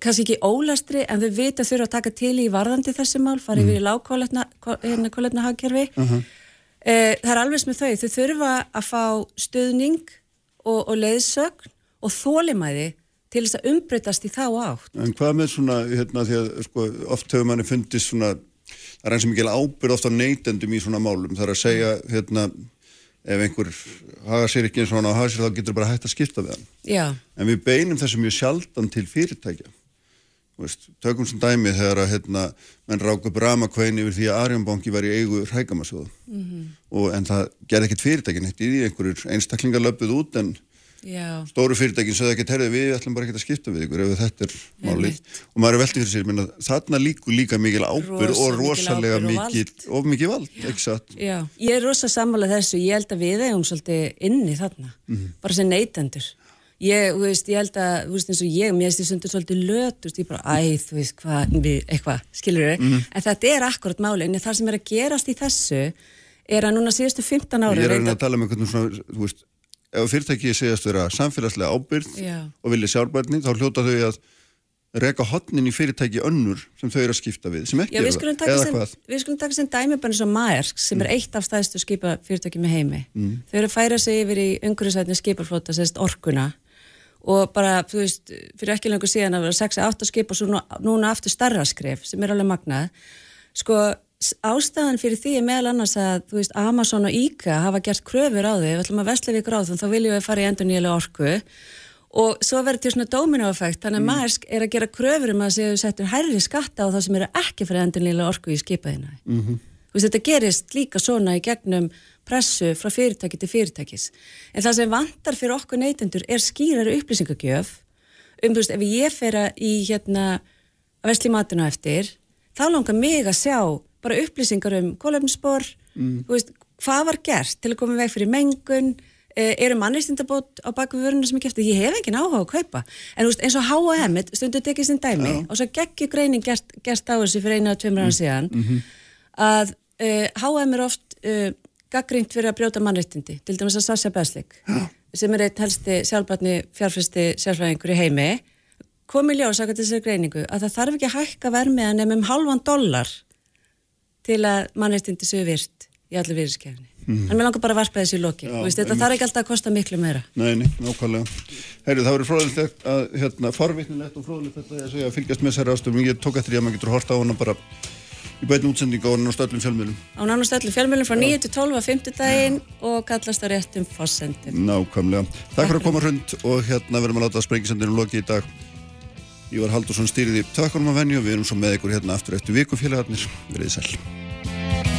kannski ekki ólastri en þau vita þurfa að taka til í varðandi þessi mál, farið við í lágkólefna hérna, hagkerfi uh mhm. -huh. Eh, það er alveg sem þau, þau þurfa að fá stuðning og, og leiðsögn og þólimæði til þess að umbreytast í þá átt. En hvað með svona, hérna, því að sko, oft hefur manni fundist svona, það er eins og mikil ábyrð ofta neytendum í svona málum, það er að segja, hérna, ef einhver hafa sér ekki eins og hann á hafa sér þá getur bara hægt að skipta við hann. Já. En við beinum þessu mjög sjaldan til fyrirtækja. Veist, tökum sem dæmi þegar að hérna, menn rák upp ramakvein yfir því að Arjónbanki var í eigu hrækamarsjóðu mm -hmm. en það gerði ekkert fyrirtækin eitt í því, einhverjur einstaklingar löpuð út en Já. stóru fyrirtækin sögðu ekkert herði við ætlum bara ekki að skipta við ykkur ef þetta er málið. Og maður er veltið fyrir sér, menna, þarna líku líka mikil ábyrg Rosa, og rosalega mikil og mikil vald, ekki satt Ég er rosa sammálað þessu, ég held að við eigum svolítið inni þarna, mm -hmm. bara sem neytendur. Ég, þú veist, ég held að, þú veist, eins og ég, mér ég sundur svolítið löt, þú veist, ég bara, æð, þú veist, hvað, eitthvað, skilur þau, mm -hmm. en þetta er akkurat máli, en það sem er að gerast í þessu er að núna síðustu 15 ára... Ég er að, að tala um einhvern svona, þú veist, ef fyrirtækið segjast vera samfélagslega ábyrð Já. og vilja sjálfbærni, þá hljóta þau að reka hotnin í fyrirtæki önnur sem þau eru að skipta við, sem ekki eru það, eða sem, hvað? Við skulum taka sem dæmi bara eins og Maersk sem mm. er eitt af stæðstu skipa fyrirtæki með heimi. Mm. Þau eru að færa sig yfir í umhverjusvætni skipaflóta, sérst orkuna og bara, þú veist, fyrir ekki lengur síðan að vera 6-8 skip og svo nú, núna aftur starra skref sem er alveg magnað sko, ástæðan fyrir því er meðal annars að, veist, Amazon og ICA hafa gert kröfur á því, við ætlum að vesla við gráðum, þá viljum við fara í endur nýjulega orku og svo verður til svona dominoeffekt, þannig að mm. Maersk er að gera kröfur um að séu settur hærri skatta á það sem eru ekki fyrir endur nýjulega orku í skipaðina mm -hmm. þetta gerist líka svona í gegnum pressu frá fyrirtæki til fyrirtækis. En það sem vantar fyrir okkur neytendur er skýrar upplýsingagjöf um, þú veist, ef ég fer að í hérna að þá langar mig að sjá bara upplýsingar um kólöfnspor, mm. þú veist, hvað var gert til að koma veg fyrir mengun, eh, eru mannistindabót á baku vöruna sem ég kæfti, ég hef engin áhuga að kaupa en veist eins og H&M stundu tekið sinn dæmi ja. og svo geggjur greining gert, gert á þessu fyrir einu að tveimur ára mm. síðan mm -hmm. að uh, H&M er oft uh, gaggrínt fyrir að brjóta mannreittindi, til dæmis að Sasha Beslik sem er eitt helsti sjálfbarni fjárfæsti sjálfræðingur í heimi komi ljós að þessari greiningu að það þarf ekki að hækka vermiðan nefnum halvan dollar til að mannreittindi séu virt í allir virðiskefni mm. en mér langar bara að varpa þessi í loki þetta þarf ekki alltaf að kosta miklu meira. Nei, nei, nákvæmlega. Herri, það verður fróðilegt að, hérna, forvittnilegt og fróðilegt þetta að segja að fylgjast með þessari ástöfum ég tók eftir því að maður getur horta á hana bara í bætinu útsendinga á nánast öllum fjölmjölum á nánast öllum fjölmjölum frá 9 til 12 að 50 daginn og kallast á réttum fossendum Nákvæmlega, takk fyrir að koma hrund og hérna verðum að láta sprengisendinu loki í dag Ívar Haldursson stýriði takkunum að venju. Og við erum svo með ykkur hérna aftur eftir vikufélagarnir. Verið sæl